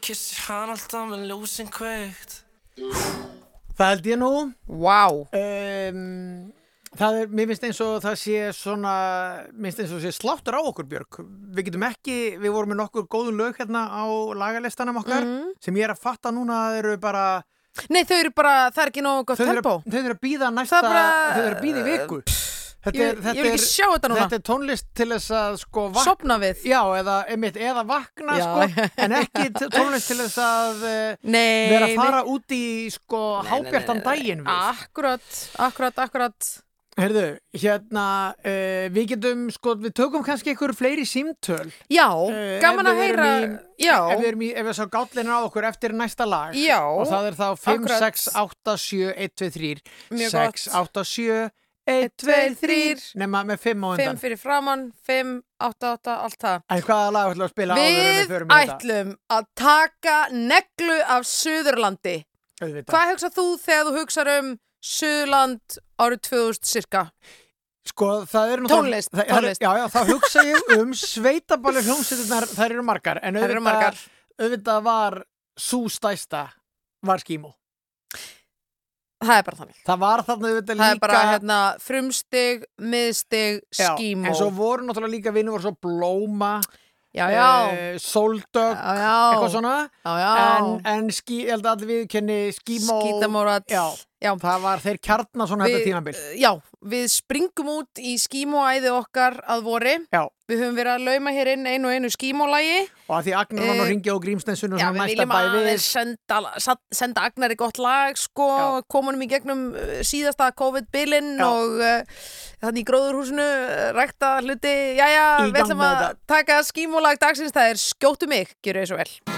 Kissi hann alltaf með ljósin kveikt Það held ég nú Wow um, Það er, mér finnst eins og það sé svona, mér finnst eins og það sé sláttur á okkur Björg. Við getum ekki, við vorum með nokkur góðun lög hérna á lagalistanum okkar Mhm. sem ég er að fatta núna að eru bara Nei, þau eru bara, það er ekki nógu gott tempo þau eru að býða næsta, Það er bara- þau eru að býða í viku. Þetta Ég- ég vil ekki sjá þetta núna. Þetta er tónlist til þess að sko vak- Sofna við Já, eða, einmitt, eða vakna Já. sko, en ekki tónlist til þess að uh, Nei, vera að nei. fara út í sko Nei, nei, nei, hábjartan nei, nei. daginn við. Akkurat, akkurat, akkurat Herðu, hérna, uh, við getum, sko, við tökum kannski einhver fleiri símtöl. Já, Eh, gaman að heyra í- Já, Ef við erum í, ef við sá gátlinu á okkur eftir næsta lag. Já, Og það er þá 5, akkurat. 6, 8, 7, 1, 2, 3. Mjög 6, 8, 7, 1, 2, 3. Nefna með 5 á 5 undan. fyrir framann, 5, 8, 8, allt það En hvaða lag ætlum við að spila áður en við Við förum í þetta? ætlum að taka neglu af Suðurlandi Auðvitað. Hvað hugsað þú þegar þú hugsar um Suðurland árið 2000 cirka? Sko, það er Tónlist, það, tónlist. Já, já, þá hugsa ég um sveitaballi hljómsveitirnar, þær eru margar. En Þær eru auðvitað, margar. auðvitað var svo stæsta var skímó. Það er bara þannig Það var þarna auðvitað Það líka... er bara hérna, frumstig, miðstig, skímó En svo voru náttúrulega líka vinnur voru svo blóma, já, eh, já eitthvað svona. Já, já En, en skí, ég held að allir viðkenni skímó... Skítamórat Já, Já. það var þeir kjarnar svona þetta tímabil. Já, við springum út í skímóæði okkar að vori. Já. Við höfum verið að lauma hér inn einu og einu skímólægi Og að því Agnar var nú Eh, að ringja á Grímsneisunum Já, svona við næsta viljum bæ aðeins við. senda, senda Agnari gott lag sko, komunum í gegnum uh, síðasta COVID-bilin Já. og uh, þannig í gróðurhúsinu rækta hluti, jæja, Í við ætlum að taka skímólag dagsins, það er skjótu mig, gjöru þið svo vel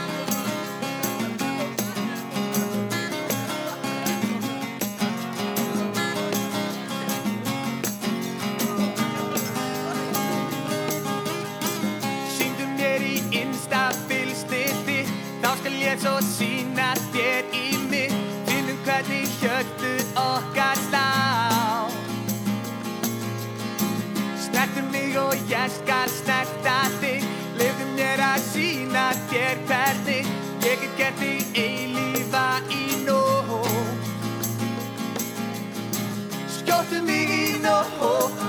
ég skal snerta þig Lefðu mér að sína þér hvernig Ég get gert þig eilífa í nóg Skjóttu mig í nóg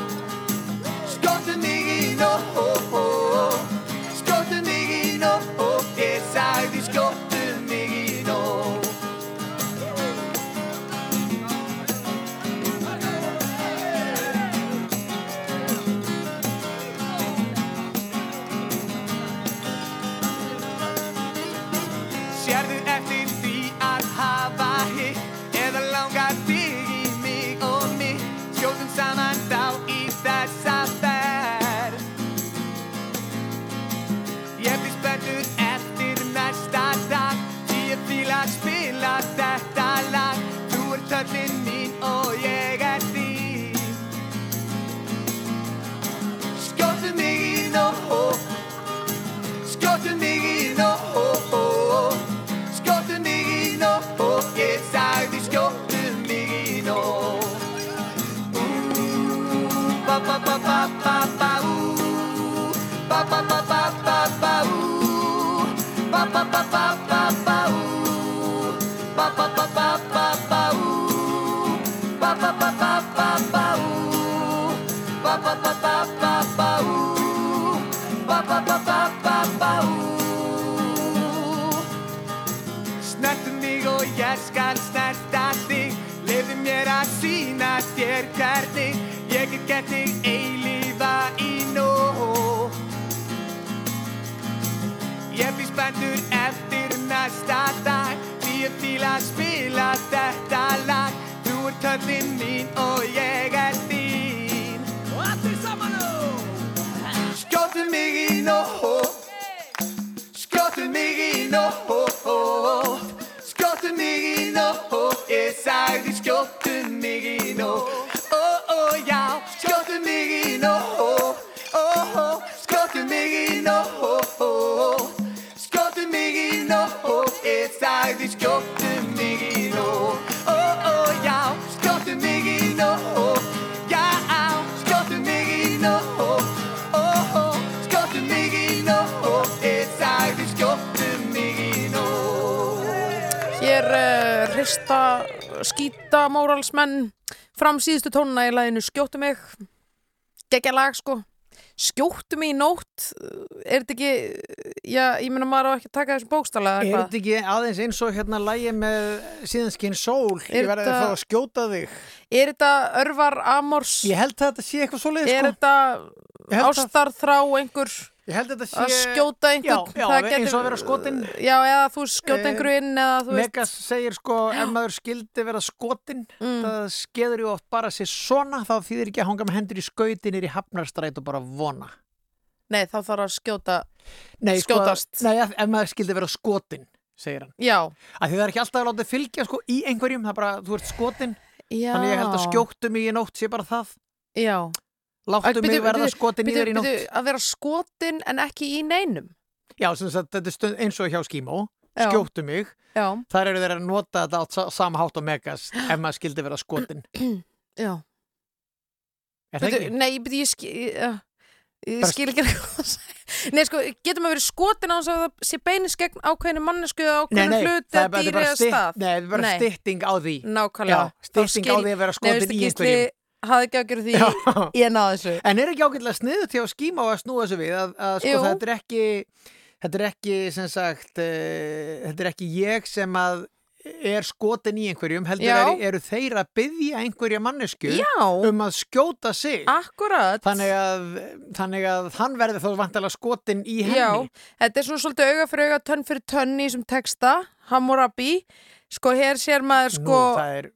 fram síðustu tónuna í laginu Skjóttu mig. Geggja lag sko. Skjóttu mig í nótt er þetta ekki já, ég meina maður á ekki að taka þessu bókstala Er þetta ekki aðeins eins og hérna lægi með síðanskinn sól? Er Ég verði að fá að skjóta þig. Er þetta örvar amors? Ég held að þetta sé eitthvað svoleiðis Er sko. þetta ástarþrá einhver að þetta að sé skjóta einhvern Já, já Það eins og að vera skotin. Já, eða þú skjóta Eh, einhverju inn eða þú veist Megas segir sko ef maður skildi vera skotin Mm. það skeður ju oft bara sér svona þá þýðir ekki að hanga með hendur í skautinir í hafnarstræt og bara vona. Nei, þá þarf að skjóta Nei, Skjótast. sko, nei, ef maður skildi vera skotin segir hann. Já, að því það er ekki alltaf að láta fylgja sko í einhverjum það er bara, þú ert skotin já þannig ég held að skjóttu mig í nótt sé bara það. Já láttu mig verða skotin í þér í nótt. Að vera skotin en ekki í neinum? Já, sagt, þetta er stund, eins og hjá skímó. Skjóttu mig, Já, þar eru þeir að nota þetta á sa- sama hátt og megas ef maður skildi vera skotin. (clears throat) Já. Er það ekki? Nei, ég skil ég, ég Bara- skil ekki segir. Nei, sko, getur maður verið skotin á þess að það sé beinis gegn ákveðinu mannesku ákveðinu hluti að dýri stytt, stað? nei, það er bara stytting á því. Nákvæmlega. Stytting á því að vera skotin í einhverjum Hafði ekki ágjörð því Já. ég náði þessu En er ekki ágætlega sniðu til að skíma og að snúa þessu við að, að sko Jú. þetta er ekki þetta er ekki sem sagt uh, þetta er ekki ég sem að er skotin í einhverjum heldur Já. er, eru þeir að byggja einhverja mannesku Já, um að skjóta sig akkurat þannig að, þannig að hann verði þá vantilega skotin í henni Já, þetta er svona svolítið auga fyrir auga, tönn fyrir tönn í þessum texta, Hammurabi. Sko, hér sér maður sko... Nú, það er,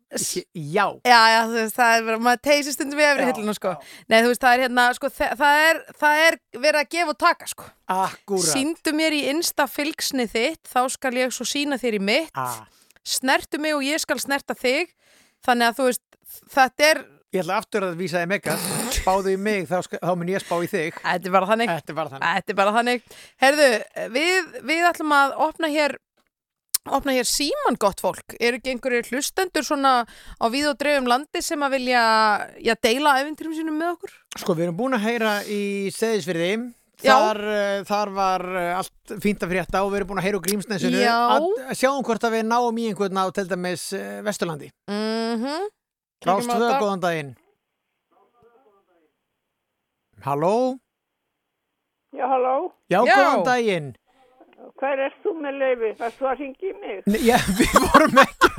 já Já, já, þú veist, það er, verið- maður teysir stundum við efri Já, hilluna, sko. Nei, þú veist, það er hérna, sko, það er, það er verið að gefa og taka, sko. Akkúrat Sýndu mér í insta fylgsni þitt, þá skal ég svo sína þér í mitt. ah, Snertu mig og ég skal snerta þig. Þannig að, þú veist, þetta er, Ég ætla aftur að vísa þig megas Spáðu í mig, þá, þá mun ég spá í þig þetta er bara þannig. Þetta er bara þannig Þetta er bara þannig. Herðu, við, við ætlum að opna hér opna hér síman gott fólk. Er ekki einhverjir hlustendur svona á við og dreifum landi sem að vilja já, deila æfinturum sínum með okkur? Sko, við erum búin að heyra í Seðisfyrði. Þar, uh, þar var uh, allt fínt að frétta og við erum búin að heyra úr grímsnesinu. Já. að sjáum hvort að við náum í einhvern á til dæmis uh, Vesturlandi. Mm Rást tvö, góðan daginn. Halló? Já, halló, Já. góðan daginn hver er þú með leifi? Það þú að ringi mig? Nei, já, (laughs) við vorum ekki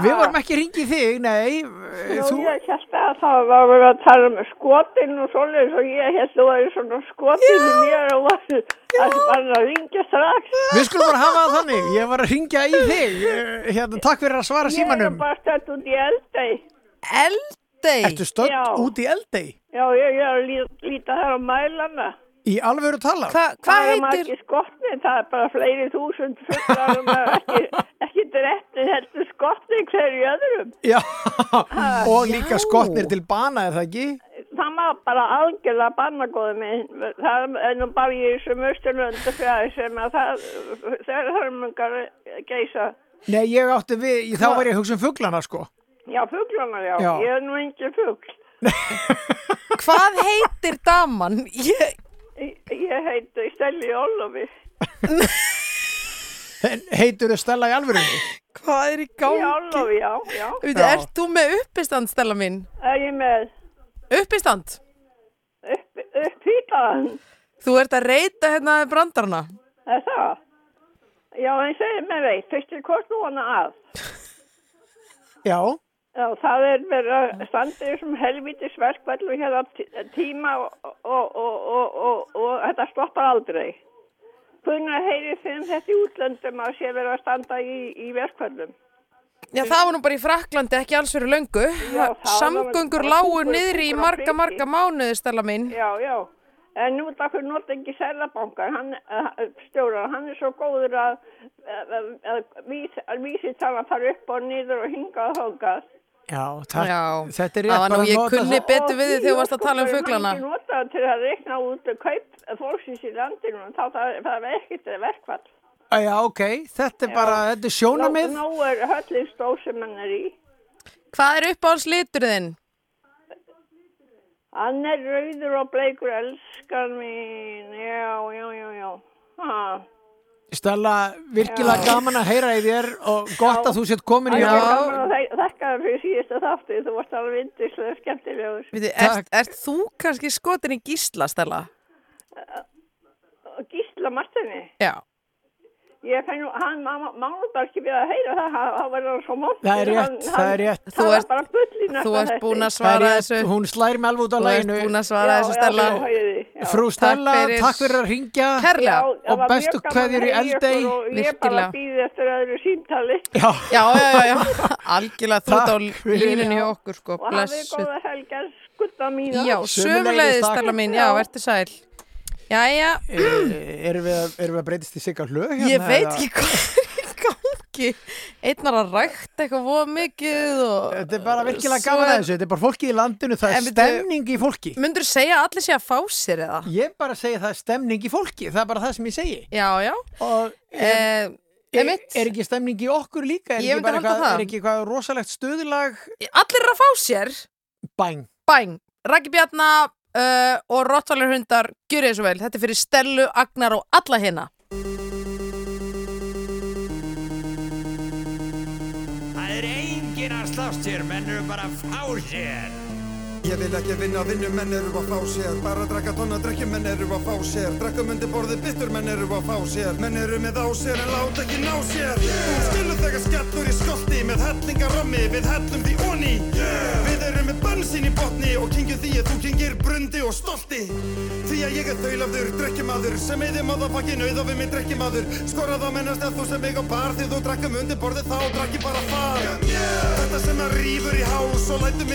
við vorum ekki að ringi þig, nei Nú, þú, ég held að það var verið að tala um skotin og svoleiðis og ég held að þú væri svona skotin í mér og var að var að ringja strax. við skulum bara hafa það þannig ég var að ringja í þig hérna, takk fyrir að svara Ég er símanum bara stætt út í eldei. Eldey Ertu Já. út í eldei? Já, ég er að lí- líta þar á mælana. Í alvöru tala? Hva, Það Hvað er heitir margir skotni, það er bara fleiri þúsund fullar og ekki, ekki dretti heldur skotni hverju öðrum. Já, og líka skotnir til bana, er það ekki? Það má bara algjörlega barnagóði minn. Það er nú bara í þessum austurlöndu fjæði sem að það, þegar hörmungar geisa. Nei, ég átti við, þá var ég að hugsa um fuglana, sko. Já, fuglana, já. Já. Ég er nú engin fugl. (laughs) Hvað heitir daman? Ég, Ég, heiti Stelli Ólofi. En Heitur þau Stella í alvörunni? hvað er í Í gangi? Ólofi, já, já. Veitu, Já. ert þú með uppistand, Stella mín? Er ég með Uppistand? upp, upphýtaðan? Þú ert að reyta hérna brandarana Er það? Já, en segir mér veit, fyrstu hvort nú hana að? Já, Já, það er verið að standa í þessum helvítis verkvælum hérna tí- tíma og, og, og, og, og, og þetta stoppar aldrei. Hvernig heyrir þeim þetta í útlöndum að sé verið að standa í, í verkvælum? Já, það var nú bara í Fraklandi ekki alls fyrir löngu. Já, Samgöngur bara lágu kúkur- niður í marga, marga mánuði, Stella mín. Já, já. En nú takkur nota ekki selabankar, hann, uh, stjórar, hann er svo góður að, að, að, að, vísi, að vísi tala fara upp og niður og hingað og þókað. Já, takk. Já, Þetta er það rétt að ég nota kunni það. betur við þig þegar þú varst að tala um Hann fuglana. ekki nota til að reikna út kaup fólksins í landinu, þá það, það er ekkert verkvall. Já, ok, þetta er bara, þetta er sjónamið. Nú, nú er höllin stór sem hann er í. Hvað er uppáhalds litur þinn? Hann er rauður og bleikur, elskan mín, já, já, já, já. Ha. Stella, virkilega gaman að heyra í þér og gott að þú sett komin í Það er ár. gaman að þek- þakka þér fyrir síðasta þáttu, þú varst alveg vindislega skemmtilegur. Ert, ert þú kannski skotin í gísla, Stella? Gísla Martini, Já. Ég fennu, hann má má nú bara ekki við að heyra það, hann verður svo mótt. Það er rétt, það er rétt. Þú Það ert- bara bull í næsta Þú ert búin að Það er svara þessu. hún slær mig alveg út á Þú ert læginu. búin að svara þessu, Stella. Frú Stella, Takk fyrir. takk fyrir að ringja Kærlega. og bestu kveðjur í eldei. Og ég bara býði eftir öðru símtali. Já, Já, já, já, já. Algjörlega þú ert á línunni hjá okkur, sko. Og hafið góða helgar, skutta mína. Já, sömulegði, Stella mín. Já, verður sæl. Jæja, Eh, Erum við, að- erum við að breytist í sigga hlög hérna? ég veit ekki hvað er gangi. Einn var að rækta eitthvað voða mikið og... Þetta er bara virkilega gaman að er- þessu, þetta er bara fólki í landinu, það er stemning í fólki. Myndur segja að allir sé að fá sér eða? Ég bara segi það er stemning í fólki, það er bara það sem ég segi. Já, já. Og Eh, er, er ekki stemning í okkur líka? Er Ég myndi bara halda það. er ekki eitthvað rosalegt stöðulag? Allir eru að fá sér. Bæng. Raggi Bjarna uh, og Rottvalir hundar, gjur ég svo vel. Þetta er fyrir Stellu, Agnar og alla hérna. Það er engin að slást hér, menn eru bara að fá sér. Ég vil ekki vinna vinnu, menn eru að fá sér. Bara drakka tonna drekki, menn eru að fá sér. Drakkum undir borðið bittur, menn eru að fá sér. Menn eru með á sér en láta ekki ná sér. Skilu þegar skellur í skolti Með hellinga rammi, við hellum því onni. Við erum með bönnsinn í botni Og kingið því að þú kingir brundi og stolti. Því að ég er þaulafður, drekkjumadur Sem eði maðafakki nauð og við mig drekkjumadur Skorað á mennast að þú sem mig á bar Því þú drakkum undir borðið þá drakki bara far. Þetta sem að rýfur í hás Og lætur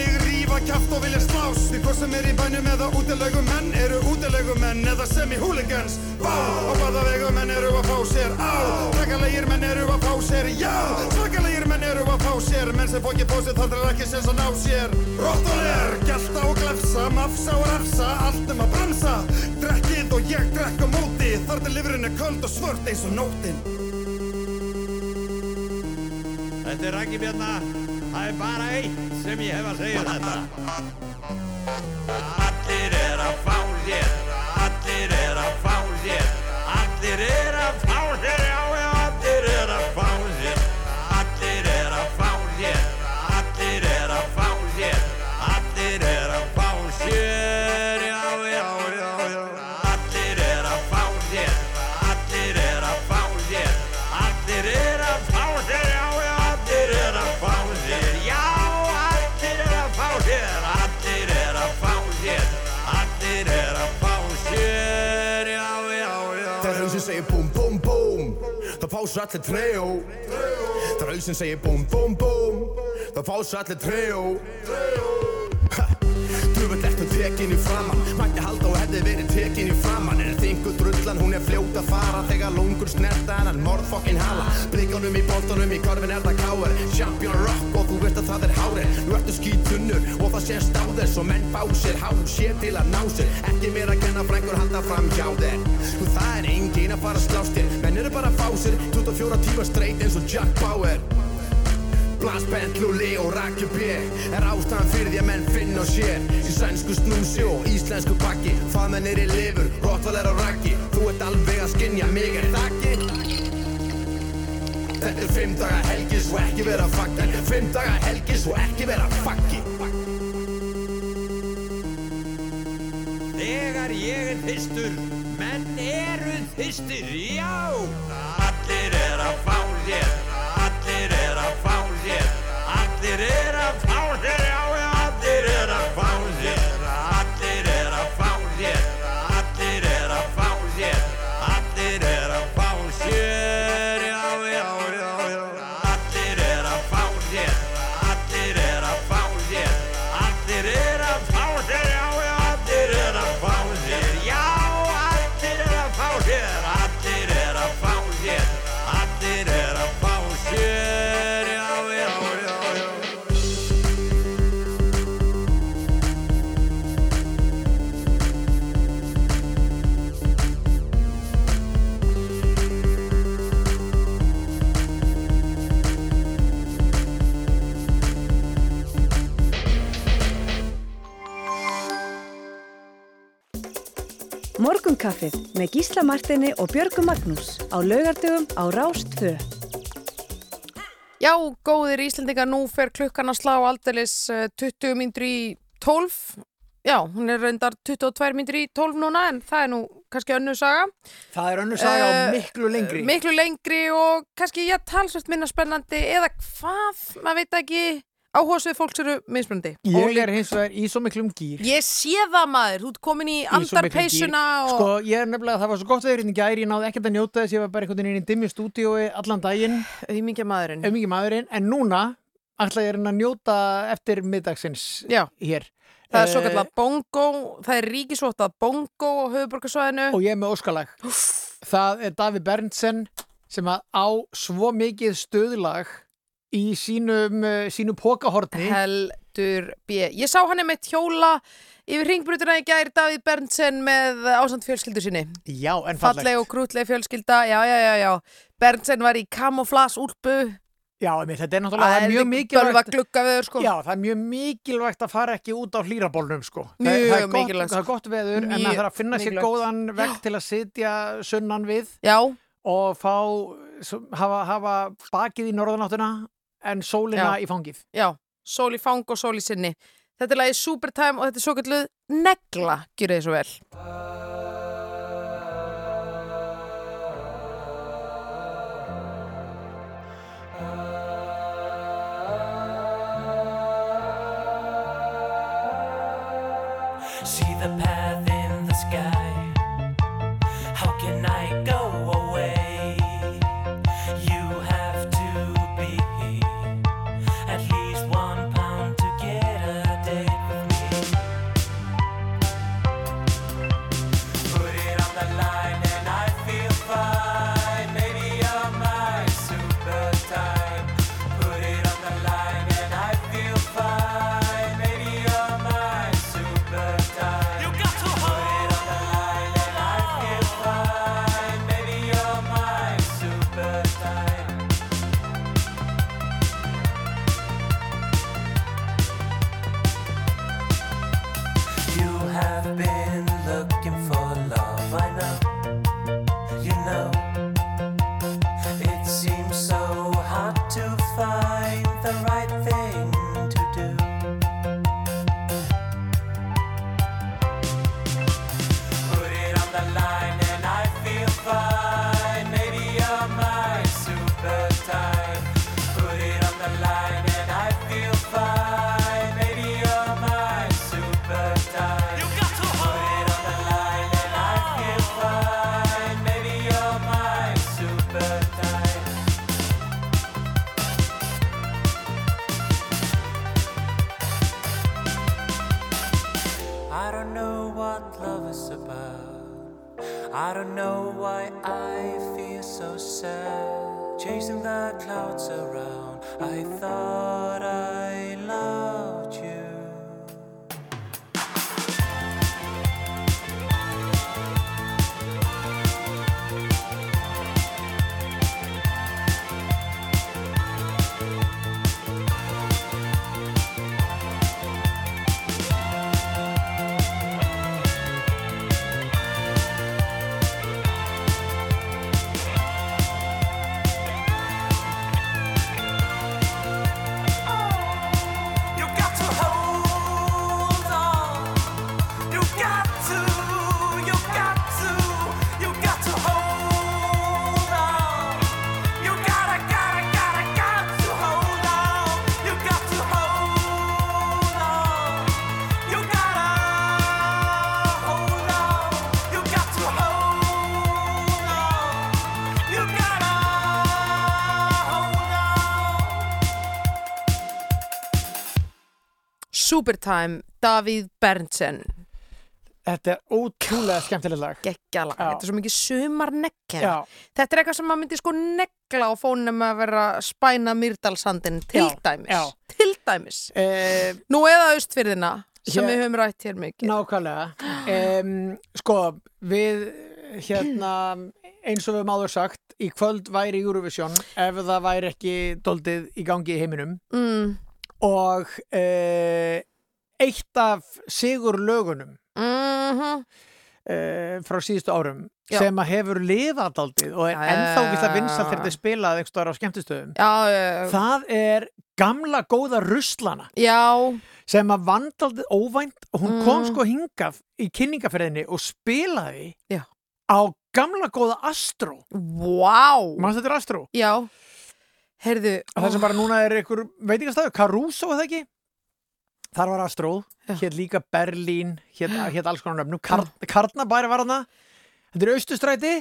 vilja slás Því hvort sem er í bænum eða útilegum menn Eru útilegum menn eða semi-hooligans. Vá, á hvaða vegum menn eru að fá sér á? Svakalegir menn eru að fá sér, já. Svakalegir menn eru að fá sér. Menn sem fókið fósið þar er ekki sens að ná sér. Róttulegur, gælta og glefsa Mafsa og refsa, allt um að bremsa. Drekkið og ég drekk á móti. Þar til lifurinn er köld og svört eins og nótin Þetta er Raggi Bjarna. Það er bara eitt sem ég hef að segja um þetta. Allir er að fá sér, allir er að fá sér, allir er að fá sér, já, já, fá svo allir trejó Þegar hausinn segir búm, búm, búm Það fá svo allir trejó Dröfull ertu tekin í framann Mætti halda og hefði verið tekin í framann En þingu drullan, hún er fljót að fara. Þegar lungur snerta hennan morðfokkin hala. Blikanum í boltanum, í korfin er það káir. Champion rock og þú veist að það er hárið. Nú ertu skítunnur og það sést á þess Og menn fá sér há sér til að ná sér. Ekki mér að kenna frængur halda fram hjá þér. Nú það er engin að fara að slást þér. Menn eru bara að fá sér 24 tíma straight eins og Jack Bauer Blast, Bentley og Rakju B Er ástæðan fyrir því að menn finn og sér? Í sænsku snúsi og íslensku bakki Það menn er í lifur, Rottval er á rakki Þú ert alveg að skinja mig er það ekki? Þetta er fimm daga helgi svo ekki vera fakki Þetta er fimm daga helgi svo ekki vera fakki Þegar ég er þyrstur, menn eru þyrstir, já! Allir er að fá sér, allir fá Morgunkaffið með Gísla Martini og Björgu Magnús á laugardögum á Rást 2. Já, góðir Íslendingar, nú fer klukkan að slá aldeilis eh, 20 myndur í 12. Já, hún er reyndar 22 myndur í 12 núna en það er nú kannski önnu saga. Það er önnur saga Eh, og miklu lengri. Miklu lengri og kannski, já, talsvært minna spennandi eða hvað, maður veit ekki, áhóðsvið fólks eru mismunandi. Ég er hins vegar í svo miklum gýr. Ég sé það maður, þú ert komin í svo gír. og... Sko, ég er nefnilega, það var svo gott veður inn í gæri, ég náði ekkert að njóta þess, ég var bara einhvern veginn inn í dimmu stúdíói allan daginn. Auðmingja maðurinn. Auðmingja maðurinn, en núna ætla ég að njóta eftir middagsins Já. hér. Það er svo Eh, kallar bongo, það er ríkisvotað bongo á höfuborgarsvæðinu. Og ég er með óskalag. Það er Daví Berntsen sem að á svo mikið stöðlag í sínum, uh, sínu pókahorni. Heldur B. Ég sá hann með hjóla yfir ringbrutina í gær Davíð Berntsen með ásand fjölskyldu sinni. Já, en fallegt. Falleg og krútleg fjölskylda, já, já, já, já. Berntsen var í kamoflas úlpu. Já, einmitt, þetta er náttúrulega það er mjög mikilvægt. veður, sko. Já, það er mjög mikilvægt að fara ekki út á hlýrabólnum, sko. Það- Mjög það er gott, Það er gott veður, en Mjög það þarf að finna sér mikilvægt. góðan vekk til að sitja sunnan við. Já. Og fá, hafa, hafa bakið í norðanáttuna en sólina Já. í fangið. Já, sól í fang og sól í sinni. Þetta er lagið Supertime og þetta er svo kalluð negla, gjur þið svo vel. See the path in the sky. Supertime, Davíð Berntsen. Þetta er ótrúlega skemmtileg lag. Gekkjalag, þetta er svo mikið sumarneggja. Já. Þetta er eitthvað sem maður myndi sko negla á fónum að vera spæna Myrdalsandin til Já, dæmis. já. Til dæmis. Eh, Nú eða austfyrðina sem Hér- við höfum rætt hér mikið. Nákvæmlega. Um, sko, við hérna, eins og við höfum áður sagt, í kvöld væri Eurovision ef það væri ekki doldið í gangi í heiminum. Mm. Og uh, eitt af sigur lögunum Mm uh, frá síðustu árum Já. sem að hefur lifað daldið og er ennþá ekki það vinsalt þegar þetta er spilað einhver stöðar á skemmtistöðum Já, það er gamla góða ruslana já, sem að vandaldið óvænt og hún kom Mm. sko hingað í kynningaferðinni og spilaði Já. á gamla góða Astro Vá Manstu þetta er Astro? Já Heyrðu Það sem bara núna er einhver veitingastæður, Caruso eða ekki? Þar var Astro, hér líka Berlín, hér, (gasps) alls konar nöfnum, Kar Karnabæri var hana, þetta er austustræti,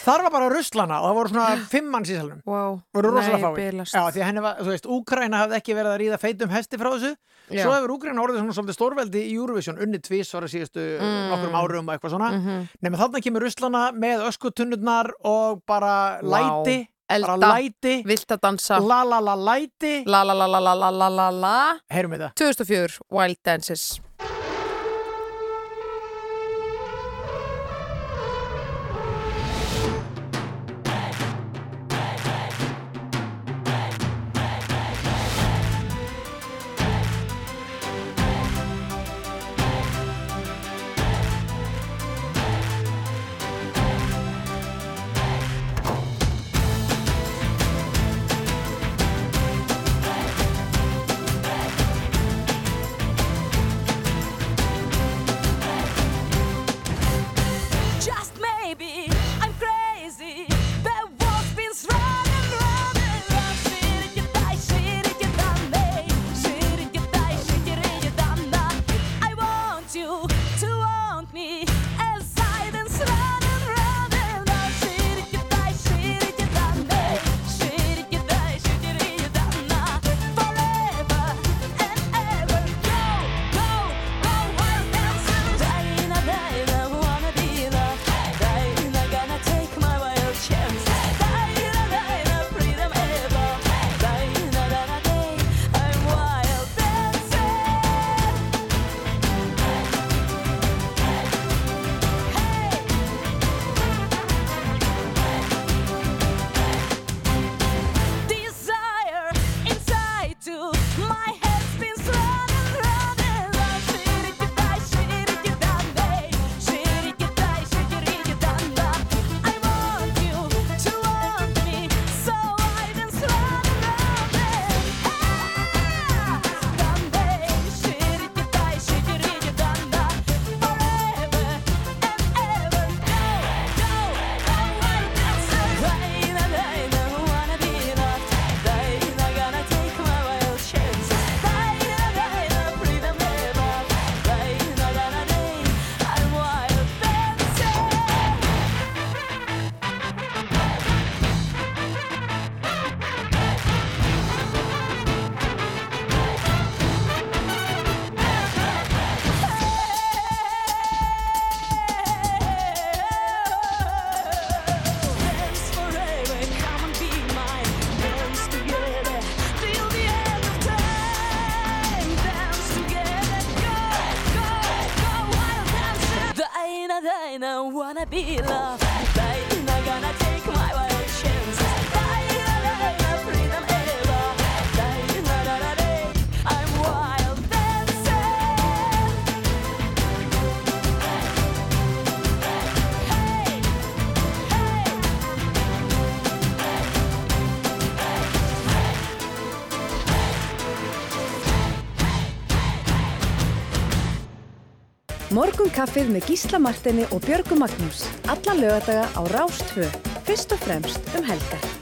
þar var bara ruslana og það voru svona (gasps) fimm manns í salnum. Wow. Nei, bilast. Já, því að henni var, þú veist, Úkraina hafði ekki verið að ríða feitum hesti frá þessu, Já. svo hefur Úkraina orðið svona svolítið stórveldi í Eurovision, unni tvís ára síðustu Mm. nokkrum árum og eitthvað svona, Mhm. nema þarna kemur ruslana með öskutunnurnar og bara Vá. læti, Elda. Vilt að dansa? La la la læti, La la la la la la la la la. Heyrum við það. 2004 Wild Dances Morgun kaffið með Gísla Martini og Björgu Magnús. Alla lögadaga á Rástfö. Fyrst og fremst um helgar.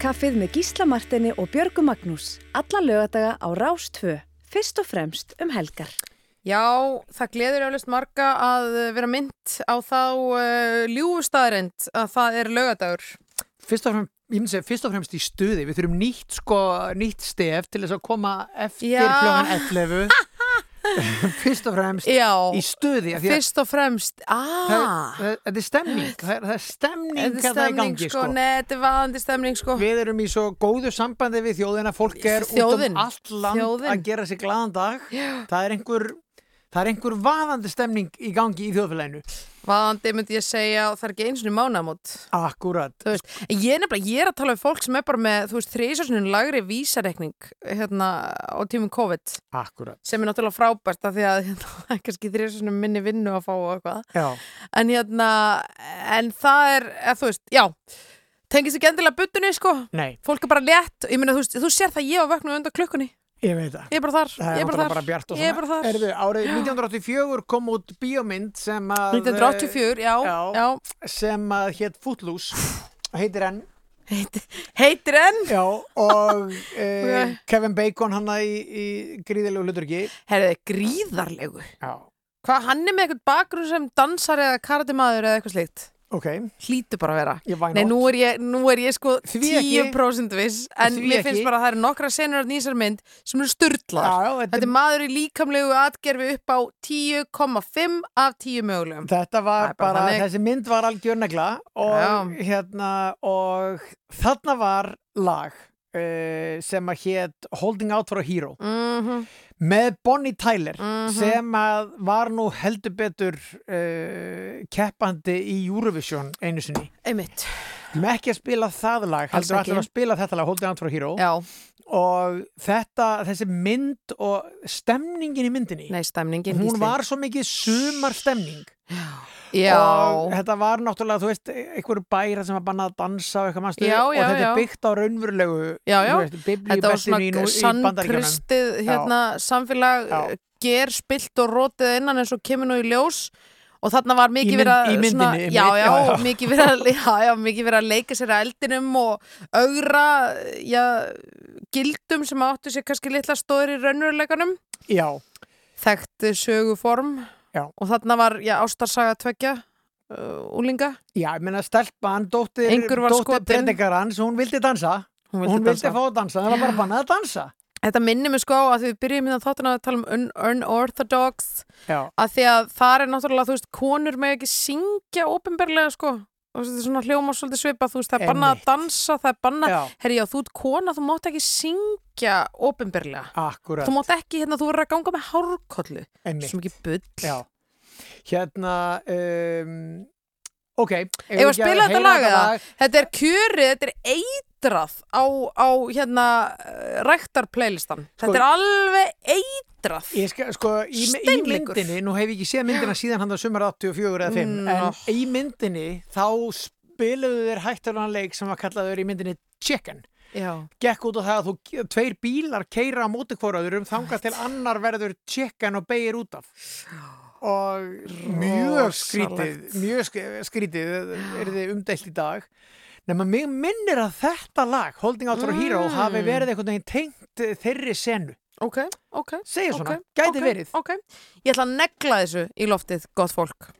Morgun kaffið með Gísla Martini og Björgu Magnús. Alla lögadaga á Rás 2. Fyrst og fremst um helgar. Já, það gleður eflust marga að vera mynd á þá uh, ljúfustæðarind að það er lögadagur. Fyrst og fremst, ég myndi segja, fyrst og fremst í stuði. Við þurfum nýtt, sko, nýtt stef til þess að koma eftir klokkan 11. (laughs) (laughs) fyrst og fremst Já. í stuði. að Fyrst og fremst, það- það- Þetta er stemning. Það er, það stemning Þetta er hérna gangi, sko, er vaðandi stemning sko. Við erum í svo góðu sambandi við þjóðina, fólk er Þjóðin. út um allt land Þjóðin. að gera sig glaðan dag. Það er einhver, það er einhver vaðandi stemning í gangi í þjóðfélaginu. Vaðandi myndi ég segja og það er ekki eins og mánamót. Akkurat. Veist, ég er nefnilega, ég er að tala um fólk sem er bara með, þú veist, þrísasunum lagri vísareikning hérna á tímum COVID. Akkurat. Sem er náttúrulega frábært af því að (laughs) hérna, kannski þrísasunum minni vinnu að fá og eitthvað. Já. En hérna, en það er, eða, þú veist, já, tengist ekki endilega buttunni, sko. Nei. Fólk er bara létt, ég meina, þú veist, þú sér það ég var vöknu undan klukkunni. Ég veit það. Ég er bara þar, Það ég er bara bara bjart og Ég er bara þar. Erðu, árið 1984 kom út bíómynd sem að... 1984, já, já. Sem að hétt Footloose, heitir enn. Heitir enn? Já, og e, (laughs) Ok. Kevin Bacon hann í, í gríðilegu hluturki. Herðu, gríðarlegu. Já. Hvað, hann er með eitthvað bakgrunn sem dansar eða karatimaður eða eitthvað slíkt? Ok. Hlýtur bara að vera. Nei, nú er ég, nú er ég sko Því ekki. 10% viss, en Því mér ekki. finnst bara að það eru nokkra senur af nýsar mynd sem eru já, þetta er maður í líkamlegu atgerfi upp á 10,5 af 10 mögulegum. Þetta var er bara bara, þessi mynd var algjör negla og hérna og þarna var lag uh, sem að hétt Holding Out for a Hero Mhm. með Bonnie Tyler Mhm. sem að var nú heldur betur uh, keppandi í Eurovision einu sinni. Einmitt. Erum ekki að spila það lag, heldur allir að spila þetta lag Holding Out for a Hero Já. og þetta, þessi mynd og stemningin í myndinni Nei, stemningin. hún var svo mikið sumar stemning Já. og þetta var náttúrulega, þú veist, einhverju bæra sem var bannað að dansa og eitthvað mannstu Já, og já, þetta já. er byggt á raunverulegu Já, já. veist, Þetta var svona sannkristið hérna, samfélag ger spilt og rótið innan eins og kemur nú í ljós og þarna var mikið mynd- verið að í myndinni, svona, já, já, já, já. mikið verið að, (laughs) já, já, leika sér að eldinum og augra já, gildum sem áttu sér kannski litla stóður í raunveruleikanum Já. þekkt söguform Já. og þarna var, já, ástarsaga tveggja uh, úlinga Já, ég meina stelpan, dóttir, dóttir predikarans, hún vildi dansa. Hún hún vildi vildi, dansa. fá að dansa, það var bara bannað að dansa. Þetta minnir mig sko á að við byrjum hérna þáttina að tala um un unorthodox. Já. að því að það er náttúrulega, þú veist, konur með ekki syngja ofinberlega sko og þetta er svona hljóma svolítið svipað, þú veist, það er bannað að dansa, það er bannað, herri já, þú ert kona, þú mátt ekki syngja ofinberlega. Þú mátt ekki, hérna, þú verður að ganga með hárkollu. Sem ekki bull. Já. Hérna, um, ok. Ef að spila þetta lag eða, þetta er kjörið, þetta er eitrað á, á hérna, ræktar playlistan. Þetta er alveg eitrað. Ég skal, sko, í, í Steinleikur. myndinni, nú hef ég ekki séð myndina síðan hann að sumar 84 eða 5, Nó. en í myndinni þá spiluðu þeir hættulegan leik sem var kallaður í myndinni Chicken. Já. Gekk út á það að þú, tveir bílar keira á móti hvoraður um þangað til annar verður chicken og beigir út af. Og mjög skrítið, mjög sk- skrítið er þið umdelt í dag. Nefna mig minnir að þetta lag, Holding Out for a Hero, Mm. hafi verið einhvern veginn tengt eh, þeirri senu. Ok, ok. Segir svona, ok, gæti ok, verið. Ok, ég ætla að negla þessu í loftið, gott fólk.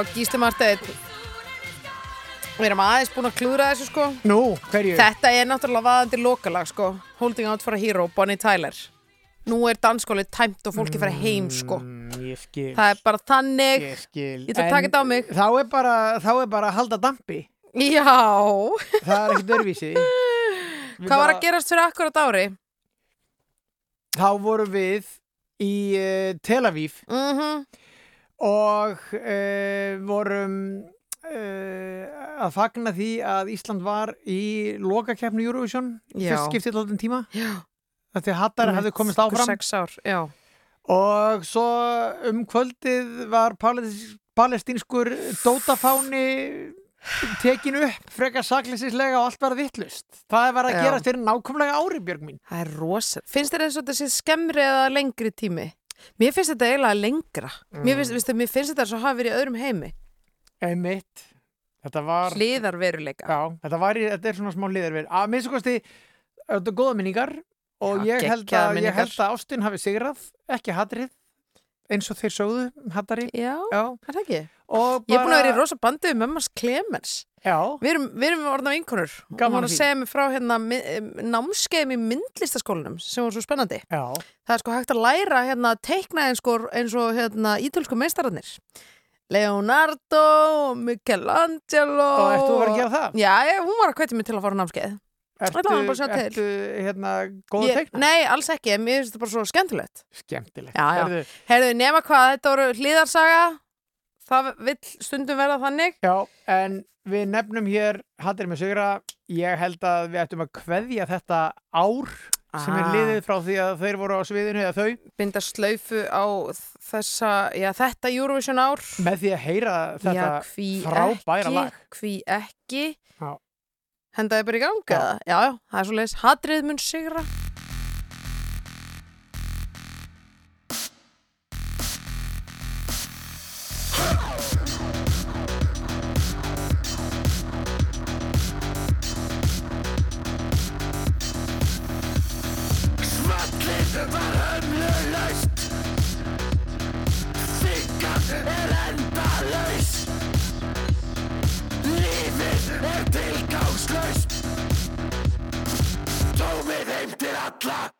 Sko, Gísli Marteinn Við erum aðeins búin að klúra þessu sko. Nú, hverju? Þetta er náttúrulega vaðandi lokalag sko. Holding Out for a Hero, Bonnie Tyler. Nú er dansskólið tæmt og fólki fara heim sko. Mm, Ég skil. Það er bara þannig. Ég skil. Ég ætla að taka þetta á mig. Þá er bara, þá er bara að halda dampi. Já. Það er ekkert örvísi (laughs) Hvað var að gerast fyrir akkurat ári? Þá vorum við í uh, Tel Aviv. -hmm. Og uh, vorum uh, að fagna því að Ísland var í lokakeppni Eurovision fyrst skiptið alltaf tíma að hattar hefði komist áfram ár, og svo um kvöldið var palestínskur dótafáni tekin upp frekar sakleysislega og allt var vittlust það var að Já. gerast fyrir nákvæmlega ári Björg mín Það er rosa. Finnst þér eins og þetta sé skemmri eða lengri tími? Mér finnst þetta eiginlega lengra. Mér, finnst, mm. mér finnst þetta svo hafa verið í öðrum heimi. Einmitt. Þetta var Hliðarveruleika. Já, þetta, var í, þetta er svona smá hliðarverð að minnstu kosti, þetta er góða minningar og Já, ég, held geggjaðar að, ég minningar. held að Ástin hafi sigrað ekki hatrið eins og þeir sögðu hattari Já, Já. er það ekki? Og Ég er búin að vera í bara- rosa bandið með mömmars Clemens. Já. Við erum, við erum orðna vinkonur. Hún Gaman var að segja mér frá hérna námskeiðum í myndlistaskólanum sem var svo spennandi. Já. Það er sko hægt að læra hérna að teikna eins og, eins og hérna ítölsku meistararnir. Leonardo, Michelangelo. Og ert þú fara að gera það? Já, ég, hún var að hvetja mig til að fara á námskeið. Ertu, var bara hérna góð að Ég- teikna? Nei, alls ekki, mér finnst þetta bara svo skemmtilegt. Skemmtilegt. Herðu, nema hvað, þetta voru hlýðarsaga, það vill stundum verða þannig. Já, en við nefnum hér Hattir með sigra, ég held að við ættum að kveðja þetta ár sem er Ah. liðið frá því að þeir voru á sviðinu eða þau Binda slaufu á þessa, já, þetta Eurovision ár. með því að heyra þetta já, hví frábæra ekki, lag Hví ekki. Já. Hendaði bara í gang, eða? Já, já, það er svo leiðis. Hatrið mun sigra. Er endalaus. Lífið er tilgangslaust. Tómið heim til alla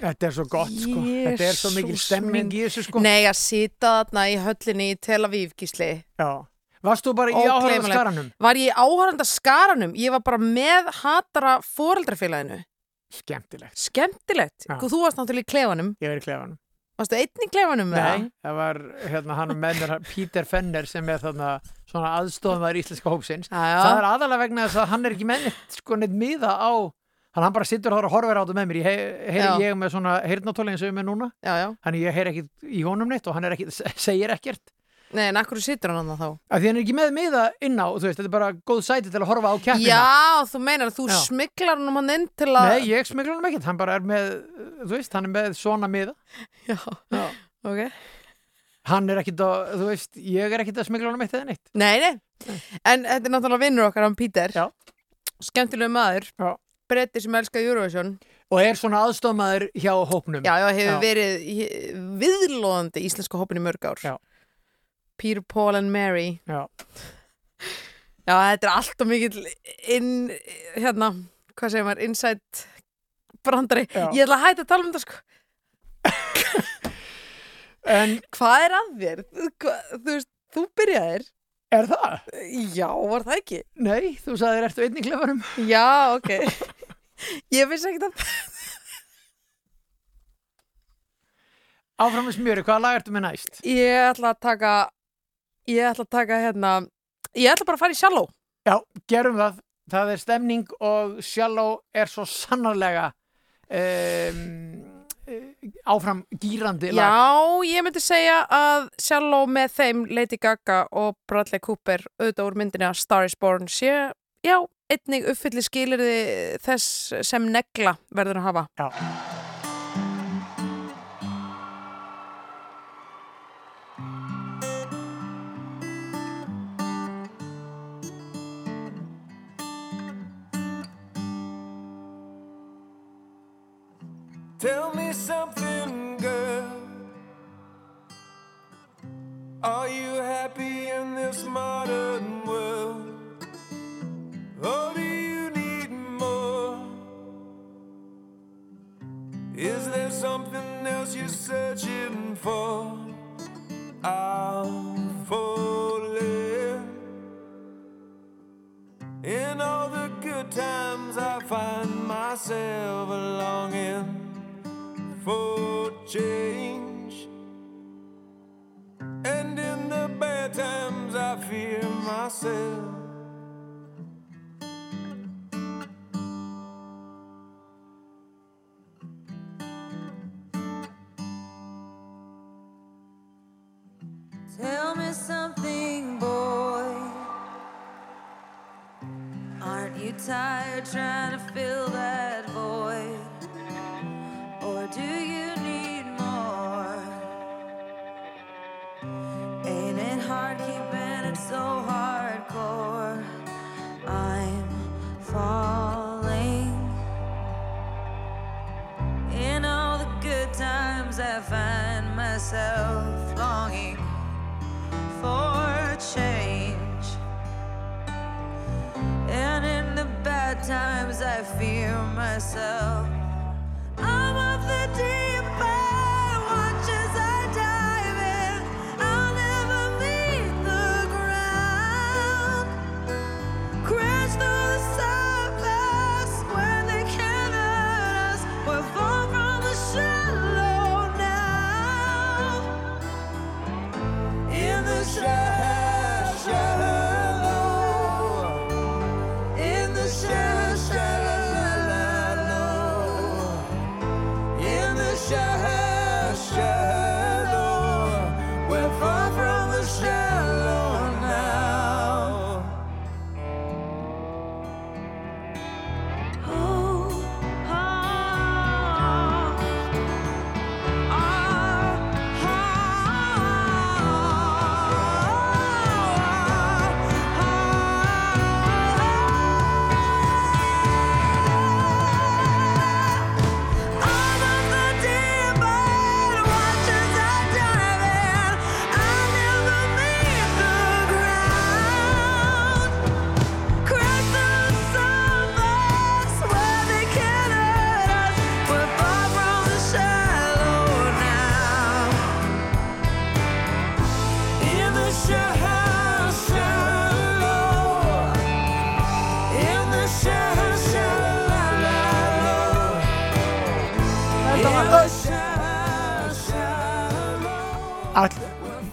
Þetta er svo gott sko. Þetta er svo mikil stemming í þessu sko. Nei, að sita þarna í höllinni í Tel Aviv, gísli. Já. Varst þú bara í áhörða skaranum? Var ég í áhörða skaranum? Ég var bara með hatara foreldrafélaginu. Skemmtilegt. Skemmtilegt. Já. Þú varst náttúrulega í klefanum. Ég verið í klefanum. Varstu einn í klefanum? Nei, það var hérna hann með mér, Peter Fenner sem er þarna svona aðstofnvar íslenska hópsins. Já, já. Það er aðalega vegna þess að hann er ekki með neitt sko neitt miða á hann, hann bara sittur þar og horfir á þetta með mér. Ég heyri ég með svona heyrnatóli eins og ég með núna. Já, já. Þannig ég heyri ekki í honum neitt og hann ekki, segir ekkert. Nei, en akkur situr hann þarna þá? Af því hann er ekki með miða inn á, þú veist, þetta er bara góð sæti til að horfa á keppnina. Já, þú meinar að þú Já. smiklar hann hann inn til að... Nei, ég smikla hann ekkert, hann bara er með, þú veist, hann er með svona miða. Já, Já. ok. Hann er ekkert að, þú veist, ég er ekkert að smikla hann eitt eða neitt. Nei, nei. En þetta er náttúrulega vinnur okkar, hann Pítur. Skemmtilegu maður. Já. Bretti sem elskar Eurovision. Og er svona aðstofmaður hjá hópnum. Já, já, hefur Já. verið í- viðlóðandi íslenska hópin í mörg ár. Já. Peter, Paul and Mary. Já. Já, þetta er alltaf mikill inn, hérna, hvað segir maður, inside brandari. Ég ætla að hætta að tala um þetta, sko. (laughs) En Hvað er að þér? Hva, þú veist, þú byrjaðir. er það? Já, var það ekki? Nei, þú sagðir ertu einn í klefanum. Já, ok. (laughs) Ég vissi ekki að... Áfram með smjöri, hvaða lag ertu með næst? Ég ætla að taka, ég ætla að taka hérna, ég ætla bara að fara í Shallow. Já, gerum það. Það er stemning og Shallow er svo sannarlega um, áfram gýrandi lag. Já, ég myndi segja að Shallow með þeim Lady Gaga og Bradley Cooper auðvitað úr myndinni að Star is Born sé, já, einnig uppfylli skilirði þess sem negla verður að hafa. Já. Tell me something, girl. Are you happy in this modern world? Something else you're searching for? I'm falling. In all the good times, I find myself longing for change. And in the bad times, I fear myself.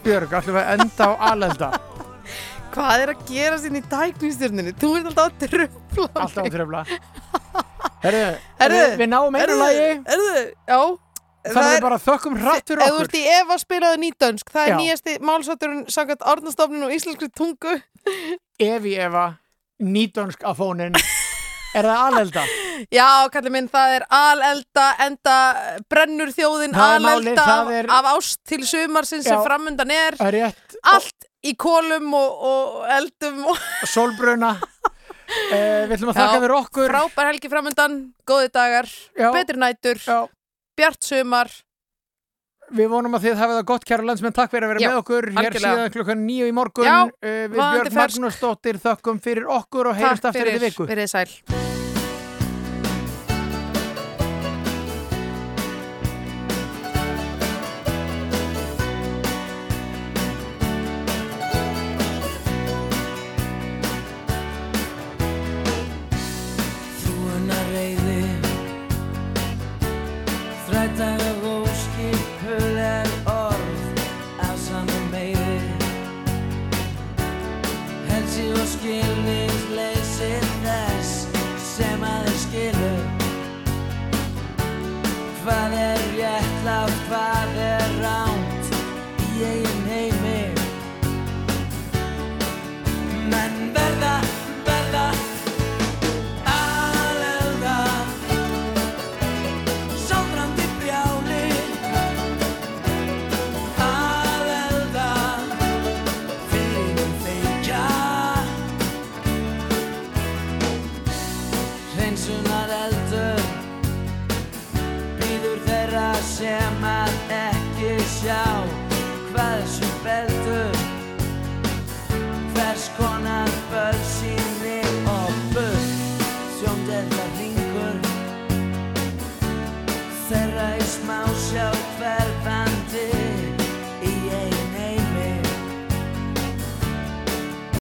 Björg, við að enda á alelda? Hvað er að gera sín í tæknistjörninu? Þú ert alltaf að tröfla Alltaf að tröfla Herru, Herru, við, náum einu lagi. Herru, já. Þannig við bara þökkum hratt fyrir Ef þú okkur. ert í Eva spilaðu nýdönsk. Það er Já. nýjasti málsátturinn Sangat Árnastofnun og íslenskri tungu. Evi Eva, nýdönsk á fónin (laughs) Er það alelda? Já, kallið minn, það er alelda enda brennur þjóðin alelda er- af ást til sumarsins sem Já. framundan er. Rétt. Allt í kólum og, og eldum og Sólbruna. Uh, Við ætlum að þakka fyrir okkur. Frábær helgi framundan, góði dagar Já. betri nætur, Já. bjart sumar. Við vonum að þið hafið það gott kæra landsmenn, takk fyrir að vera Já, með okkur. Hér algjörlega. síðan klukkan nýju í morgun. Já, uh, við Björn. Magnúsdóttir þökkum fyrir okkur og heyrjumst Takk aftur í viku. Verið sæl doubt.